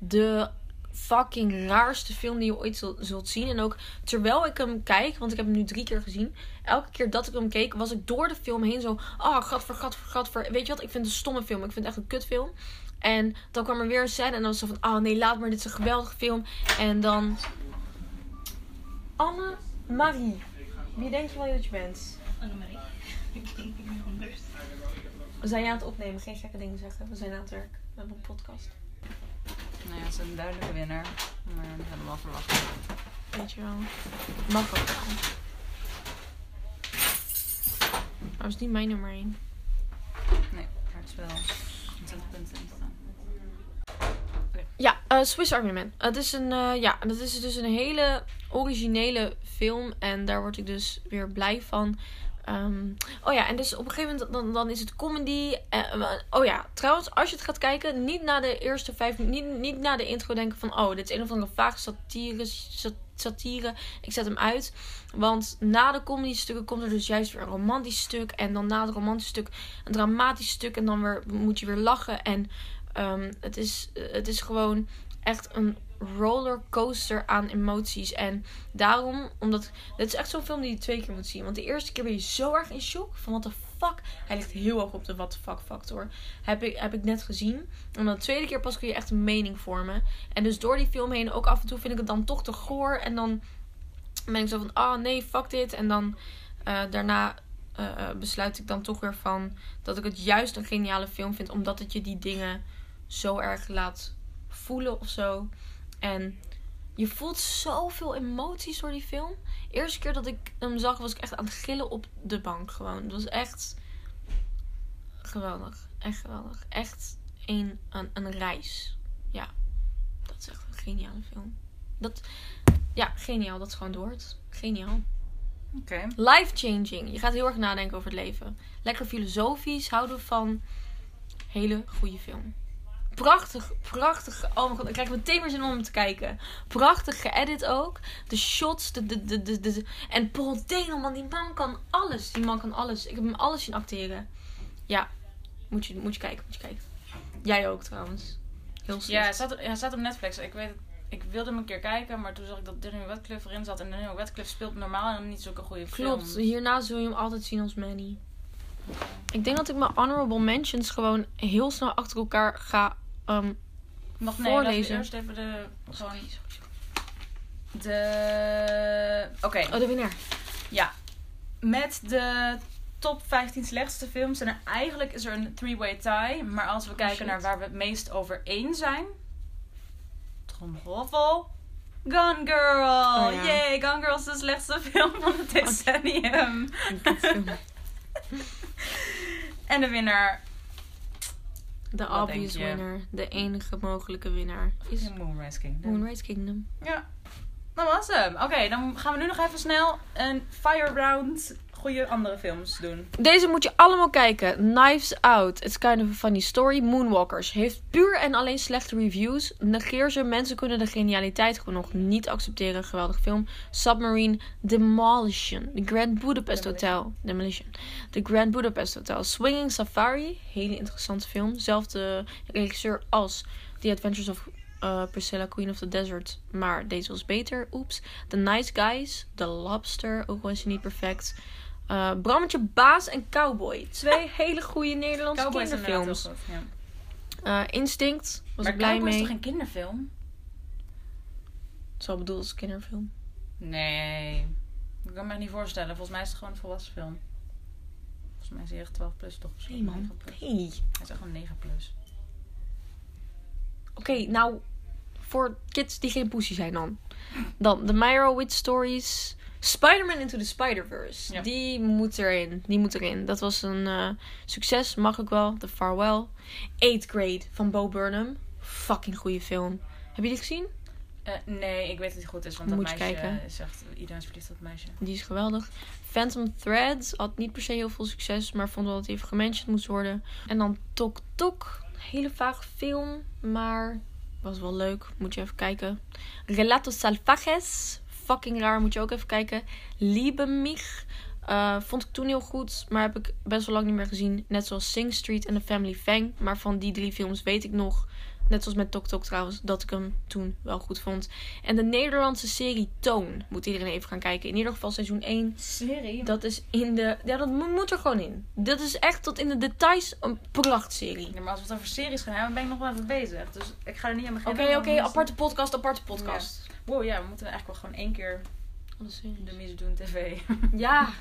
de fucking raarste film die je ooit zult, zien. En ook terwijl ik hem kijk, want ik heb hem nu drie keer gezien. Elke keer dat ik hem keek, was ik door de film heen zo... Oh, gadver, gadver, gadver. Weet je wat? Ik vind het een stomme film. Ik vind het echt een kutfilm. En dan kwam er weer een scène en dan was zo van... Oh nee, laat maar, dit is een geweldige film. En dan... Anne-Marie. Wie denk je wel dat je bent? Annemarie. Ik denk anders. We zijn aan het opnemen, geen gekke dingen zeggen. We zijn aan het werk. We hebben een podcast. Nou ja, het is een duidelijke winnaar. Maar dat hadden we wel verwacht. Weet je wel. Mag ook wel. Maar dat is niet mijn nummer 1. Nee, maar het is wel ontzettend punten in staan. Ja, eh, Swiss Army Man. Het is een, eh, ja, dat is dus een hele originele film. En daar word ik dus weer blij van. Ehm, oh ja, en dus op een gegeven moment dan, dan is het comedy. Eh, oh ja, trouwens, als je het gaat kijken, niet na de eerste vijf niet, niet na de intro denken van... Oh, dit is een of andere vage satire, sat- satire. Ik zet hem uit. Want na de comedy stukken komt er dus juist weer een romantisch stuk. En dan na het romantisch stuk een dramatisch stuk. En dan weer, moet je weer lachen. En ehm, het, is, het is gewoon echt een rollercoaster aan emoties. En daarom, omdat dit is echt zo'n film die je twee keer moet zien. Want de eerste keer ben je zo erg in shock van what the fuck. Hij ligt heel hoog op de what the fuck factor. Heb ik, heb ik net gezien. En dan de tweede keer pas kun je echt een mening vormen. En dus door die film heen ook af en toe vind ik het dan toch te goor. En dan ben ik zo van, oh nee, fuck dit. En dan eh, daarna eh, eh, besluit ik dan toch weer van dat ik het juist een geniale film vind. Omdat het je die dingen zo erg laat voelen of zo. En je voelt zoveel emoties door die film. De eerste keer dat ik hem zag, was ik echt aan het gillen op de bank gewoon. Het was echt geweldig. Echt geweldig. Echt een, een, een reis. Ja, dat is echt een geniale film. Dat, ja, geniaal. Dat is gewoon door. Geniaal. Oké. Life changing. Je gaat heel erg nadenken over het leven. Lekker filosofisch. Houden van. Hele goede film. Prachtig, prachtig. Oh mijn god, ik krijg meteen weer zin om hem te kijken. Prachtig geëdit ook. De shots, de, de, de, de, de- En Paul Dano, man, die man kan alles. Die man kan alles. Ik heb hem alles zien acteren. Ja, moet je, moet je kijken, moet je kijken. Jij ook trouwens. Heel slecht. Ja, hij staat, hij staat op Netflix. Ik weet het, ik wilde hem een keer kijken, maar toen zag ik dat Daniel Radcliffe erin zat. En Daniel Radcliffe speelt normaal en niet zulke goede Klopt, films. hierna zul je hem altijd zien als Manny. Ik denk dat ik mijn honorable mentions gewoon heel snel achter elkaar ga. Ehm, Nog nee, Voorlezen. eerst even de... Gewoon de... Oké, Oh, de winnaar. ja. Met de top 15 slechtste films. En er, eigenlijk is er een three-way tie. Maar als we kijken shit. naar waar we het meest over eens zijn... Tromgeroffel. Gone Girl! Oh, ja. Yay, Gone Girl is de slechtste film van het decennium. En de winnaar De Wat obvious winner. De enige mogelijke winnaar is is Moonrise Kingdom. Moonrise Kingdom. Ja, dat was hem. Oké, dan gaan we nu nog even snel een fire round goede andere films doen. Deze moet je allemaal kijken. Knives Out. It's kind of a funny story. Moonwalkers. Heeft puur en alleen slechte reviews. Negeer ze. Mensen kunnen de genialiteit gewoon nog niet accepteren. Geweldig film. Submarine. Demolition. The Grand Budapest Hotel. Demolition. The Grand Budapest Hotel. Swinging Safari. Hele interessante film. Zelfde regisseur als The Adventures of uh, Priscilla, Queen of the Desert. Maar deze was beter. Oeps. The Nice Guys. The Lobster. Ook al is hij niet perfect. Eh Brammetje Baas en Cowboy. Twee hele goede Nederlandse Cowboys kinderfilms. goed. Ja. Eh, Instinct. Was Maar ik blij Cowboy is mee. toch geen kinderfilm? Zo bedoeld als kinderfilm. Nee. Ik kan me niet voorstellen. Volgens mij is het gewoon een volwassen film. Volgens mij is hij echt 12 plus toch? Nee man. 9 plus. Nee. Oké, Hij is echt gewoon 9 plus. nou. Voor kids die geen poesie zijn dan. Dan de Meyerowitz Stories. Spider-Man Into the Spider-Verse. Ja. Die moet erin. Die moet erin. Dat was een eh, succes. Mag ik wel. The Farewell. Eighth Grade van Bo Burnham. Fucking goede film. Heb je die gezien? Eh, nee, ik weet dat hij goed is. Want Moet dat je meisje kijken. is echt... Iedereen is verliefd op dat meisje. Die is geweldig. Phantom Thread had niet per se heel veel succes, maar vond wel dat hij even gementioned moest worden. En dan Tok Tok. Hele vage film, maar was wel leuk. Moet je even kijken. Relatos Salvajes. Fucking raar, moet je ook even kijken. Liebe mich. Eh, vond ik toen heel goed, maar heb ik best wel lang niet meer gezien. Net zoals Sing Street en The Family Fang. Maar van die drie films weet ik nog, net zoals met Tok Tok trouwens, dat ik hem toen wel goed vond. En de Nederlandse serie Toon moet iedereen even gaan kijken. In ieder geval seizoen 1. Serie? Dat is in de. Ja, dat mo- moet er gewoon in. Dat is echt tot in de details een prachtserie. Ja, maar als we het over series gaan hebben, ben ik nog wel even bezig. Dus ik ga er niet aan Oké, beginnen. oké, is aparte podcast, aparte podcast. Wow, ja, we moeten eigenlijk wel gewoon één keer de mis doen tv. Ja.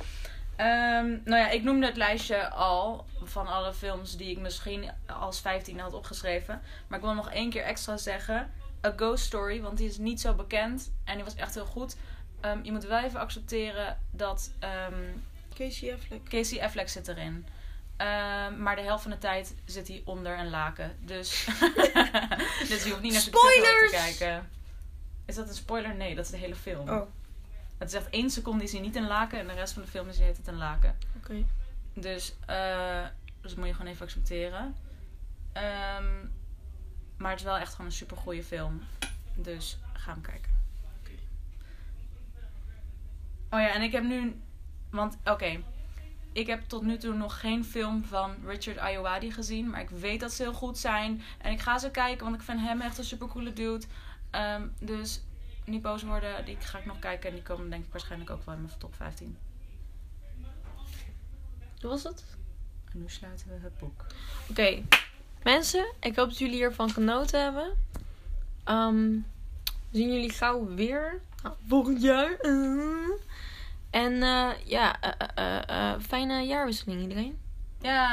Ehm, nou ja, ik noemde het lijstje al van alle films die ik misschien als 15 had opgeschreven. Maar ik wil nog één keer extra zeggen. A Ghost Story, want die is niet zo bekend. En die was echt heel goed. Ehm, je moet wel even accepteren dat ehm, Casey Affleck. Casey Affleck zit erin. Maar de helft van de tijd zit hij onder een laken. Dus, dus je hoeft niet naar de Spoilers! te kijken. Is dat een spoiler? Nee, dat is de hele film. Oh, Het is echt één seconde is hij niet een laken en de rest van de film is hij heet het een laken. oké. Dus, eh dus moet je gewoon even accepteren. Ehm, maar het is wel echt gewoon een super goede film. Dus ga hem kijken. Oh ja, en ik heb nu. Want, oké. Ik heb tot nu toe nog geen film van Richard Ayoade gezien. Maar ik weet dat ze heel goed zijn. En ik ga ze kijken, want ik vind hem echt een super coole dude. Ehm, dus niet boos worden. Die ga ik nog kijken. En die komen denk ik waarschijnlijk ook wel in mijn top 15. Hoe was het? En nu sluiten we het boek. Oké. Mensen, ik hoop dat jullie hiervan genoten hebben. Ehm, zien jullie gauw weer. Nou, volgend jaar. En eh, ja, eh, eh, fijne jaarwisseling iedereen. Ja,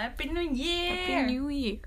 Happy New Year! Happy New Year.